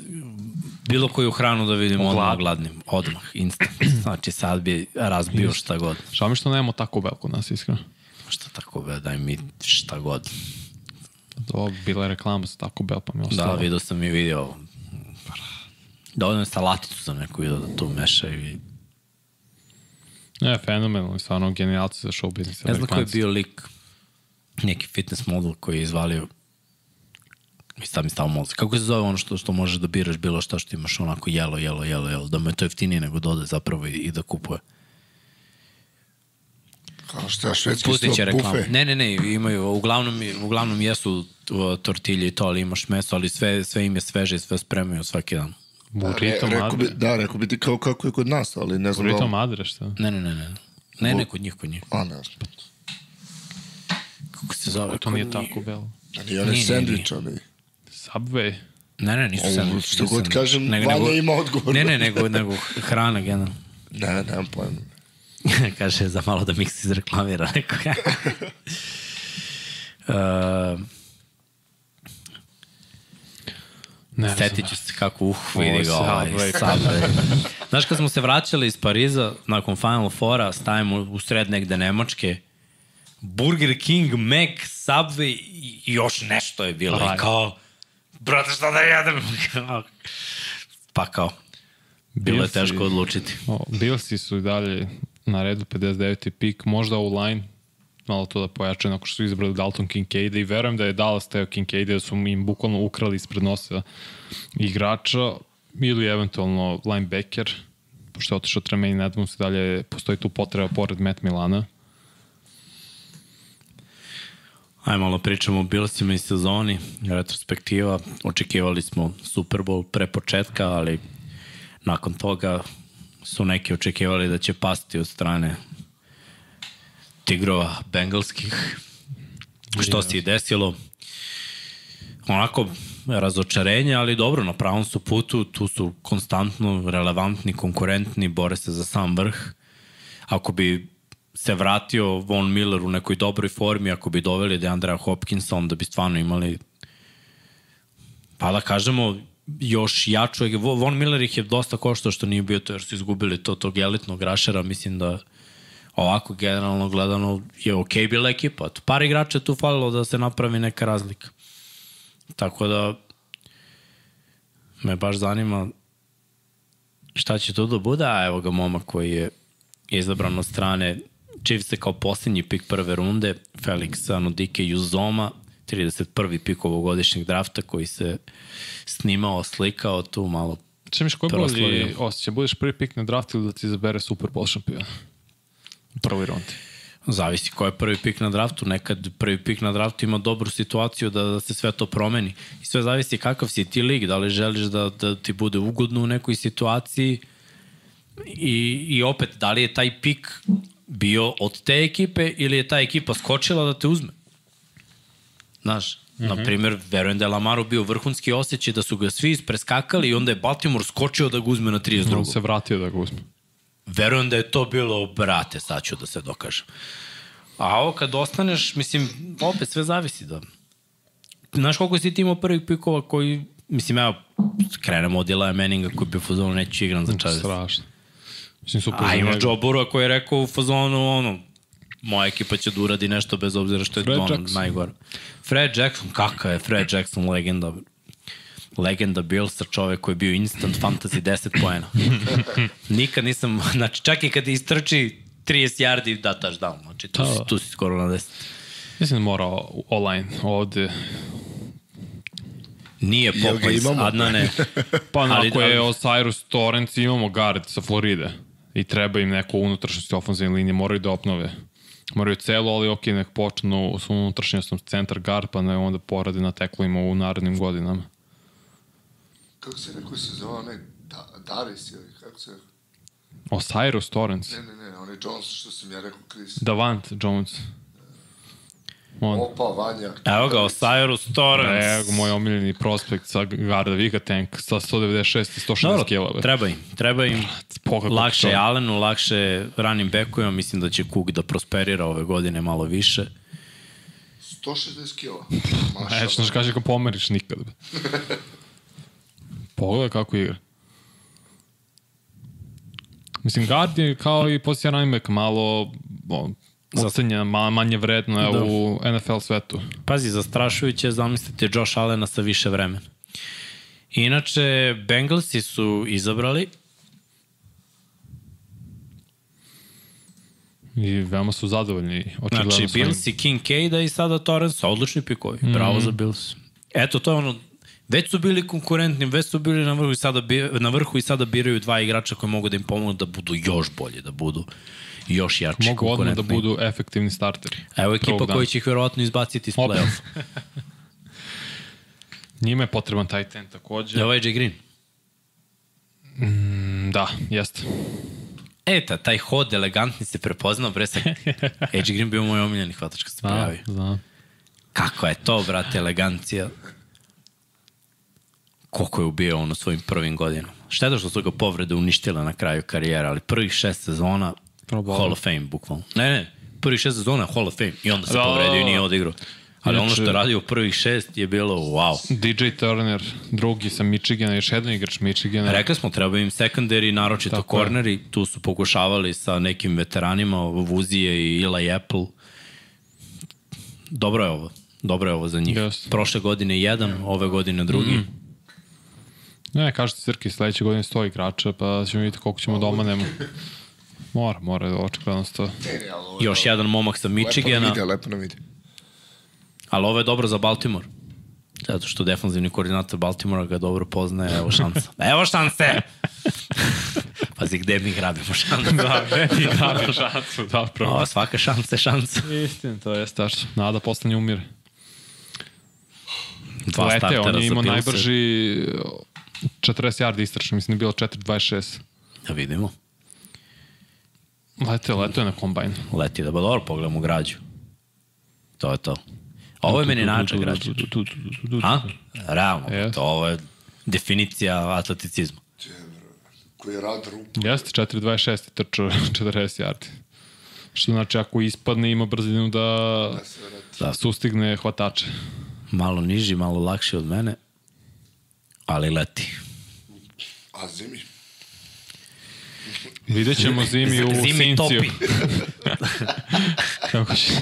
bilo koju hranu da vidim, odmah Glad. gladnim. Odmah, instant. Znači, sad bi razbio šta god. Žao mi što nemamo tako bel kod nas, iskreno. Šta tako be, daj mi šta god. To bila je reklama za tako bel, pa mi je Da, ostalo. vidio sam i video. Dovoljno je salaticu sam neku video da tu mešaju. I... Ne, fenomenalno, stvarno genijalci za show business. Ne znam ko je bio lik, neki fitness model koji je izvalio i sad mi stavo mozak. Kako se zove ono što, što možeš da biraš bilo šta što imaš onako jelo, jelo, jelo, jelo, da mu je to jeftinije nego da ode zapravo i, i da kupuje. Kao šta, švedski Pustit će reklamu. bufe. Ne, ne, ne, imaju, uglavnom, uglavnom jesu tortilje i to, ali imaš meso, ali sve, sve im je sveže i sve spremaju svaki dan. Burrito Re, rekao bi, Madre. da, rekao bi ti kao kako je kod nas, ali ne znam Burrito da... Madre, šta? Ne, ne, ne, ne. Ne, ne, kod njih, kod njih. A, ne znam. Kako se zove? To nije tako belo. A nije onaj Nije, nije, sandvič, ali... Subway. Ne, ne, nisu sandvič. što god kažem, Vanja ima odgovor. Ne, ne, nego, nego hrana generalno. Ne, nemam pojma. Kaže, za malo da Mix izreklamira nekoga. uh, Ne. Setit ću se kako, uh, vidi ga ovaj. Subway. Znaš, kad smo se vraćali iz Pariza, nakon Final Fora, stavimo u sred negde Nemačke, Burger King, Mac, Subway i još nešto je bilo. Aj. I kao, brate, šta da jedem? pa kao, bilo je Bilsi- teško odlučiti. O, Billsi su i dalje na redu 59. pik, možda u line malo to da pojačaju nakon što su izabrali Dalton Kincaid i verujem da je Dallas teo Kincaid da su im bukvalno ukrali ispred nosa igrača ili eventualno linebacker pošto je otišao Tremaine Edmonds i dalje postoji tu potreba pored Matt Milana Ajde malo pričamo o Billsima i sezoni, retrospektiva, očekivali smo Super Bowl pre početka, ali nakon toga su neki očekivali da će pasti od strane tigrova bengalskih, što se i desilo. Onako, razočarenje, ali dobro, na pravom su putu, tu su konstantno relevantni, konkurentni, bore se za sam vrh. Ako bi se vratio Von Miller u nekoj dobroj formi, ako bi doveli Deandra Hopkinsa, onda bi stvarno imali pa da kažemo još jaču, Von Miller ih je dosta koštao što nije bio to jer su izgubili to tog elitnog rašera, mislim da ovako generalno gledano je okay bila ekipa. Par igrača tu falilo da se napravi neka razlika. Tako da me baš zanima šta će tu da bude, a evo ga momak koji je izabran od strane Chiefs kao posljednji pik prve runde, Felix Anudike Juzoma, 31. pik ovogodišnjeg drafta koji se snimao, slikao tu malo Če miš koji bolji osjećaj, budeš prvi pik na draftu ili da ti izabere Super Bowl šampiona? U prvoj rundi. Zavisi ko je prvi pik na draftu. Nekad prvi pik na draftu ima dobru situaciju da, da se sve to promeni. I sve zavisi kakav si ti lig, da li želiš da, da ti bude ugodno u nekoj situaciji i, i opet, da li je taj pik bio od te ekipe ili je ta ekipa skočila da te uzme. Znaš, mm -hmm. na primjer, verujem da je Lamaru bio vrhunski osjećaj da su ga svi preskakali i onda je Baltimore skočio da ga uzme na 32. On se vratio da ga uzme. Verujem da je to bilo, brate, sad ću da se dokažem. A ovo kad ostaneš, mislim, opet sve zavisi da... Znaš koliko si ti imao prvih pikova koji, mislim, evo, krenemo od Ilaja Manninga koji bi u fazonu neću igram za Chargers. Strašno. Mislim, super A imaš Burrow koji je rekao u fazonu, ono, moja ekipa će da uradi nešto bez obzira što je Fred ono Jackson. najgore. Fred Jackson, kakav je Fred Jackson legenda? Legenda Billsa, čovek koji je bio instant fantasy 10 poena. Nikad nisam, znači čak i kad istrči 30 yardi da touchdown, znači tu, si, Da. tu si skoro na 10. Mislim da mora online ovde. Nije Popeyes? Adnane. Pa ako je Osiris Torrance, imamo guard sa Floride. I treba im neko unutrašnjost ofenzivne linije, moraju da obnove. Moraju celo, ali ok, nek počnu s unutrašnjostom centar guard, pa ne onda porade na teklima u narednim godinama. Kako se rekao se zove onaj da, Daris ili kako se rekao? Osiris Torrance. Ne, ne, ne, onaj Jones što sam ja rekao Chris. Davant Jones. On. Opa, Vanja. Evo ga, Osiris Torrance. Evo, moj omiljeni prospekt sa garda Vika Tank sa 196 i 160 Dobro, kg. treba im, treba im. Pogledaj Lakše je Allenu, lakše je running backovima, mislim da će Cook da prosperira ove godine malo više. 160 kila. E, što znaš kaže kako pomeriš nikad. Pogledaj kako igra. Mislim, guard je kao i pozicija running back, malo on, malo manje vredna Da. u NFL svetu. Pazi, zastrašujuće je zamislite Josh Allena sa više vremena. Inače, Bengalsi su izabrali I veoma su zadovoljni. Očigledno Znači, svojim- Bills i Kincaida i sada Torrance, odlični pikovi. Mm -hmm. Bravo za Bills. Eto, to je ono, Već su bili konkurentni, već su bili na vrhu i sada, na vrhu i sada biraju dva igrača koji mogu da im pomognu da budu još bolji, da budu još jači, Mogu odmah da budu efektivni starteri. Evo ekipa koji će ih verovatno izbaciti iz play-off. Njima je potreban taj ten takođe. Evo AJ Green. Mm, Da, jeste. E, ta, taj hod elegantni se prepoznao, bre, sa... AJ Green bio moj omiljeni hvatač kad se pojavio. znam. Kako je to, brate, elegancija. Koliko je ubio on u svojim prvim godinama. Šteta što su ga povrede uništile na kraju karijere, ali prvih šest sezona Probao. Hall of Fame, bukvalno. Ne, ne, prvih šest sezona Hall of Fame i onda se Da, povredio i nije odigrao. Ali ono Inače- što je radio u prvih šest je bilo wow. DJ Turner, drugi sa Michigana, još jedan igrač Michigana. Rekli smo, treba im secondary, naročito Tako je. corneri. Tu su pokušavali sa nekim veteranima, Vuzije i Eli Apple. Dobro je ovo. Dobro je ovo za njih. Jeste. Prošle godine jedan, ove godine drugi. Mm. Ne, kažete Srki, sledeće godine 100 igrača, pa ćemo vidjeti koliko ćemo doma nemo. Mora, mora, očigledno 100. Ne, ne, ali ovo je Još jedan momak sa Lepo nam Michigana, ide, lepo nam ide. ali ovo je dobro za Baltimore. Zato što defanzivni koordinator Baltimora ga dobro poznaje, evo šansa. Evo šanse! Pazi, gde mi grabimo šanse? Da, ne ti grabio šansu, da, pravo. O, svaka šansa je šansa. Istina, to je tačno. Nada postanje umire. Dva Lete, startera on je imao najbrži 40 yardi istračno, mislim da je bilo 4.26. Da vidimo. Lete, lete je na kombajnu. Leti da ba dobro pogledamo građu. To je to. Ovo je meni nača građa. A? Realno, Yes. to ovo je definicija atleticizma. Koji je rad ruku. Jeste, 4.26 je trčao 40 yardi. Što znači ako ispadne ima brzinu da Da. sustigne hvatače. Malo niži, malo lakši od mene, ali leti. A zimi? Vidjet ćemo zimi u Zimi Sinciju. topi. Kako će...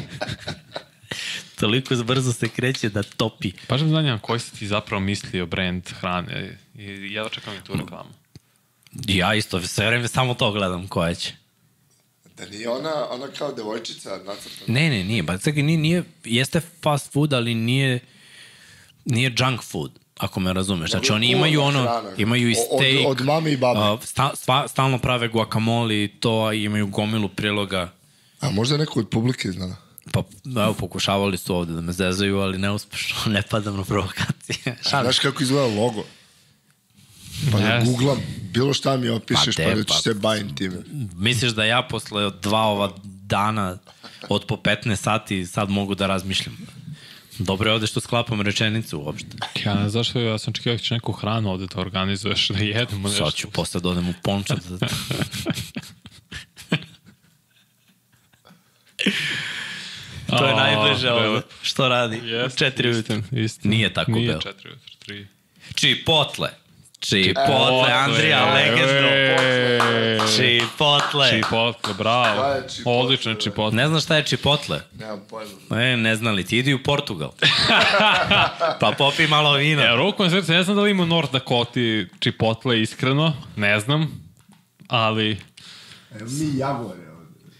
Toliko brzo se kreće da topi. Baš me zanima koji si ti zapravo mislio brand hrane i ja dočekam i tu reklamu. Ja isto, sve vreme samo to gledam koja će. Da nije ona, ona kao devojčica nacrtana. Ne, ne, nije. Ba, čekaj, nije, nije, jeste fast food, ali nije, nije junk food, ako me razumeš. Znači, oni imaju ono, hrana. imaju i O- od- steak. od mame i babe. sta, stalno prave guacamole i to, imaju gomilu priloga. A možda neko od publike zna. Pa, evo, pokušavali su ovde da me zezaju, ali neuspešno, ne padam na provokacije. Znaš kako izgleda logo? Pa da Yes. googlam, bilo šta mi opišeš, Pa pa, de, da ću pa- se bavim time. Misliš da ja posle dva ova dana od po 15 sati sad mogu da razmišljam? Dobro je ovde što sklapam rečenicu uopšte. Ja ne znam zašto, ja sam čekao da će neku hranu ovde da organizuješ, da jedemo nešto. Sad ću posle da odem u ponča. Da... to je najbliže ovo. Što radi? Jeste, Četiri ujutru. Nije tako Nije belo. četiri ujutru, tri. Chipotle. Chipotle, Andrija, legendno. Chipotle. Chipotle, bravo. Šta je Chipotle, Odlično je? Chipotle. Ne znaš šta je Chipotle? Nemam pojma. E, ne znali ti, idi u Portugal. pa popi malo vina. Ja, ruku na srce, ne znam da li ima u North Dakota Chipotle iskreno, ne znam, ali Evo mi jagore ovde.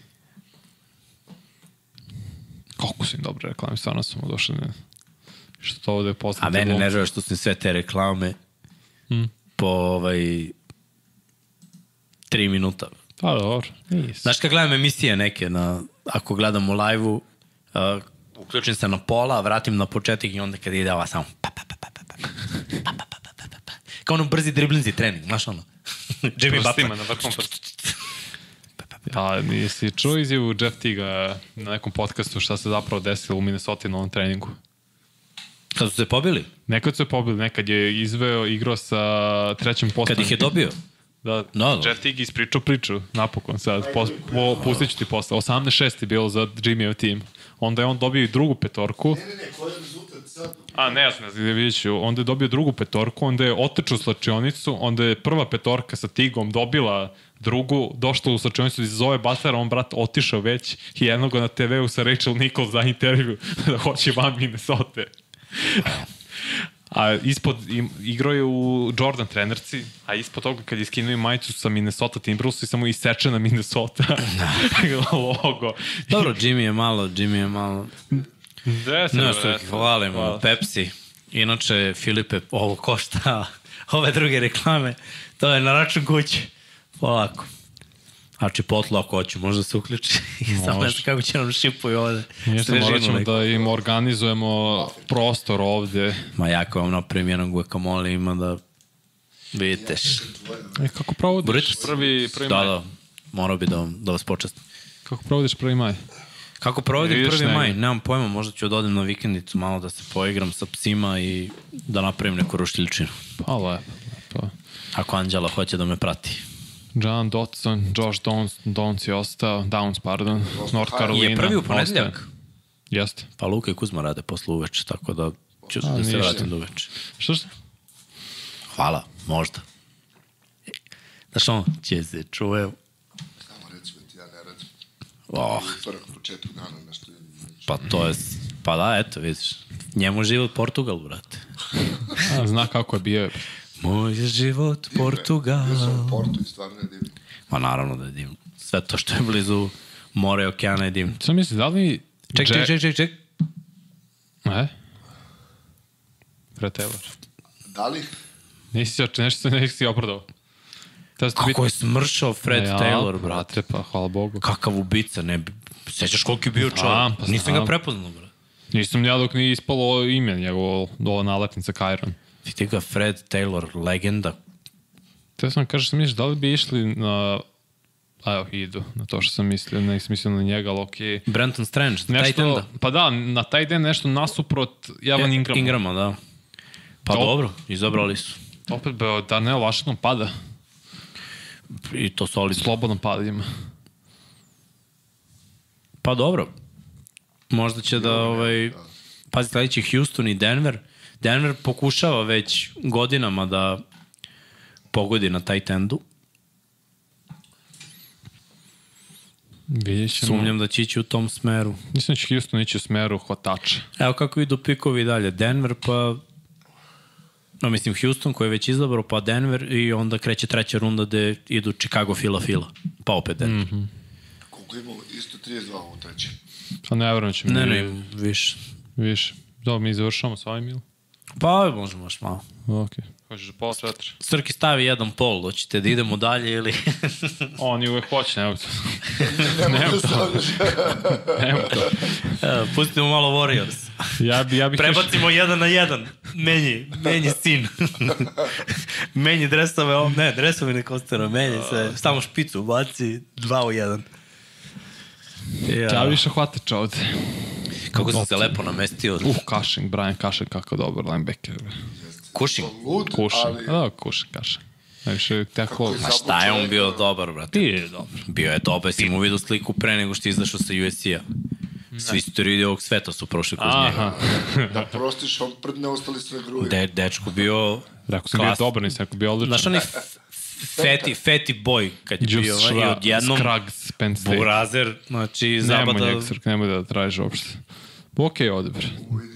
koliko su im dobre reklame, stvarno sam oduševljen. Što to ovde je poznate. A mene ne žele što su im sve te reklame po ovaj tri minuta. Pa dobro, nije. Znaš kad gledam emisije neke, na, ako gledam u live-u, uh, uključim se na pola, vratim na početak i onda kad ide ova samo pa, pa, pa, pa, pa, pa, pa, pa, pa, pa, pa, pa, pa. kao ono brzi driblinzi trening, znaš ono? Jimmy Butler. na vrhom. Ja, nisi čuo izjavu Jeff Tiga na nekom podcastu šta se zapravo desilo u Minnesota na ovom treningu? Kad su se pobili? Nekad su je pobili, nekad je izveo, igrao sa trećim postom. Kad ih je dobio? Da, Da, da. Jeff Tigg ispričao priču, napokon sad, po, po, pustit ću ti posle. 18-6 je bilo za Jimmyov tim. Onda je on dobio i drugu petorku. Ne, ne, ne, koji je rezultat sad? A, ne, ja sam ne znam, vidjet ću. Onda je dobio drugu petorku, onda je otečao u slačionicu, onda je prva petorka sa Tigom dobila drugu, došla u slačionicu iz zove Butlera, on brat otišao već i jednog na TV-u sa Rachel Nichols za intervju da hoće van Minnesota. A ispod, igrao je u Jordan trenerci, a ispod toga kad je skinuo i majicu sa Minnesota Timberwolves i samo isečena Minnesota logo. Dobro, Jimmy je malo, Jimmy je malo... Gde se bre, što ih hvalim, ono, Pepsi. Inače, Filipe, ovo košta ove druge reklame. To je na račun kuće. Polako. Znači, potlo ako hoću, možda se uključi. Samo ne znam kako će nam šipuju ovde. Strežinu morat ćemo neku. da im organizujemo prostor ovde. Ma jako vam napravim jednog guacamole ima da vidite. E, kako provodiš Burritos? prvi, prvi Da, maj? da. Morao bi da, vam- da vas počestim. Kako provodiš prvi maj? Kako provodim Ideš prvi negde? maj? Nemam pojma, možda ću da odem na vikendicu malo da se poigram sa psima i da napravim neku ruštilčinu. Pa lepo. lepo. Ako Anđela hoće da me prati. John Dotson, Josh Downs, Downs je ostao, Downs, pardon, North Carolina. Je prvi u ponedeljak? Jeste. Pa Luka i Kuzma rade posle uveče, tako da ću A, da se vratim do uveče. Što što? Hvala, možda. Znaš ono, će se čuje. Samo recimo ti ja ne radim. Oh, Utorak, početak dana, nešto. pa to je... Pa da, eto, vidiš. Njemu život Portugal, brate. A, zna kako je bio. Moj je život Portugal. Bio sam u Portu i stvarno je divno. Ma naravno da je divno. Sve to što je blizu mora i okeana je divno. Sam misli, da li... Ček, ček, Jack- ček, ček, ček. E? Fred Taylor. Da li? Nisi oče, nešto se nisi opravdao. Da Kako je smršao Fred ja, Taylor, brate. Pa, hvala Bogu. Kakav ubica, ne. Sećaš koliki je bio Znam, čovjek? pa Nisam ga prepoznao, brate. Nisam ja dok nije ispalo ime njegovo, ova nalepnica Kajron. Ti ti ga Fred Taylor, legenda. Te sam kažeš, misliš, da li bi išli na... A evo, idu na to što sam mislio, ne mislio na njega, ali okej. Brenton Strange, Nešto, tight enda. pa da, na taj den nešto nasuprot Javan Ingram. Ingrama, da. Pa Dobro. dobro, izabrali su. Opet be, Darnell Washington pada, I to solidno. slobodno pada ima. Pa dobro. Možda će da, ovaj... Pazi, sledeći Houston i Denver. Denver pokušava već godinama da pogodi na tight endu. Vidjet ćemo. Sumnjam da će ići u tom smeru. Mislim da će Houston ići u smeru hvatača. Evo kako idu pikovi dalje. Denver pa... No, mislim, Houston koji je već izabrao, pa Denver i onda kreće treća runda gde idu Chicago, Fila, Fila. Pa opet Denver. Mm -hmm. Koliko imamo? Isto 32 u treći. Pa ne verujem da će mi Ne, ne, više. više. Dobro, mi završamo sa ovim ili? Pa možemo još malo. Ok. Hoćeš da pola četiri? Srki stavi jedan pol, hoćete da idemo dalje ili... Oni uvek hoće, nema to. Da stavljaš. nema to. Pustimo malo Warriors. Ja bi, ja bih još... Prebacimo jedan na jedan. Menji, menji sin. menji dresove, o, ne, dresove ne kostero, menji se, samo špicu baci, dva u jedan. Ja. Ja više hvatača ovde. Kako sam se lepo namestio. Uh, Cushing, Brian Cushing, kako dobar linebacker. Kušim. Lud, Cushing, ali... da, Cushing, Cushing. Najviše tako... A šta je on bio dobar, brate? Ti je dobro. Bio je dobar, si mu vidio sliku pre nego što je izašao sa USC-a. Svi storidi ovog sveta su prošli kroz njega. Aha. Da prostiš, on prdne ostali sve gruje. De, dečko bio... Rekao sam bio dobar, nisam rekao bio odličan. Znaš onaj f- feti, feti boj kad je bio Just ovaj, i odjednom Scruggs, Penn State. Burazer, znači Nemoj zabada... njeg, Srk, nemoj da tražiš uopšte. Ok, odebr.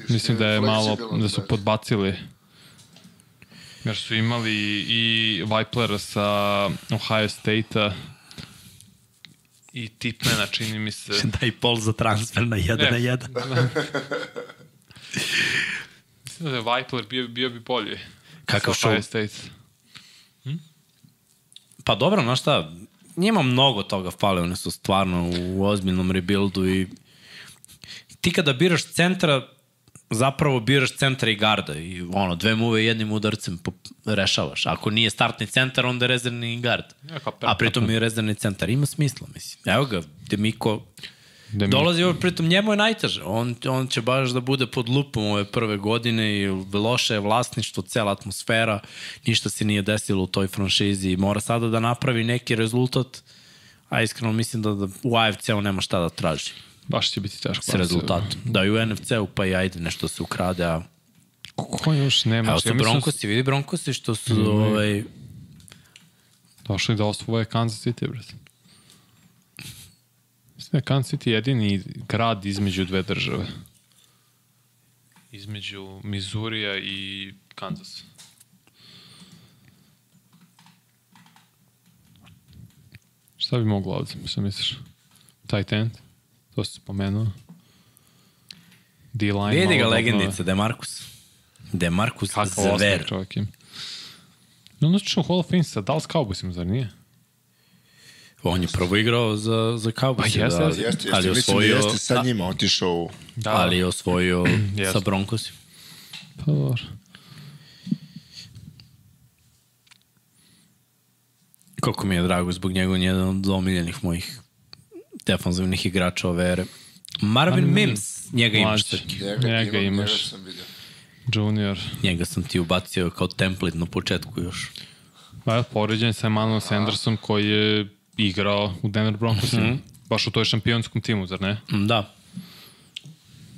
Mislim da je malo, da su da. podbacili. Jer su imali i Viplera sa Ohio State-a i Tipmana, čini mi se. Daj pol za transfer na jedan Ne. na jedan. Mislim da je Vipler bio, bio bi bolji. Kakav Ohio show. State. Pa dobro, znaš šta, njima mnogo toga fale, one su stvarno u ozbiljnom rebuildu i ti kada biraš centra, zapravo biraš centra i garda i ono, dve muve jednim udarcem rešavaš. Ako nije startni centar, onda je rezervni gard. A pritom je rezervni centar. Ima smisla, mislim. Evo ga, Demiko Da mi, Dolazi ovo, pritom njemu je najteže. On, on će baš da bude pod lupom ove prve godine i loše je vlasništvo, cela atmosfera, ništa se nije desilo u toj franšizi i mora sada da napravi neki rezultat, a iskreno mislim da, da u AFC-u nema šta da traži baš će biti teško. s rezultatom. Da i u NFC-u pa i ajde nešto se ukrade, a Ko još nema? evo su Ja mislim da su Broncosi, vidi Broncosi što su ovaj, Došli da osvoje Kansas City, brate. Mislim da je Kansas City jedini grad između dve države. Između Mizurija i Kansas. Šta bi moglo ovde, šta misliš? Tight end? To si spomenuo. D-line. vidi ga legendica, da je Markus. Demarcus Kakav osmeh Zver. čovjek ima. I onda što u Hall of Fame sa Dallas Cowboysima, zar nije? On je prvo igrao za, za Cowboys. Pa jeste, da, jeste, Jeste, ali mislim da osvojio, jeste sa njima otišao u... Da, ali je osvojio Jeste. sa Broncosima. Pa dobro. Koliko mi je drago zbog njega, on je jedan od omiljenih mojih defanzivnih igrača ove ere. Marvin Mims, njega imaš Mlađi. Srki. Njega imam, imaš. Njega sam vidio. Junior. Njega sam ti ubacio kao template na početku još. Pa je poređen sa Emanuel Sandersom koji je igrao u Denver Broncosima. Mhm. Baš u toj šampionskom timu, zar ne? Mm, Da.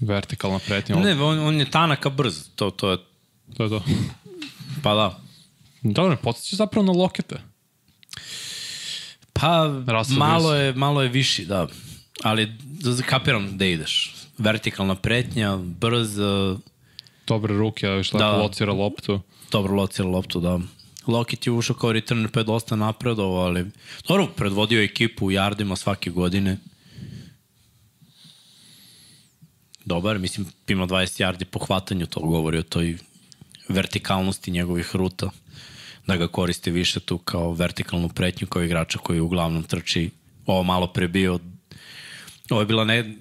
Vertikalna pretnja. Ne, on, on je tanaka brz. To, to je, To je to. pa da. Dobro, podsjeća zapravo na lokete. Pa Russell malo je, malo je viši, da. Ali kapiram da ideš. Vertikalna pretnja, brz, uh, Dobre ruke, a još lepo Da. locira loptu. dobro locira loptu, da. Lockett je ušao kao returner pa je dosta napredovao, ali dobro, predvodio ekipu u jardima svake godine. Dobar, mislim, ima 20 yardi po hvatanju, to govori o toj vertikalnosti njegovih ruta, da ga koristi više tu kao vertikalnu pretnju, kao igrača koji uglavnom trči, ovo malo pre bio, ovo je bila ne,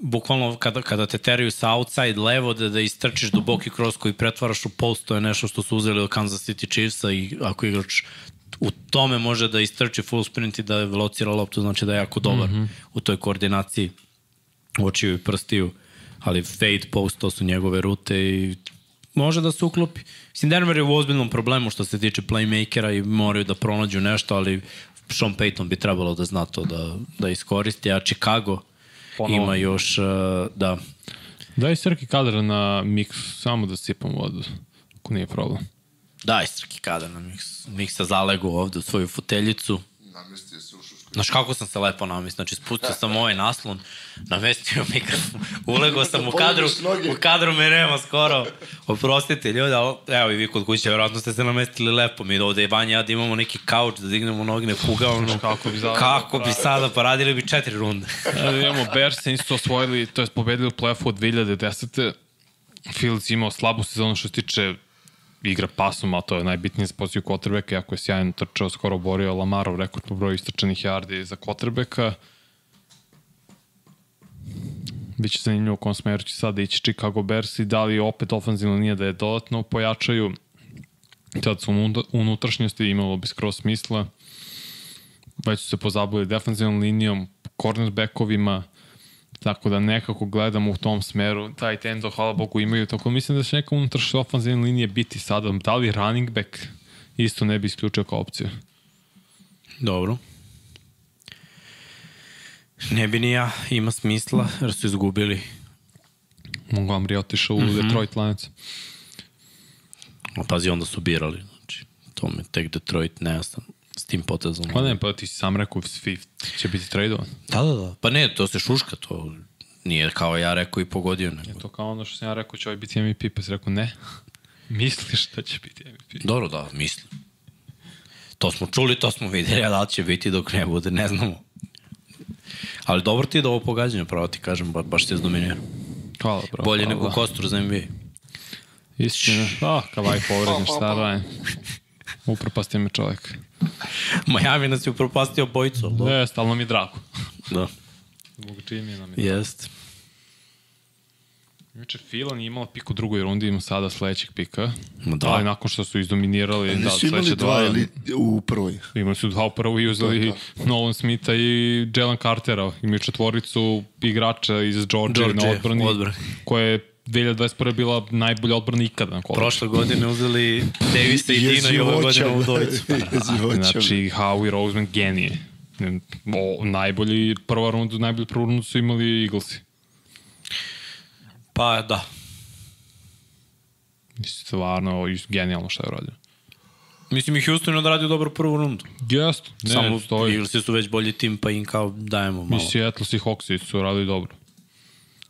bukvalno kada, kada te teraju sa outside levo da, da istrčiš duboki cross koji pretvaraš u post, to je nešto što su uzeli od Kansas City Chiefsa i ako igrač u tome može da istrči full sprint i da velocira loptu, znači da je jako dobar mm -hmm. u toj koordinaciji očiju i prstiju, ali fade post, to su njegove rute i može da se uklopi. Mislim, Denver je u ozbiljnom problemu što se tiče playmakera i moraju da pronađu nešto, ali Sean Payton bi trebalo da zna to da, da iskoristi, a Chicago Ponovo. ima još, uh, da, Daj Srki kadra na mix, samo da sipam vodu. Ako nije problem. daj Srki kada na mix, miksa zalegu ovde u svoju foteljicu. Namestio. Znaš kako sam se lepo namestio, znači spustio sam ovaj naslon, namestio mikrofon, ulegao sam u kadru, u kadru me nema skoro. Oprostite ljudi, ali evo i vi kod kuće, vjerojatno ste se namestili lepo. Mi ovde Vanja i ja da imamo neki kauč, da dignemo noge, ne pugavamo. Kako bi sada- Kako bi sada, pa radili bi četiri runde. E, imamo Bears isto osvojili, to je pobedili u play-offu od 2010. Fields imao slabu sezonu što se tiče igra pasom, a to je najbitnije za poziciju quarterbacka, jako je sjajno trčao, skoro borio Lamarov rekord po broju istrčanih yardi za quarterbacka. Biće zanimljivo u kom smeru će sada ići Chicago Bears i da li opet ofenzivno nije da je dodatno pojačaju. Tad su unutra- unutrašnjosti imalo bi skroz smisla. Već su se pozabavili defensivnom linijom, cornerbackovima, tako da nekako gledamo u tom smeru. Taj tendo, hvala Bogu, imaju. Tako mislim da će neka unutrašnja ofenzivna linija biti sada. Da li running back isto ne bi isključio kao opciju. Dobro. Ne bi ni ja, ima smisla, jer su izgubili. Montgomery otišao u mm -hmm. Detroit. A pazi, onda su birali. Znači, to me tek Detroit nejasno s tim potezom. Pa ne, pa ti si sam rekao, Swift će biti tradovan. Da, da, da. Pa ne, to se šuška, to nije kao ja rekao i pogodio. Nego. To kao ono što sam ja rekao, će ovaj biti MVP, pa si rekao ne. Misliš da će biti MVP? Dobro, da, mislim. To smo čuli, to smo videli, a da li će biti dok ne bude, ne znamo. Ali dobro ti je da ovo pogađanje, pravo ti kažem, ba, baš ti je zdominirao. Hvala, bro. Bolje hvala. nego Kostur za NBA. Istina. Ah, kavaj povređen, šta radim? Upropasti me čovjek. Miami nas je upropastio bojicu, ali dobro. Ne, stalno mi je drago. Da, Zbog čimina mi je drago. jest. Inače, Filan je imala pik u drugoj rundi, ima sada sledećeg pika. Ma da. Ali nakon što su izdominirali, da, Nisu imali sledeće dva dva, ili u prvoj. imali su dva u prvu i uzeli Nolan Smitha i Jalen Cartera. Imaju četvoricu igrača iz Georgia, Georgia, na odbrani, odbrani. koja je 2021. bila najbolja odbrana ikada na koleđu. Prošle godine uzeli Davisa i Dina i ove godine u. Jezivoća. Znači, Howie Roseman genije. O, najbolji prva runda, najbolju prvu rundu su imali Eaglesi. Pa da, Mislim, stvarno, genijalno šta je uradio. Mislim i Houston je odradio dobro prvu rundu. Jest, ne, Samo stoji. Eaglesi su već bolji tim, pa im kao dajemo I malo. Seattle i Hawksi su radili dobro.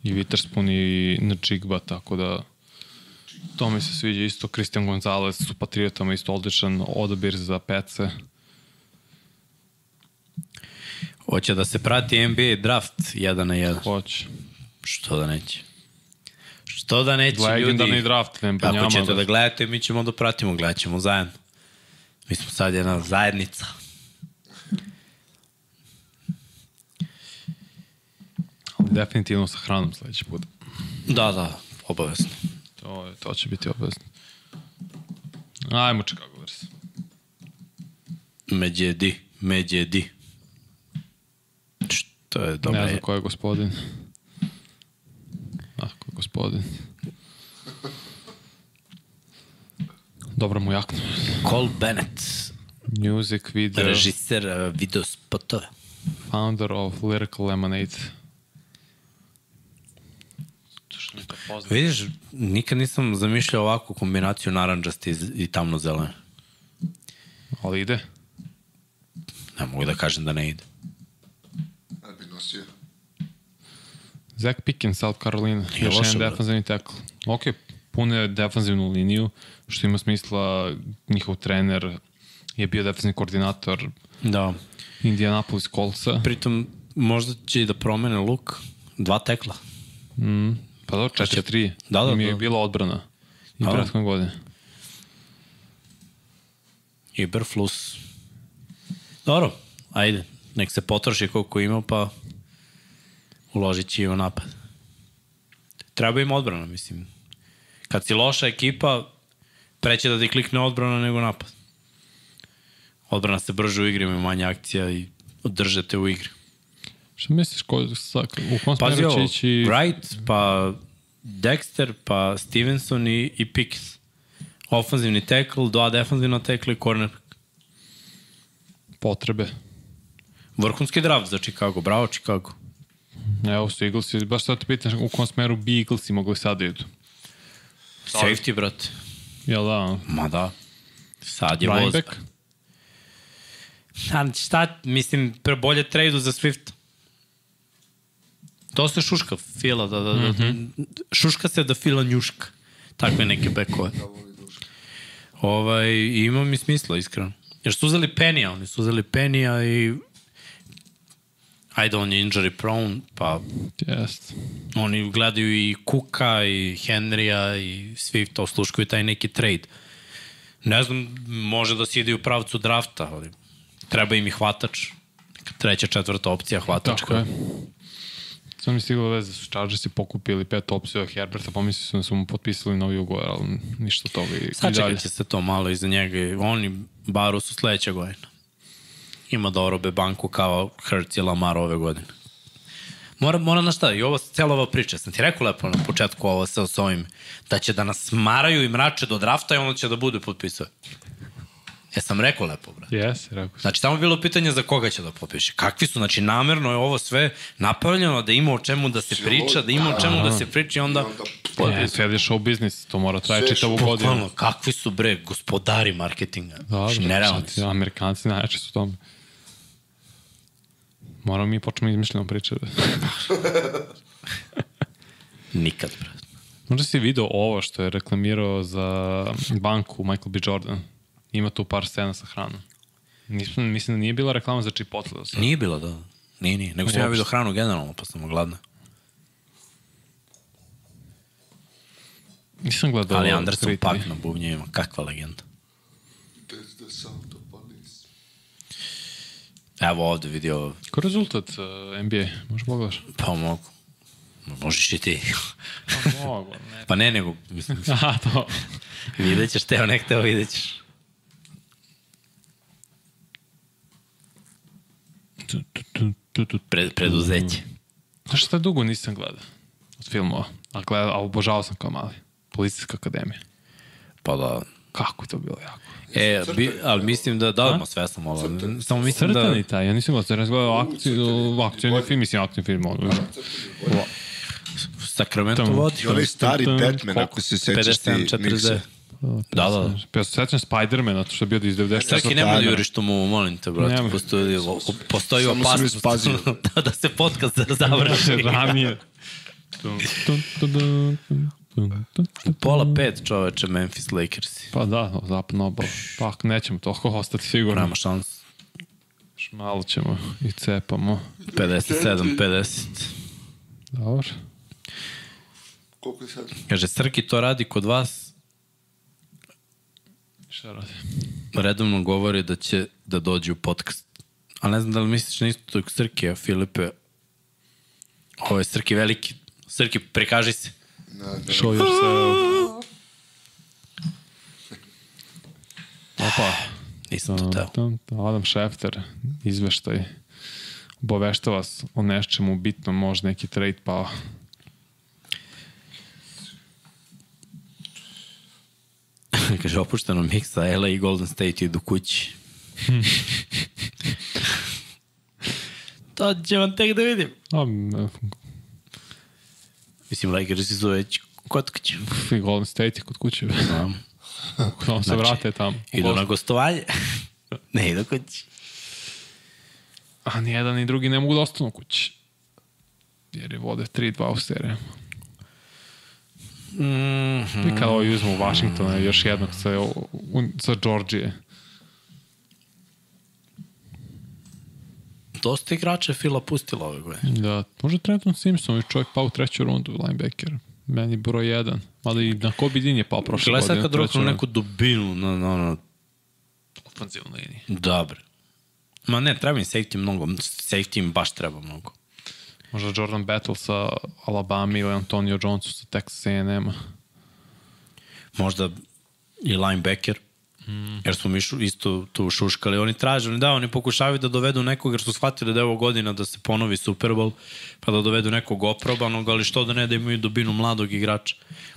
I Witherspoon i Njigba, tako da to mi se sviđa isto. Christian Gonzalez su Patriotama isto odličan odabir za pece. Hoće da se prati NBA draft 1 na 1. Hoće. Što da neće? Što da neće Legendarni ljudi? draft, nema po Ako njama. ćete da gledate, mi ćemo da pratimo, gledat ćemo zajedno. Mi smo sad jedna zajednica. Definitivno sa hranom sledeći put. Da, da, obavezno. To, to će biti obavezno. Ajmo Chicago Bears. Međedi, međedi. Što je Ne dobro. znam ko je gospodin. Ah, ko je gospodin. Dobro mu jakno. Cole Bennett, Music video, režiser uh, video spotove. founder of Lyrical Lemonade. Mi to poznato? Vidiš, nikad nisam zamišljao ovakvu kombinaciju naranđasti i, tamno-zelene. Ali ide. Ne mogu da kažem da ne ide. Da bi nosio. Zach Pickens, South Carolina. Nije Još jedan defanzivni tackle. Ok, pune defanzivnu liniju, što ima smisla njihov trener je bio defanzivni koordinator Da. Indianapolis Coltsa. Pritom, možda će i da promene luk. Dva tekla. Pa dobro, 4-3. Da, da, Im je da. bila odbrana. I Da, da. prethodne godine. Iberflus. Dobro, ajde. Nek se potroši koliko ima, pa uložit će i u napad. Treba im odbrana, mislim. Kad si loša ekipa, preće da ti klikne odbrana nego napad. Odbrana se brže u igri, ima manje akcija i održete u igri. Šta misliš, ko, sa, u kom smeru će ići... Wright, pa Dexter, pa Stevenson i, i Pickens. Ofanzivni tackle, dva defanzivna tackle i corner. Potrebe. Vrhunski draft za Chicago, bravo Chicago. Evo su Eaglesi, baš sad te pitan u kom smeru bi Eaglesi mogli sad da idu. Safety, brate. Jel da? Ma da. Sad je voz. Running back? A šta, mislim, bolje tradu za Swift. Dosta šuška fila, da, da, da, mm -hmm. šuška se da fila njuška. Takve neke bekove. Ovaj, i ima mi smisla, iskreno. Jer su uzeli Penija, oni su uzeli Penija i ajde, on je injury prone, pa Jest. oni gledaju i Kuka i Henrya i Swift osluškuju taj neki trade. Ne znam, može da se ide u pravcu drafta, ali treba im i hvatač. Neka Treća, četvrta opcija hvatačka. Tako je. Sam mi stiglo veze, su Chargersi pokupili pet opcija Herberta, pomislili su da su mu potpisali novi ugovor, ali ništa toga i. Sačekat će se to malo iza njega. Oni baru su sledeća godina. Ima da orobe banku kao Hertz i Lamar ove godine. Mora, mora na šta, i ovo, cijela ova priča, sam ti rekao lepo na početku ovo sa, sa ovim, da će da nas maraju i mrače do drafta i onda će da bude potpisao. Ja sam rekao lepo, brate. Jes, rekao sam. Znači, tamo je bilo pitanje za koga će da potpiše. Kakvi su, znači, namerno je ovo sve napravljeno da ima o čemu da se priča, da ima o čemu da se priča i onda... Je, sve je show biznis, to mora traje čitavu godinu. Bukvalno, kakvi su bre gospodari marketinga. Da, Znači, da, nerealni sad, su. Amerikanci najjači su u tome. Moramo mi počnemo izmišljeno pričati. Nikad, bre. Možda si video ovo što je reklamirao za banku Michael B. Jordan. Ima tu par scena sa hranom. Nisam, mislim da nije bila reklama za Chipotle. Da sad. Nije bilo, da. Nije, nije. Nego sam ja vidio hranu generalno, pa sam gladna. Nisam gledao. Ali Anderson tri. na bubnjevima, kakva legenda. That's the sound of police. Evo ovde vidio, Ko je rezultat uh, NBA? Možeš pogledaš? pa mogu. Možeš i ti. Mogu, ne. pa ne, nego, mislim, Aha, to. vidjet ćeš, teo nek teo vidjet ćeš. Pred, preduzeće. Znaš šta dugo nisam gledao od filmova? A, gledao, a obožavao sam kao mali. Policijska akademija. Pa da, Kako je to bilo jako? E, bi, ali mislim da, da, ma sve sam ovo. Samo mislim da... Crtani taj, ja nisam gledao, sam gledao akciju, akcijni film, mislim akcijni film. Ono, Sacramento vodi. I onaj stari Batman, ako se sećaš ti 57, 40. miksa. Da, da. Ja se sećam Spidermana, to što je bio iz 90. Čekaj, nemoj da juriš tu mu, molim te, brate. Nemoj. Postoji, postoji opasnost da, da se podcast završi. Ranije. Tum, tum. Pola pet čoveče Memphis Lakersi. Pa da, zapadno obal. Pa nećemo toliko ostati sigurno. Nema šans. Još malo ćemo i cepamo. 57, 50. Dobro. Koliko je sad? Kaže, Srki to radi kod vas, Šta radi? redovno govori da će da dođe u podcast. A ne znam da li misliš na isto tog Srki, a Filipe, ovo je Srki veliki. Srki, prikaži se. Da, da. Show yourself. Opa, nisam to teo. Adam Schefter, izveštaj. Obavešta vas o nečemu bitnom, možda neki trade pa Kaže, opušteno miksa, LA i Golden State idu kući. to će vam tek da vidim. a, m, Mislim, Lakersi su već kod kuće. i Golden State je kod kuće. Da. Kada se Znači, vrate tamo. Idu na gostovanje. ne idu kući. A ni jedan ni drugi ne mogu da ostanu kući. Jer je vode 3-2 u serijama. Mm, I kada ovo uzmu Washingtona još jednog sa, u, sa Georgije. dosta igrača je Fila pustila ove godine. Da, može Trenton Simpson i čovjek pao u treću rundu, linebacker. Meni broj jedan. Ali i na Kobe Dean je pao prošle Gledaj sad godine. kad u treću roknu rundu. neku dubinu na, na, na Ofenzivnoj liniji. Dobre. Ma ne, treba im safety mnogo. Safety im baš treba mnogo. Možda Jordan Battle sa Alabama ili Antonio Jones sa Texas A&M. Možda i linebacker. Mm. Jer smo mi šu, isto tu šuškali. Oni traže, oni da, oni pokušavaju da dovedu nekog, jer su shvatili da je ovo godina da se ponovi Super Bowl, pa da dovedu nekog oprobanog, ali što da ne da imaju dubinu mladog igrača.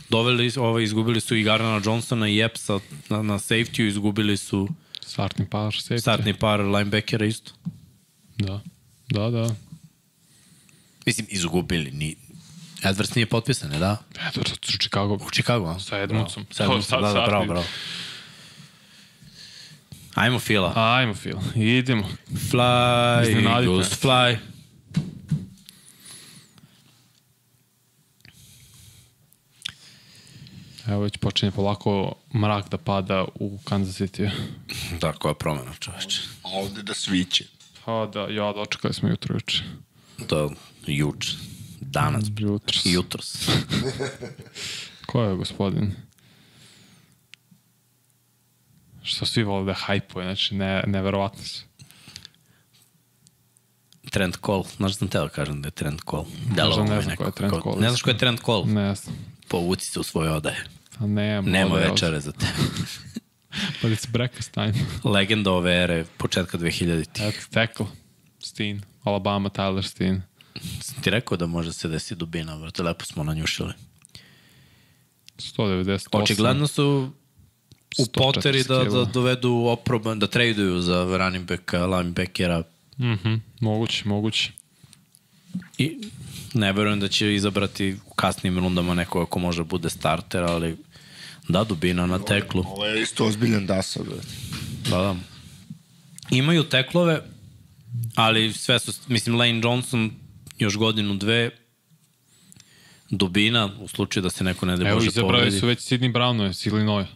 Doveli, ovaj, izgubili su i Garnana Johnsona i Epsa na, na safety-u, izgubili su Startni par safety. startni par linebackera isto. Da. Da, da. Mislim, izgubili. Ni... Edwards nije potpisan, ne da? To su Chicago. U Chicago, a? Sa Edmundsom. Sa Edmundsom, da, da, bravo, bravo. Ajmo, Fila. Ajmo, Phil. Idemo. Fly, Eagles, fly. Evo već počinje polako mrak da pada u Kansas City. Da, koja promena, čoveče. A ovde da sviće. Pa da, ja dočekali smo jutro juče. To je juč. Danas. Jutros. Jutros. Ko je gospodin? Što svi vole da hajpuje, znači ne, neverovatno su. trend call. Znaš da sam teo da kažem da je trend call. Ne mi znam ko je trend call. Ne znaš ko je trend call? Ne znam. Povuci se u svoje odaje. A. Nema ovde, večere za te. But it's breakfast time. Legenda ove ere, početka 2000-ih. Eto, tackle. Steen. Alabama, Tyler Steen. Sam ti rekao da može se desi dubina, brate, lepo smo nanjušili. 198. Očigledno su u 140 poteri da, da dovedu oproban, da traduju za running backa, linebackera Mhm, moguće, moguće. i ne verujem da će izabrati u kasnim rundama nekoga ko može bude starter, ali da dubina na teklu. Ovo je isto ozbiljan dasa, brate. Da, da. Imaju teklove, ali sve su, mislim, Lane Johnson još godinu, dve, dubina, u slučaju da se neko ne da Evo, može izabrali povredi. su već Sidney Brownove s Illinois.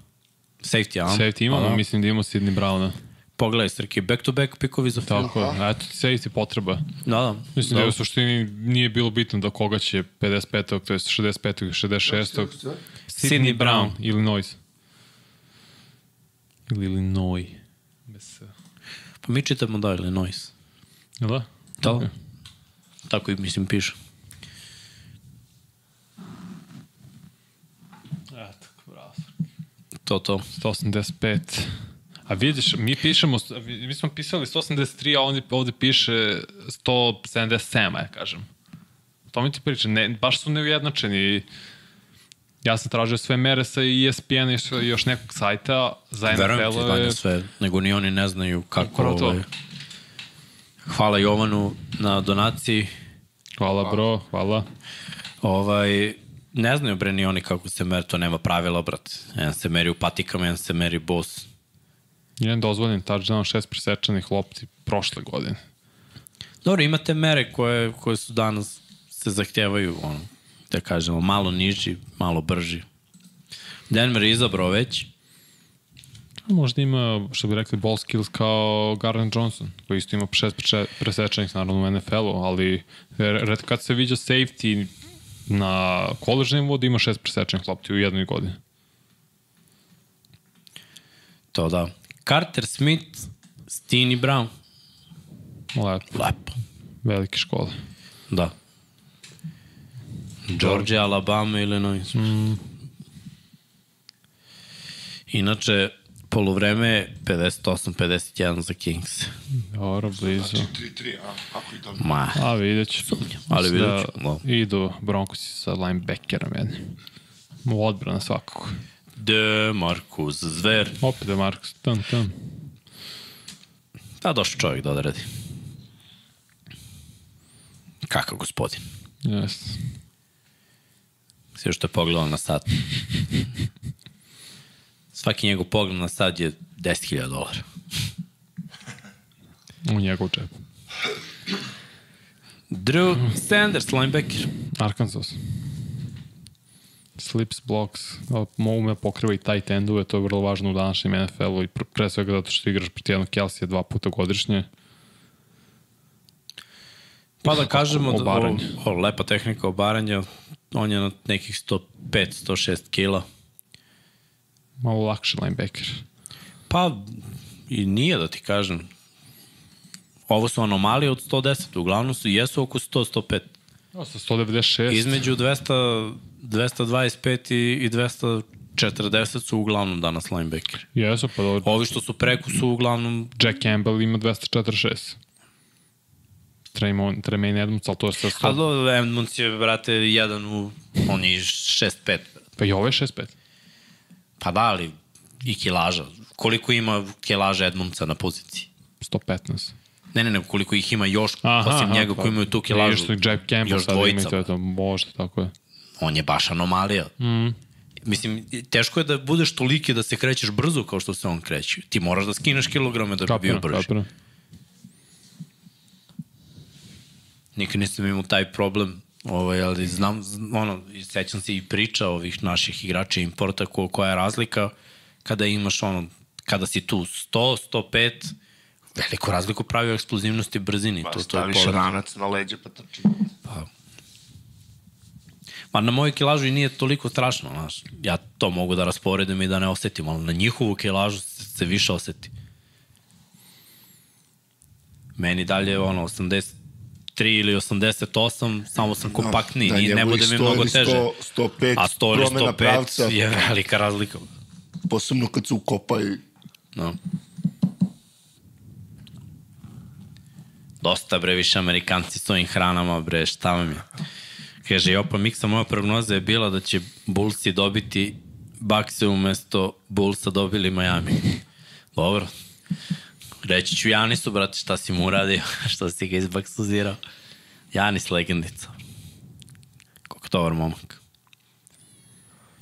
Safety, a? Safety imamo, A, da. mislim da imamo Sidney Browna. Pogledaj, Srki, back-to-back pikovi za film. Tako je, eto ti safety potreba. Da, da. Mislim da je u suštini nije bilo bitno da koga će 55. to je 65. i 66. Sidney Brown, Illinois. Ili Illinois. Bez. Pa mi čitamo da, Illinois. Jel da? Da. Ok. Tako i mislim piše. Eto, bravo. To, to. 185. A vidiš, mi pišemo, mi smo pisali 183, a ovdje, ovdje piše 177, ja kažem. To mi ti pričam, ne, baš su neujednačeni. Ja sam tražio sve mere sa ESPN-a i još- nekog sajta za Verujem ti -ove. sve, nego ni oni ne znaju kako Upravo to. ovaj... Hvala Jovanu na donaciji. Hvala bro, hvala. Ovaj, ne znaju bre ni oni kako se meri, to nema pravila, brate. Jedan se meri u patikama, jedan se meri bos. Jedan dozvoljen touchdown, šest presečanih lopti prošle godine. Dobro, imate mere koje, koje su danas se zahtevaju, ono, da kažemo, malo niži, malo brži. Denver je izabrao već. Možda ima, što bi rekli, ball skills kao Garland Johnson, koji isto ima šest presečanih, naravno, u NFL-u, ali re- red, kad se viđa safety, na koležnom vodu ima šest presečenih lopti u jednoj godini. To da. Carter Smith, Stini Brown. Lepo, Lepo. velike škole. Da. Georgia, Alabama, Illinois. Mm. Inače, polovreme je 58-51 za Kings. Dobro, blizu. Znači 3-3, a? Ako i dobro. Ma, A, vidjet ću. ali Mislim vidjet ću. Da. Idu Broncosi sa linebackerom jednim. U odbrana svakako. De Marcus Zver. Opet je Marks. Tam, tam. Pa došao čovjek da odradi. Kakav gospodin. Yes. Sve što je pogledao na sat. Svaki njegov pogled na sat je 10.000 dolara. U njegov čep. Drew Sanders, linebacker. Arkansas. Slips, blocks, mogu me pokriva i tight endove, to je vrlo važno u današnjem NFL-u i pr pre svega zato što igraš proti jednog Kelsija dva puta godišnje. Pa da kažemo da o, o, lepa tehnika obaranja, on je na nekih 105-106 kila. Malo lakši linebacker. Pa i nije da ti kažem. Ovo su anomalije od 110, uglavnom su jesu oko 100-105. O, sa 196. Između 200, 225 i, i 240 su uglavnom danas linebackeri. Jesu, pa dobro. Ovi što su preko su uglavnom Jack Campbell ima 246. Tremaine, Tremaine Edmonds, ali to je sve 100. Ali do, Edmonds je, brate, jedan u... On je 6-5. Pa i ovo je 65. Pa da, ali i kilaža. Koliko ima kilaža Edmondsa na poziciji? 115. Ne, ne, ne, koliko ih ima još, Aha, osim aha, njega pa koji imaju tu kilažu. Li Jack Campbell još sad ima dvojica. to je to. Možda, tako je. On je baš anomalija. Mm. Mislim, teško je da budeš toliki da se krećeš brzo kao što se on kreće. Ti moraš da skineš kilograme da bi bio Kapira, brži. kapira. Nikad nisam imao taj problem, ovaj, ali znam, ono, sećam se i priča ovih naših igrača importa ko, koja je razlika kada imaš ono, kada si tu 100, 105, veliku razliku pravi u eksplozivnosti i brzini. Pa to, to je ranac na leđe pa trči. Ma na moju kilažu i nije toliko strašno, znaš. Ja to mogu da rasporedim i da ne osetim, ali na njihovu kilažu se, se više oseti. Meni dalje ono 83 ili 88, samo sam kompaktniji, da, ne bude mi 100 mnogo teže. 100, 105 A 100 ili promena 105 pravca. je velika razlika. Posebno kad se ukopaju. No. Dosta bre više Amerikanci s ovim hranama bre, šta vam je? Kaže, Jopa Miksa, moja prognoza je bila da će Bullsi dobiti Bakse umesto Bullsa dobili Miami. Dobro. Reći ću Janisu, brate, šta si mu uradio, što si ga izbaksuzirao. Janis legendica. Koliko dobar momak.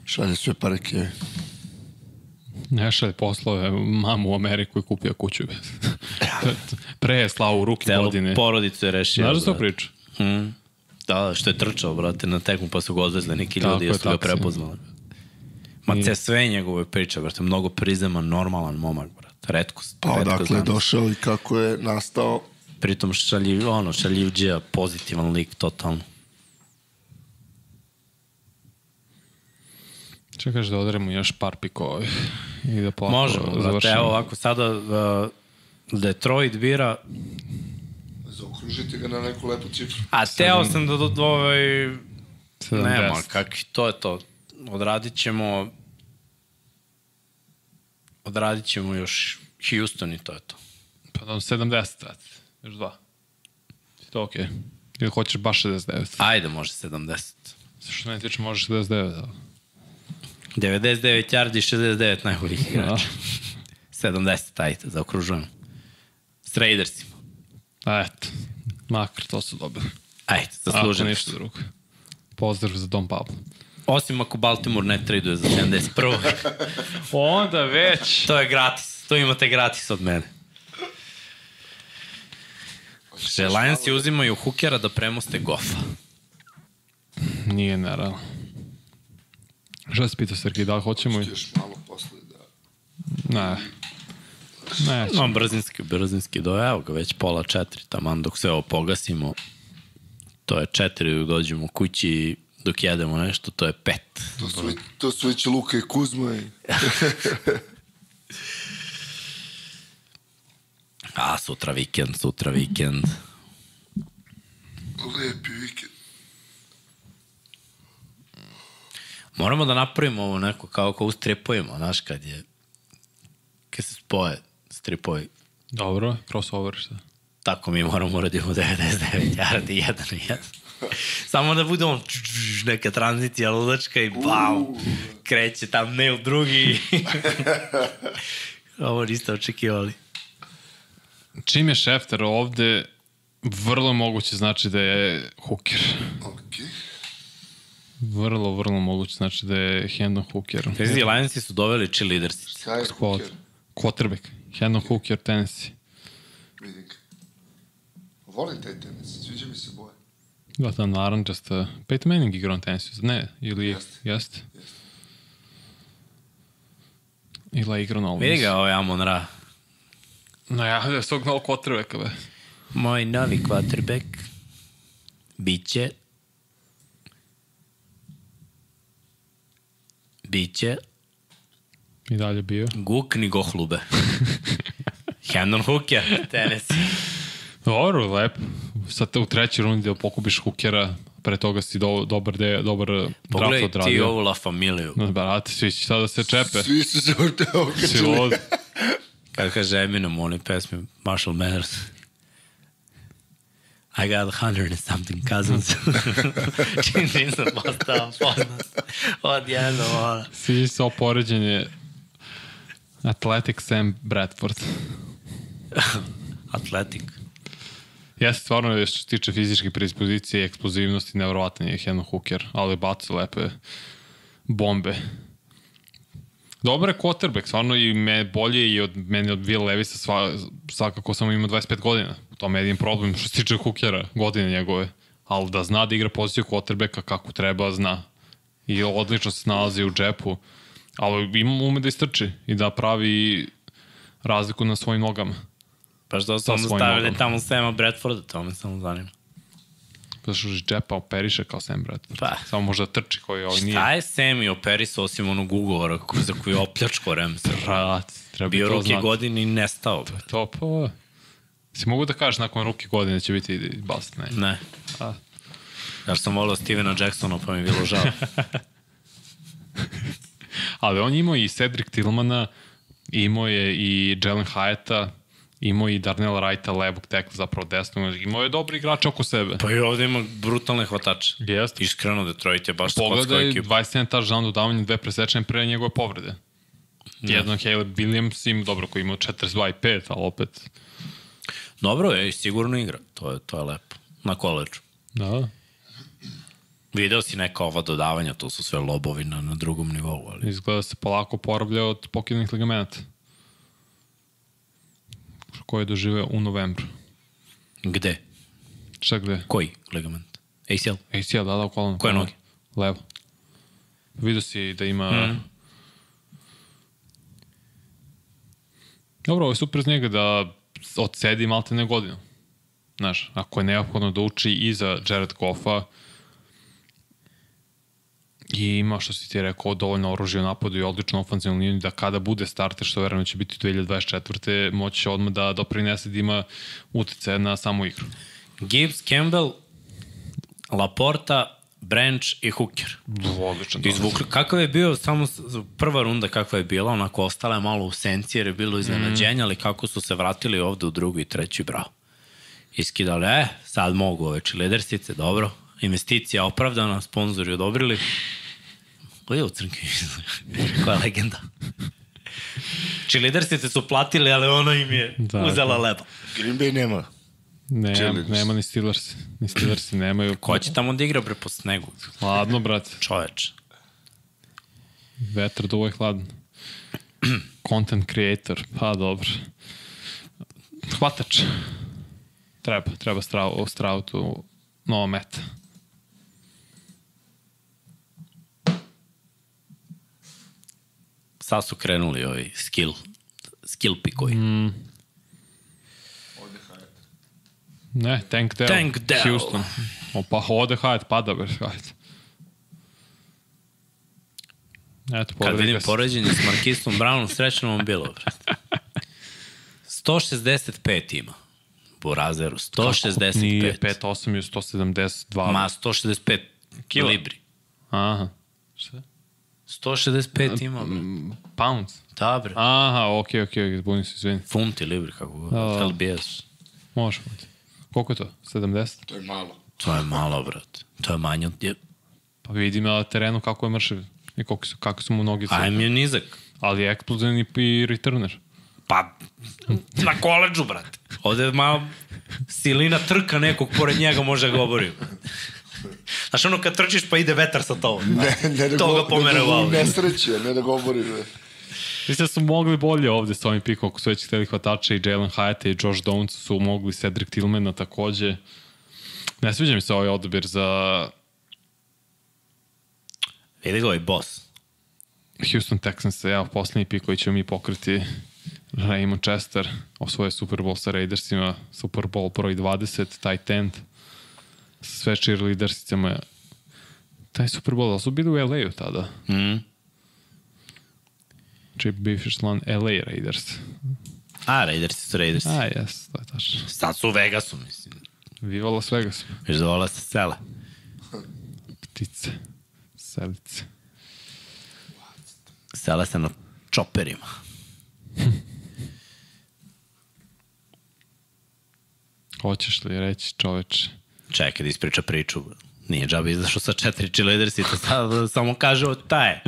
Šalje sve pare Kevi. Ne šalje poslove mamu u Ameriku i kupio kuću. Pre je slao u ruke Celu godine. porodicu je rešio. Znaš za to brate. priču? Mm. Da, da, što je trčao, brate, na tekmu pa su ga odvezli neki ljudi jer su ga prepoznali. Ma te sve njegove priče, brate, mnogo prizeman, normalan momak, brate, redkost. Pa redkost odakle je došao i kako je nastao. Pritom šaljiv, ono, šaljivđija, pozitivan lik, totalno. Čekaš da odaremo još par pikova i da polako Možemo, brate, završimo. evo ovako, sada uh, Detroit bira, Zaokružite ga na neku lepu cifru. a teo sam da do, do ovaj, 70. nema, kakvi, to je to. Odradit ćemo, odradit ćemo još Houston i to je to. Pa da 70, brate. Još dva. Je to okej? Okay. Ili hoćeš baš 69? Ajde, može 70. Sa što ne tiče možeš 69, da. 99 yardi, 69 najboljih Da. igrača. 70, ajde, zaokružujemo. S Raidersima. A eto, makar to su dobili. Ajde, Ako zasluženo. ništa drugo. Pozdrav za Dom Pablo. Osim ako Baltimore ne traduje za 71. Onda već. to je gratis. To imate gratis od mene. Že Lionsi uzimaju hukera da premoste Goffa. Nije naravno. Šta si pitao, Sergij, da li hoćemo? i- Još malo posle da... Ne. Ne, No, brzinski, brzinski do, evo ga, već pola četiri, taman dok sve ovo pogasimo. To je četiri, dođemo kući, dok jedemo nešto, to je pet. To su, već, to su već Luka i Kuzma i... A, sutra vikend, sutra vikend. Lepi vikend. Moramo da napravimo ovo neko kao kao u stripovima, znaš, kad je kad se spoje stripovi. Dobro, crossover šta. Tako mi moramo uradimo 99 yardi, jedan i jedan. Samo da bude on neka tranzicija ludačka i bam, kreće tam ne u drugi. Ovo niste očekivali. Čim je Šefter ovde, vrlo moguće znači da je hooker. Okej. Vrlo, vrlo moguće znači da je Hendon hooker. Pazi, Lionsi su doveli cheerleadersice. Kaj je Squad. Hooker? Quarterback. Hendon hooker, Tennessee. Vidim ga. Volim taj tenis, sviđa mi se boje. Da, ta naranđasta. Peyton Manning igrao na Tennessee, ne? Ili Jeste. jeste? Ili je igrao na Ole Vidi ga ovaj Amon Ra. No ja, da svog novog quarterbacka, be. Moj novi quarterback biće biće I dalje bio. Gukni Gohlube. Hendon Hooker, Tennessee. Dobro, lepo. Sad u trećoj rundi da pokupiš hookera, pre toga si do, dobar, de, dobar draft Pogledaj ti odradio. ovu La Familiju. No, brate, svi će sada da se čepe. Svi su se ovdje Svi okačili. od... Kako kaže Eminem u onoj pesmi Marshall Mathers. I got a hundred and something cousins. Čim nisam postao poznat. Odjedno, ono. Svi su opoređenje Athletic Sam Bradford. Atletik. Jeste stvarno što se tiče fizičke predispozicije i eksplozivnosti, nevjerovatan je Hendon Hooker, ali baca lepe bombe. Dobar je quarterback, stvarno i me bolje i od meni od Will Levisa sva, svakako samo ima 25 godina. Tome je jedin problem što se tiče Hookera, godine njegove. Ali da zna da igra poziciju quarterbacka kako treba, zna. I odlično se nalazi u džepu. Ali ima ume da istrči i da pravi razliku na svojim nogama. Pa što su onda stavili nogama. tamo Sema Bradforda, to me samo zanima. Zato što iz džepa operiše kao Sam Bradford. Pa. Samo možda trči koji ovaj nije. Šta je Semi operisao osim onog ugovora ko- za koji je opljačko Remsa? Brat, treba Bio to ruke znati. godine i nestao. bre. To pa... Si mogu da kažeš nakon ruke godine će biti bast, ne? Ne. A. Ja sam volio Stevena Jacksona pa mi je bilo žao. Ali on imao i Cedric Tillmana, imao je i Jalen Hyata, imao i Darnell Wrighta, levog tekla, zapravo desnog, imao je dobri igrače oko sebe. Pa i ovde ima brutalne hvatače. Jeste. Iskreno, Detroit je baš Pogledaj, ekipa. 27 touchdown dodavanje, dve presečene pre njegove povrede. Jedno Caleb Williams im, dobro, koji imao 42 i 5, ali opet, Dobro je, sigurno igra. To je, to je lepo. Na koleđu. da, Video si neka ova dodavanja, to su sve lobovi na, na drugom nivou, ali... izgleda se polako poravlja od pokidanih ligamenta. Koje je doživeo u novembru. Gde? Šta gde? Koji ligament? ACL? ACL, da, da, u kolonu. Koje noge? Levo. Vidio si da ima... Mm. Dobro, ovo je super iz njega da odsedi malte ne godinu. Znaš, ako je neophodno da uči i za Jared Goffa i ima, što si ti rekao, dovoljno oružje u napadu i odličnu ofenzivnu liniju da kada bude starter, što verujem da će biti u 2024. moći će odmah da doprinese da ima utice na samu igru. Gibbs, Campbell, Laporta, Branch i Hooker. Odličan. Izvukli. Kakav je bio, samo prva runda kakva je bila, onako ostala je malo u senci jer je bilo iznenađenja, ali kako su se vratili ovde u drugu i treću, bravo. Iskidali, e, sad mogu ove čiledersice, dobro. Investicija opravdana, sponzori odobrili. Gledaj u crnki, koja legenda. Čiledersice su platili, ali ona im je Da, da, uzela da. leba. Green Bay nema. Ne, nema ni Steelers. Ni Steelers nemaju. Ko će tamo da igra bre po snegu? Hladno, brate. Čoveč. Vetar duvo je hladno. Content creator, pa dobro. Hvatač. Treba, treba strav, stravtu nova meta. Sad su krenuli ovi skill, skill pikovi. Mm. Ne, Tank Dell. Tank Dell. Houston. O, pa ode Hyatt, pada bre Hyatt. Eto, Kad vidim poređenje s Markistom Brownom, srećno vam bilo, brate. 165 ima. Burazeru, 165. Nije 5-8 je 172. Ma, 165 Kila. libri. Aha. Šta? 165 ima, bre. Pounds. Da, bre. Aha, okej, okej, okay, zbunim se, izvini. Funti libri, kako god. Da. LBS. Može. Koliko je to? 70? To je malo. To je malo, brate. To je manje od... je- Pa vidim na terenu kako je mršav i koliko su, kako su mu nogice. Ajme je nizak. Ali je eksplozivan i, i returner. Pa, na koleđu, brate. Ovde je malo silina trka nekog pored njega može ga obori. Znaš ono kad trčiš pa ide vetar sa tobom. Ne, ne da To ga pomere ne u auto. nesreće, ne da govori. Ne. Mislim da su mogli bolje ovde sa ovim pikom, ako su već hteli hvatača i Jalen Hyatt i Josh Downs su mogli Cedric Tillmana takođe. Ne sviđa mi se ovaj odabir za Vidi ga ovaj boss. Houston Texans, evo poslednji pik koji ćemo mi pokriti Raymond Chester osvoje Super Bowl sa Raidersima, Super Bowl broj 20, tight end, sve cheerleadersicama. Taj Super Bowl, ali su bili u LA-u tada? Mm. Čiji bivši član LA Raiders. A, Raidersi su Raidersi. A, jes, to je tačno. Sad su u Vegasu, mislim. Viva Las Vegas. Viš da se sele. Ptice. Selice. Sele se na čoperima. Hoćeš li reći čoveče? Čekaj da ispriča priču. Nije džaba izašao sa četiri cheerleaders i to sad samo kaže o taj.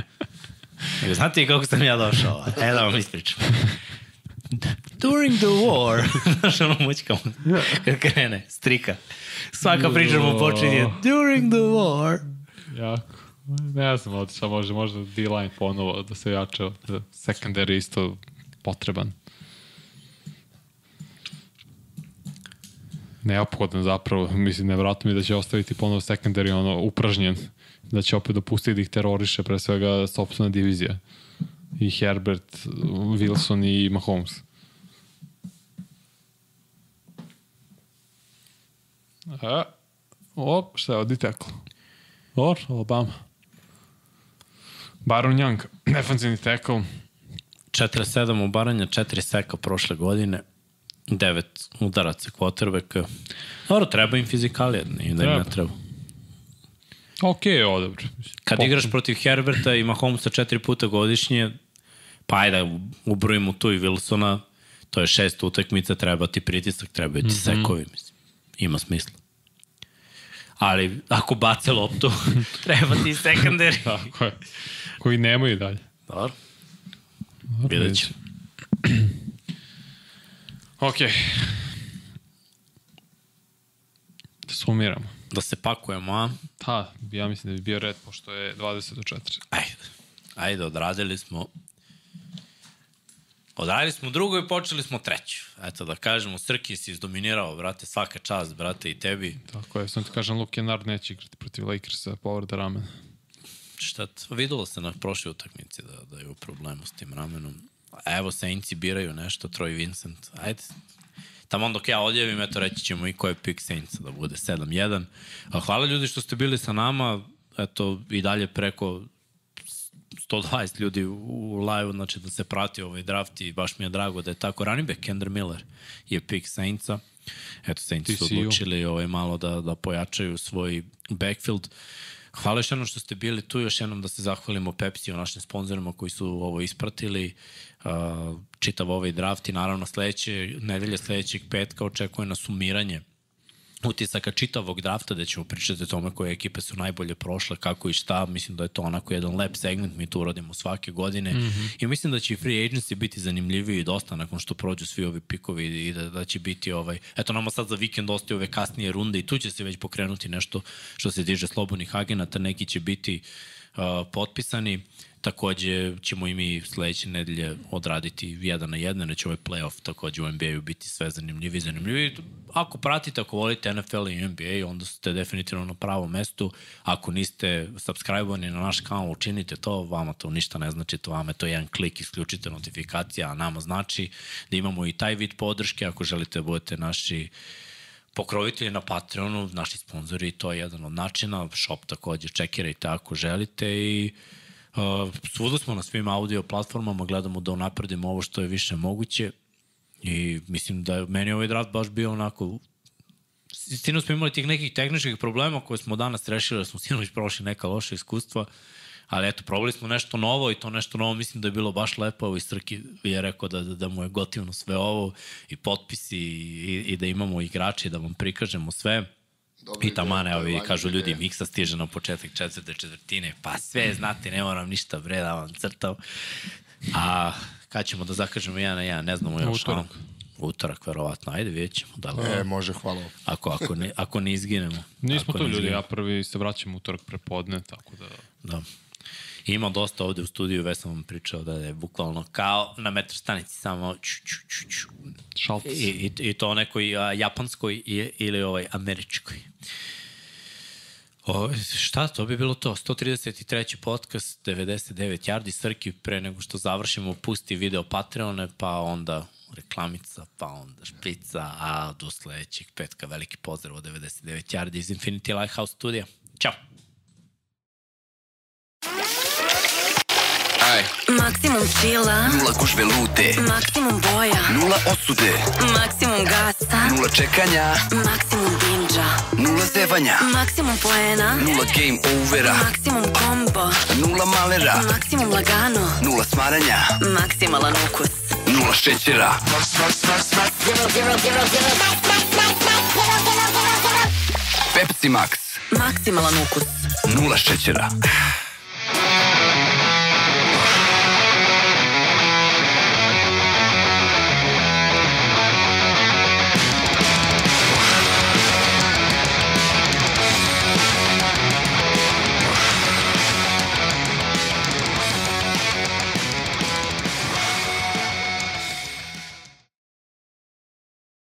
Nego, znate kako sam ja došao? E da vam ispričam. During the war, znaš ono mućka mu, kad krene, strika. Svaka priča mu počinje, during the war. Jako. Ne znam, otišao može, možda D-line ponovo da se jače. Da secondary isto potreban. Neophodan zapravo, mislim, nevratno mi da će ostaviti ponovo secondary ono, upražnjen. Da će opet dopustiti da ih teroriše, pre svega sobstvena divizija. I Herbert, Wilson i Mahomes. A, op, šta je, odi teklo? Or, Alabama. Baron Young, defensivni tackle. 4-7 ubaranja, 4 seka prošle godine, 9 udaraca quarterbacka. Dobro, treba im fizikalija, nije da im ne Treba. Ok, ovo dobro. Kad igraš protiv Herberta i Mahomesa četiri puta godišnje, pa ajde ubrojimo tu i Wilsona, to je šest utakmica, treba ti pritisak, treba ti mm -hmm. sekovi, mislim. Ima smisla. Ali ako bace loptu, treba ti secondary. Tako je. Koji nemaju dalje. Dobro. Vidjet ćemo. Ok. Da sumiramo. Da se pakujemo, a? Ha, ja mislim da bi bio red, pošto je 20 do 4. Ajde. Ajde, odradili smo Odradili smo drugo i počeli smo treću. Eto da kažemo, Srki si izdominirao, brate, svaka čast, brate, i tebi. Tako je, sam ti kažem, Luke Kennard neće igrati protiv Lakersa, povrda ramena. Šta, videlo se na prošloj utakmici da, da je u problemu s tim ramenom. A Evo, Saintsi biraju nešto, Troy Vincent. Ajde, tamo dok ja odjavim, eto reći ćemo i ko je pick Saintsa da bude 7-1. A hvala ljudi što ste bili sa nama, eto i dalje preko 120 ljudi u live, znači da se prati ovaj draft i baš mi je drago da je tako. Running back Kendra Miller je pick Saintsa. Eto, Saints su odlučili ovaj, malo da, da pojačaju svoj backfield. Hvala još jednom što ste bili tu, još jednom da se zahvalimo Pepsi o našim sponsorima koji su ovo ispratili, čitav ovaj draft i naravno sledeće, nedelje sledećeg petka očekuje nas sumiranje utisaka čitavog drafta da ćemo pričati o tome koje ekipe su najbolje prošle, kako i šta, mislim da je to onako jedan lep segment, mi to uradimo svake godine. Mm -hmm. i mislim da će i free agency biti zanimljiviji dosta nakon što prođu svi ovi pikovi i da, da će biti ovaj, eto nama sad za vikend ostaju ove kasnije runde i tu će se već pokrenuti nešto što se tiže slobodnih agenata, neki će biti uh, potpisani, Takođe ćemo i mi sledeće nedelje odraditi jedan na jedan, neće ovaj playoff takođe u NBA-u biti sve zanimljivi i zanimljivi. Ako pratite, ako volite NFL i NBA, onda ste definitivno na pravom mestu. Ako niste subscribe-ovani na naš kanal, učinite to, vama to ništa ne znači, to vama je to jedan klik, isključite notifikacija, a nama znači da imamo i taj vid podrške, ako želite da budete naši pokrovitelji na Patreonu, naši sponzori, to je jedan od načina, shop takođe, čekirajte ako želite i svuda smo na svim audio platformama, gledamo da unapredimo ovo što je više moguće i mislim da je meni ovaj draft baš bio onako Sino smo imali tih nekih tehničkih problema koje smo danas rešili, da smo sinoć prošli neka loša iskustva, ali eto, probali smo nešto novo i to nešto novo mislim da je bilo baš lepo, evo i Srki je rekao da, da, da mu je gotivno sve ovo i potpisi i, i da imamo igrače da vam prikažemo sve. I taman, evo, vi kažu ljudi, ideja. miksa stiže na početak četvrte četvrtine, pa sve znate, ne moram ništa bre da vam crtam. A kad ćemo da zakažemo jedan na jedan, ne znamo još. Utorak. Utorak, verovatno. Ajde, vidjet ćemo. Da li, E, može, hvala. ako, ako, ne, ako ne izginemo. Nismo to ljudi, izginemo. ja prvi se vraćam utorak prepodne, tako da... Da. Ima dosta ovde u studiju, već sam vam pričao da je bukvalno kao na metro stanici samo ču, ču, ču, ču. I, i, i to nekoj a, japanskoj i, ili ovaj američkoj. O, šta, to bi bilo to. 133. podcast, 99 yardi, Srki pre nego što završimo, pusti video Patreone, pa onda reklamica, pa onda šprica, a do sledećeg petka veliki pozdrav od 99 yardi iz Infinity Lighthouse studija. Ćao! Aj, Maksimum chilla, nula gužve lute, maksimum boja, nula osude, maksimum gasa, nula čekanja, maksimum binđa, nula zevanja, maksimum poena, nula game overa, maksimum kombo, nula malera, maksimum lagano, nula smaranja, maksimalan ukus. nula šećera. Pepsi Max, Maksimalan ukus. nula šećera.